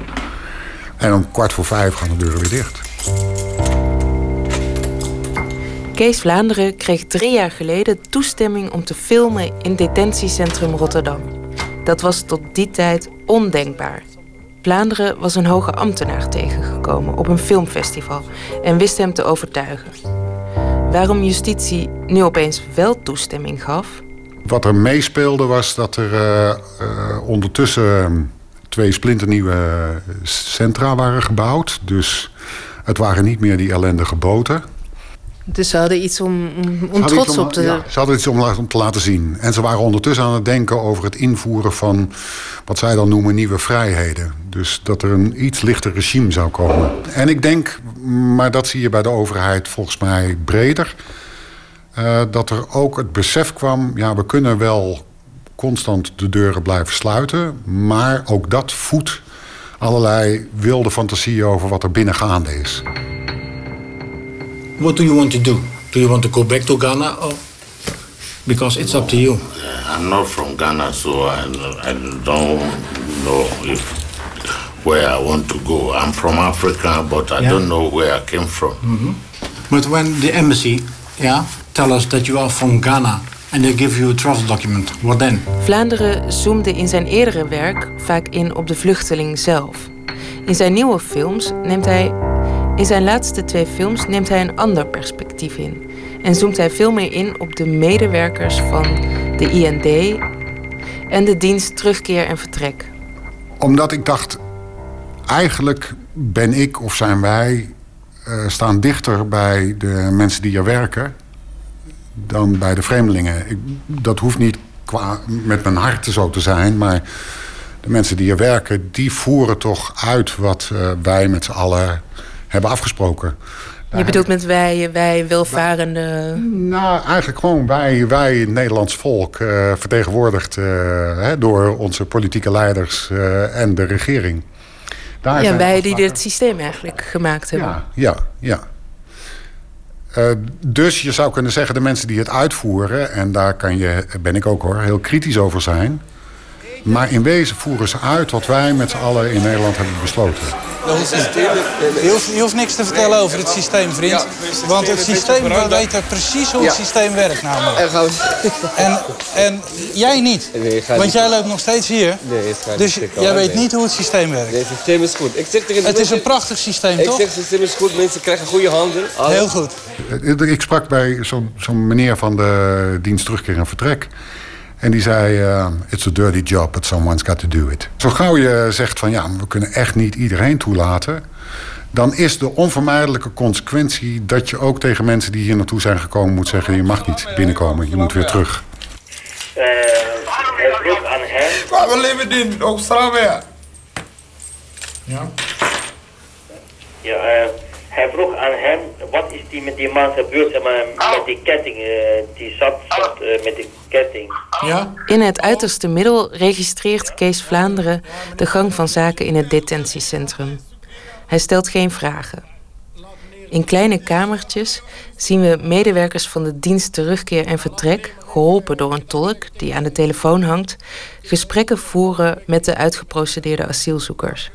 En om kwart voor vijf gaan de deuren weer dicht. Kees Vlaanderen kreeg drie jaar geleden toestemming om te filmen in detentiecentrum Rotterdam. Dat was tot die tijd ondenkbaar. Vlaanderen was een hoge ambtenaar tegengekomen op een filmfestival en wist hem te overtuigen. Waarom justitie nu opeens wel toestemming gaf, Wat er meespeelde was dat er eh, eh, ondertussen eh, twee splinternieuwe eh, centra waren gebouwd. Dus het waren niet meer die ellendige boten. Dus ze hadden iets om, om, trots iets om- op te... ja, ze hadden iets om te laten zien. En ze waren ondertussen aan het denken over het invoeren van... wat zij dan noemen nieuwe vrijheden. Dus dat er een iets lichter regime zou komen. En ik denk, maar dat zie je bij de overheid volgens mij breder... eh, dat er ook het besef kwam... ja, we kunnen wel constant de deuren blijven sluiten... maar ook dat voedt allerlei wilde fantasieën over wat er binnen gaande is. What do you want to do? Do you want to go back to Ghana? Or? Because it's up to you. I'm not from Ghana, so I, I don't know if where I want to go. I'm from Africa, but I Yeah. don't know where I came from. Mhm. But when the embassy, yeah, tell us that you are from Ghana and they give you a travel document. What then? Vlaanderen zoomde in zijn eerdere werk vaak in op de vluchteling zelf. In zijn nieuwe films neemt hij. In zijn laatste twee films neemt hij een ander perspectief in. En zoomt hij veel meer in op de medewerkers van de IND en de dienst terugkeer en vertrek. Omdat ik dacht, eigenlijk ben ik of zijn wij eh, staan dichter bij de mensen die er werken dan bij de vreemdelingen. Dat hoeft niet qua, met mijn hart zo te zijn, maar de mensen die er werken, die voeren toch uit wat eh, wij met z'n allen hebben afgesproken. Je bedoelt met wij, wij welvarende. Nou, eigenlijk gewoon wij, wij het Nederlands volk, eh, vertegenwoordigd eh, door onze politieke leiders eh, en de regering. Daar ja, wij die dit systeem eigenlijk gemaakt hebben. Ja, ja, ja. Dus je zou kunnen zeggen, de mensen die het uitvoeren... en daar kan je, ben ik ook hoor, heel kritisch over zijn... maar in wezen voeren ze uit wat wij met z'n allen in Nederland hebben besloten. Je hoeft, je hoeft niks te vertellen over het systeem, vriend. Want het systeem, we weten precies hoe het systeem werkt namelijk. En En, en jij niet. Want jij loopt nog steeds hier. Dus. Ik jij weet niet. hoe het systeem werkt. Nee, het systeem is goed. Ik zeg tegen de Het is een prachtig systeem, Ik toch? zeg, het systeem is goed. Mensen krijgen goede handen. Heel goed. Ik sprak bij zo'n zo'n meneer van de dienst terugkeer en vertrek. En die zei, eh, it's a dirty job, but someone's got to do it. Zo gauw je zegt van ja, we kunnen echt niet iedereen toelaten... dan is de onvermijdelijke consequentie dat je ook tegen mensen die hier naartoe zijn gekomen moet zeggen... je mag niet binnenkomen, je moet weer terug. Maar we leven in Australië. Ja. Ja, eh, hij vroeg aan hem, wat is die met die man gebeurd, zeg maar, met die ketting, die zat, zat met die ketting. Ja? In het uiterste middel registreert Kees Vlaanderen de gang van zaken in het detentiecentrum. Hij stelt geen vragen. In kleine kamertjes zien we medewerkers van de dienst terugkeer en vertrek, geholpen door een tolk die aan de telefoon hangt, gesprekken voeren met de uitgeprocedeerde asielzoekers.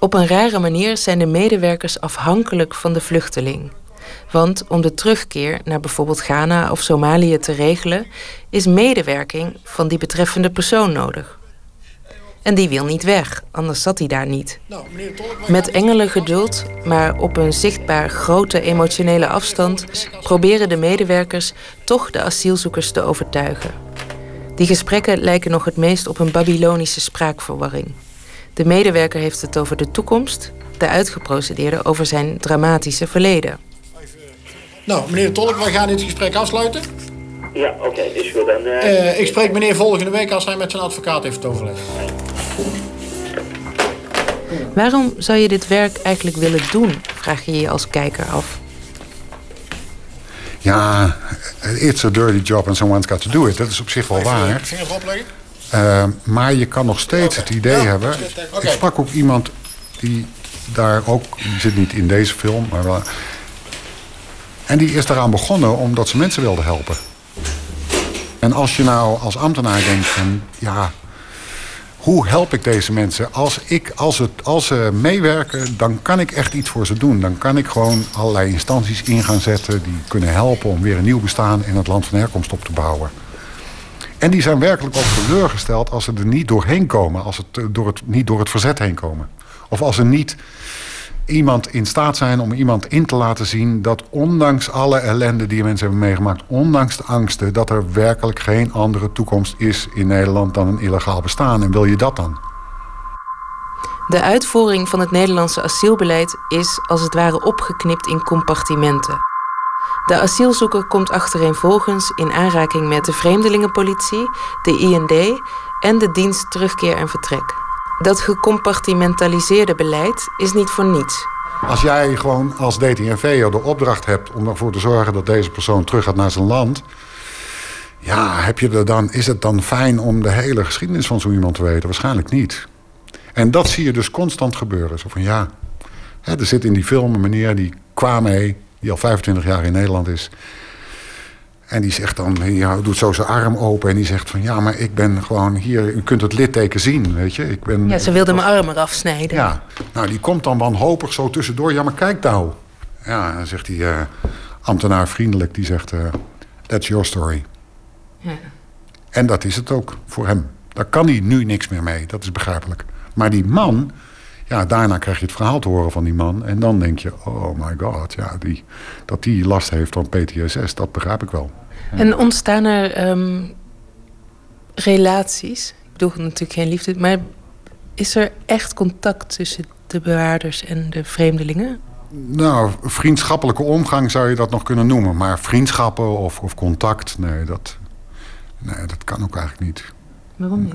Op een rare manier zijn de medewerkers afhankelijk van de vluchteling. Want om de terugkeer naar bijvoorbeeld Ghana of Somalië te regelen, is medewerking van die betreffende persoon nodig. En die wil niet weg, anders zat hij daar niet. Met engelen geduld, maar op een zichtbaar grote emotionele afstand, proberen de medewerkers toch de asielzoekers te overtuigen. Die gesprekken lijken nog het meest op een Babylonische spraakverwarring. De medewerker heeft het over de toekomst, de uitgeprocedeerde over zijn dramatische verleden. Nou, meneer Tolk, wij gaan dit gesprek afsluiten. Ja, oké, is goed. En, eh, Eh, ik spreek meneer volgende week als hij met zijn advocaat heeft overlegd. Waarom zou je dit werk eigenlijk willen doen, vraag je je als kijker af. Ja, it's a dirty job and someone's got to do it. Dat is op zich wel waar. Vinger erop Eh, maar je kan nog steeds het idee hebben. Oké. Ik sprak ook iemand die daar ook, die zit niet in deze film, maar wel. En die is daaraan begonnen omdat ze mensen wilde helpen. En als je nou als ambtenaar denkt van ja, hoe help ik deze mensen? Als, ik, als, het, als ze meewerken, dan kan ik echt iets voor ze doen. Dan kan ik gewoon allerlei instanties in gaan zetten die kunnen helpen om weer een nieuw bestaan in het land van herkomst op te bouwen. En die zijn werkelijk ook teleurgesteld als ze er niet doorheen komen. Als het, eh, door het, niet door het verzet heen komen. Of als er niet iemand in staat zijn om iemand in te laten zien... dat ondanks alle ellende die mensen hebben meegemaakt... ondanks de angsten, dat er werkelijk geen andere toekomst is in Nederland... dan een illegaal bestaan. En wil je dat dan? De uitvoering van het Nederlandse asielbeleid is als het ware opgeknipt in compartimenten. De asielzoeker komt achtereenvolgens in aanraking met de vreemdelingenpolitie, de IND en de dienst terugkeer en vertrek. Dat gecompartimentaliseerde beleid is niet voor niets. Als jij gewoon als DTNV'er de opdracht hebt om ervoor te zorgen dat deze persoon terug gaat naar zijn land. Ja, heb je er dan, is het dan fijn om de hele geschiedenis van zo iemand te weten? Waarschijnlijk niet. En dat zie je dus constant gebeuren. Zo van ja, hè, er zit in die film een meneer die kwam mee, die al 25 jaar in Nederland is. En die zegt dan, ja, doet zo zijn arm open en die zegt van ja, maar ik ben gewoon hier, u kunt het litteken zien, weet je. Ik ben, Ja, ze wilde mijn arm eraf snijden. ja, nou die komt dan wanhopig zo tussendoor. Ja, maar kijk nou. Ja, dan zegt die eh, ambtenaar vriendelijk, die zegt... eh, That's your story. Ja. En dat is het ook voor hem. Daar kan hij nu niks meer mee, dat is begrijpelijk. Maar die man, ja, daarna krijg je het verhaal te horen van die man. En dan denk je, oh my god, ja, die, dat die last heeft van PTSS, dat begrijp ik wel. En ontstaan er ehm, relaties? Ik bedoel natuurlijk geen liefde, maar is er echt contact tussen de bewaarders en de vreemdelingen? Nou, vriendschappelijke omgang zou je dat nog kunnen noemen. Maar vriendschappen of, of contact, nee dat, nee, dat kan ook eigenlijk niet. Waarom niet?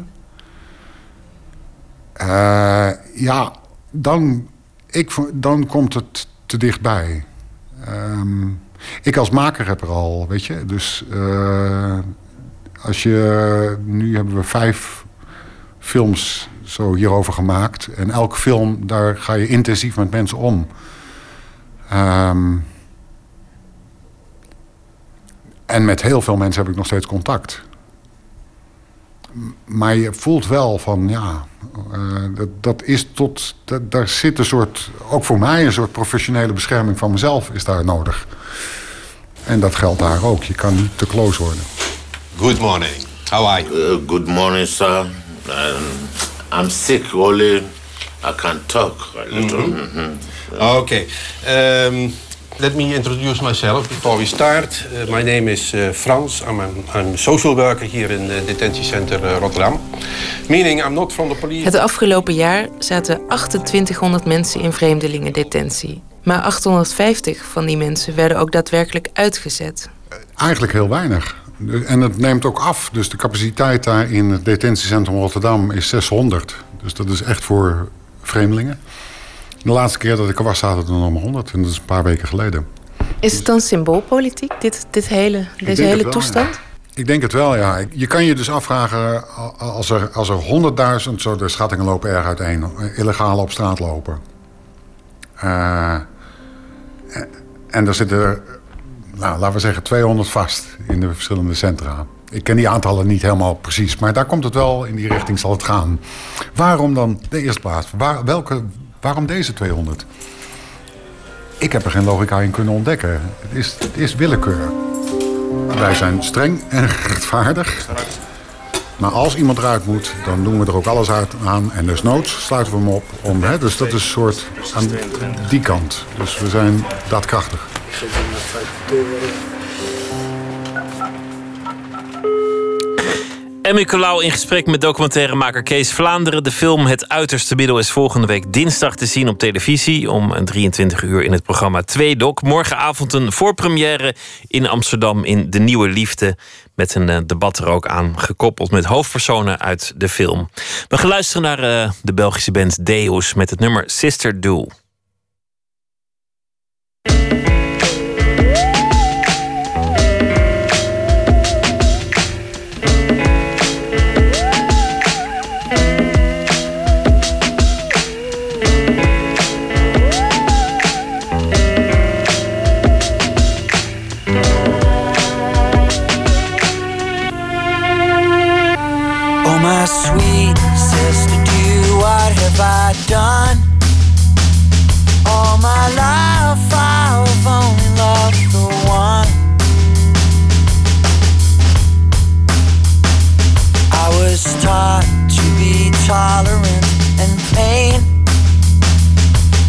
Eh, ja, dan, ik, dan komt het te dichtbij. Ehm, ik als maker heb er al, weet je. Dus eh, als je... Nu hebben we vijf films zo hierover gemaakt. En elke film, daar ga je intensief met mensen om. Ehm, en met heel veel mensen heb ik nog steeds contact. Maar je voelt wel van, ja, eh, dat, dat is tot, dat, daar zit een soort, ook voor mij, een soort professionele bescherming van mezelf is daar nodig. En dat geldt daar ook. Je kan niet te close worden. Good morning. How are you? good morning, sir. Um, I'm sick, only I can talk a little. Mhm. Mhm. Okay. Um, let me introduce myself before we start. Uh, my name is uh, Frans. I'm a I'm social worker here in the detention center uh, Rotterdam. Meaning I'm not from the police. Het afgelopen jaar zaten 2800 mensen in vreemdelingendetentie. Maar 850 van die mensen werden ook daadwerkelijk uitgezet. Eigenlijk heel weinig. En het neemt ook af. Dus de capaciteit daar in het detentiecentrum Rotterdam is 600. Dus dat is echt voor vreemdelingen. De laatste keer dat ik er was, zaten er nog maar 100. En dat is een paar weken geleden. Is het dan symboolpolitiek, dit, dit hele, deze hele wel, toestand? ja. Ik denk het wel, ja. Je kan je dus afvragen, als er, als er 100.000, zo de schattingen lopen erg uiteen, illegaal op straat lopen. Eh, en er zitten er, nou, laten we zeggen, 200 vast in de verschillende centra. Ik ken die aantallen niet helemaal precies, maar daar komt het wel, in die richting zal het gaan. Waarom dan de eerste plaats? Waar, welke, waarom deze 200? Ik heb er geen logica in kunnen ontdekken. Het is, het is willekeur. Wij zijn streng en rechtvaardig. Maar als iemand eruit moet, dan doen we er ook alles uit aan. En desnoods sluiten we hem op. Om, hè, dus dat is een soort aan die kant. Dus we zijn daadkrachtig. Emmy Colau in gesprek met documentairemaker Kees Vlaanderen. De film Het Uiterste Middel is volgende week dinsdag te zien op televisie... om 23 uur in het programma 2 Doc. Morgenavond een voorpremière in Amsterdam in De Nieuwe Liefde... met een eh, debat er ook aan gekoppeld met hoofdpersonen uit de film. We gaan luisteren naar eh, de Belgische band Deus met het nummer Sister Do. Done? All my life I've only loved the one. I was taught to be tolerant and pain.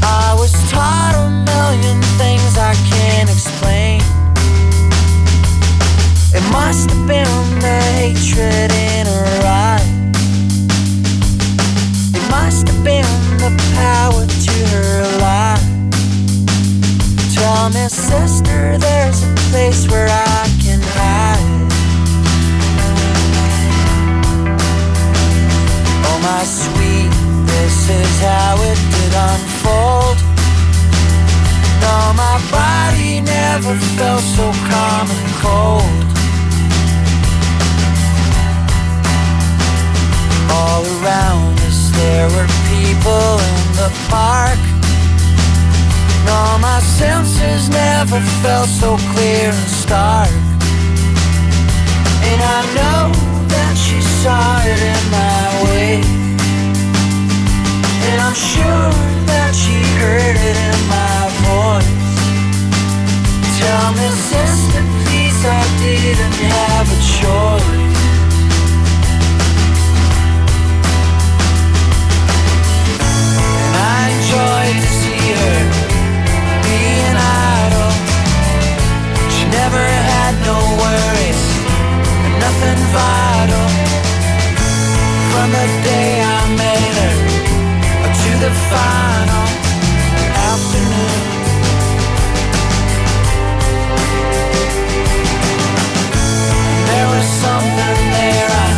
I was taught a million things I can't explain. It must have been the hatred in her eye. It must have been power to her lie. Tell me, sister, there's a place where I can hide. Oh, my sweet, this is how it did unfold. No, my body never felt so calm and cold. All around us there were people the park. No, my senses never felt so clear and stark. And I know that she saw it in my way. And I'm sure that she heard it in my voice. Tell me, sister, please, how did annoyed to see her being idle. She never had no worries, nothing vital. From the day I met her to the final afternoon. There was something there, I,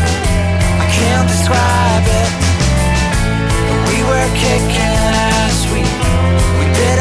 I can't describe it. We were kicking.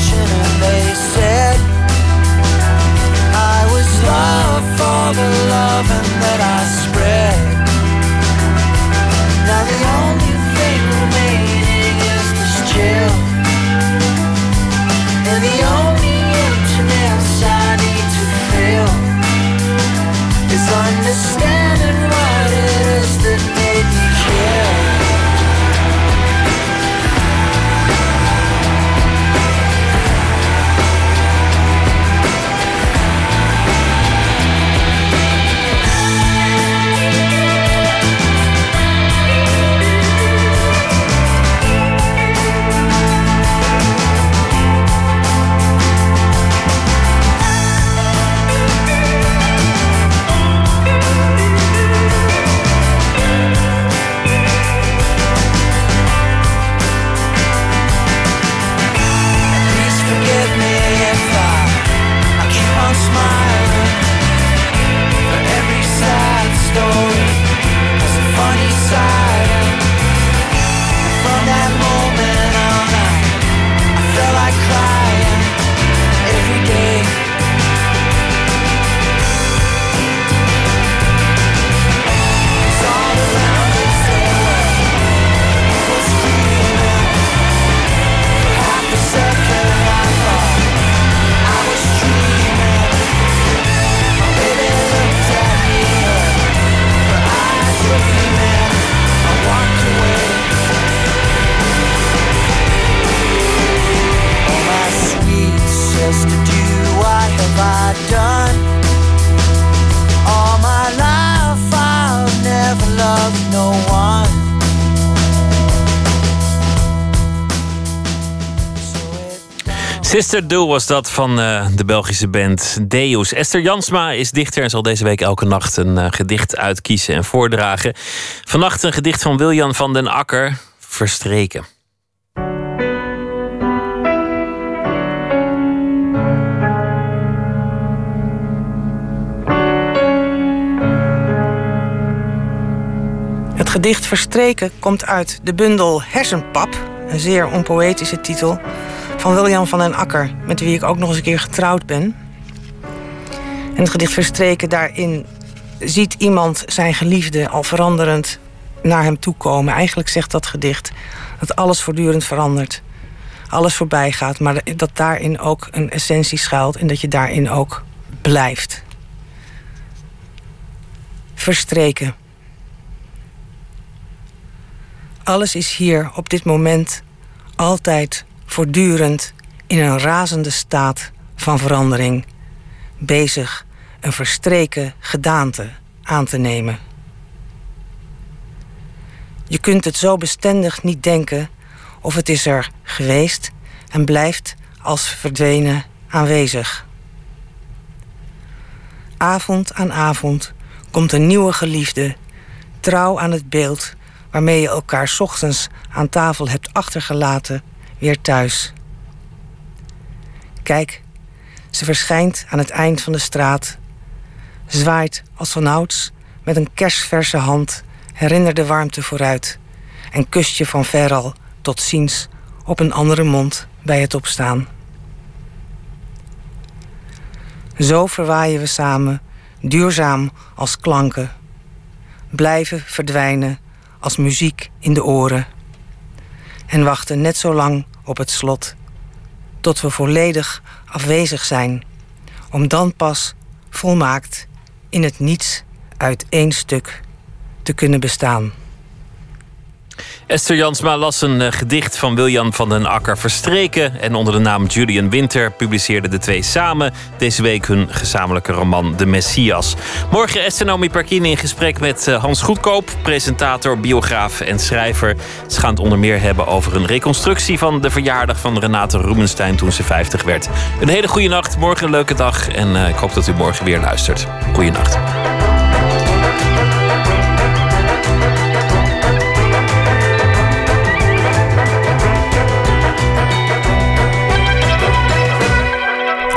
passion and they said I was love for the love and that I spread. Now the only Sister Do was dat van eh, de Belgische band Deus. Esther Jansma is dichter en zal deze week elke nacht een eh, gedicht uitkiezen en voordragen. Vannacht een gedicht van Wiljan van den Akker, Verstreken. Het gedicht Verstreken komt uit de bundel Hersenpap, een zeer onpoëtische titel, van William van den Akker, met wie ik ook nog eens een keer getrouwd ben. En het gedicht Verstreken, daarin ziet iemand zijn geliefde al veranderend naar hem toe komen. Eigenlijk zegt dat gedicht dat alles voortdurend verandert. Alles voorbij gaat, maar dat daarin ook een essentie schuilt en dat je daarin ook blijft. Verstreken. Alles is hier op dit moment altijd voortdurend in een razende staat van verandering, bezig een verstreken gedaante aan te nemen. Je kunt het zo bestendig niet denken of het is er geweest en blijft als verdwenen aanwezig. Avond aan avond komt een nieuwe geliefde, trouw aan het beeld waarmee je elkaar ochtends aan tafel hebt achtergelaten, weer thuis. Kijk, ze verschijnt aan het eind van de straat, zwaait als vanouds met een kersverse hand, herinner de warmte vooruit en kust je van ver al tot ziens op een andere mond bij het opstaan. Zo verwaaien we samen, duurzaam als klanken, blijven verdwijnen als muziek in de oren. En wachten net zo lang op het slot tot we volledig afwezig zijn, om dan pas volmaakt in het niets uit één stuk te kunnen bestaan. Esther Jansma las een eh, gedicht van Wiljan van den Akker Verstreken. En onder de naam Julian Winter publiceerden de twee samen deze week hun gezamenlijke roman De Messias. Morgen Esther Naomi Parkini in gesprek met eh, Hans Goedkoop, presentator, biograaf en schrijver. Ze gaan het onder meer hebben over een reconstructie van de verjaardag van Renate Rubenstein toen ze 50 werd. Een hele goede nacht, morgen een leuke dag en eh, ik hoop dat u morgen weer luistert. Goeienacht.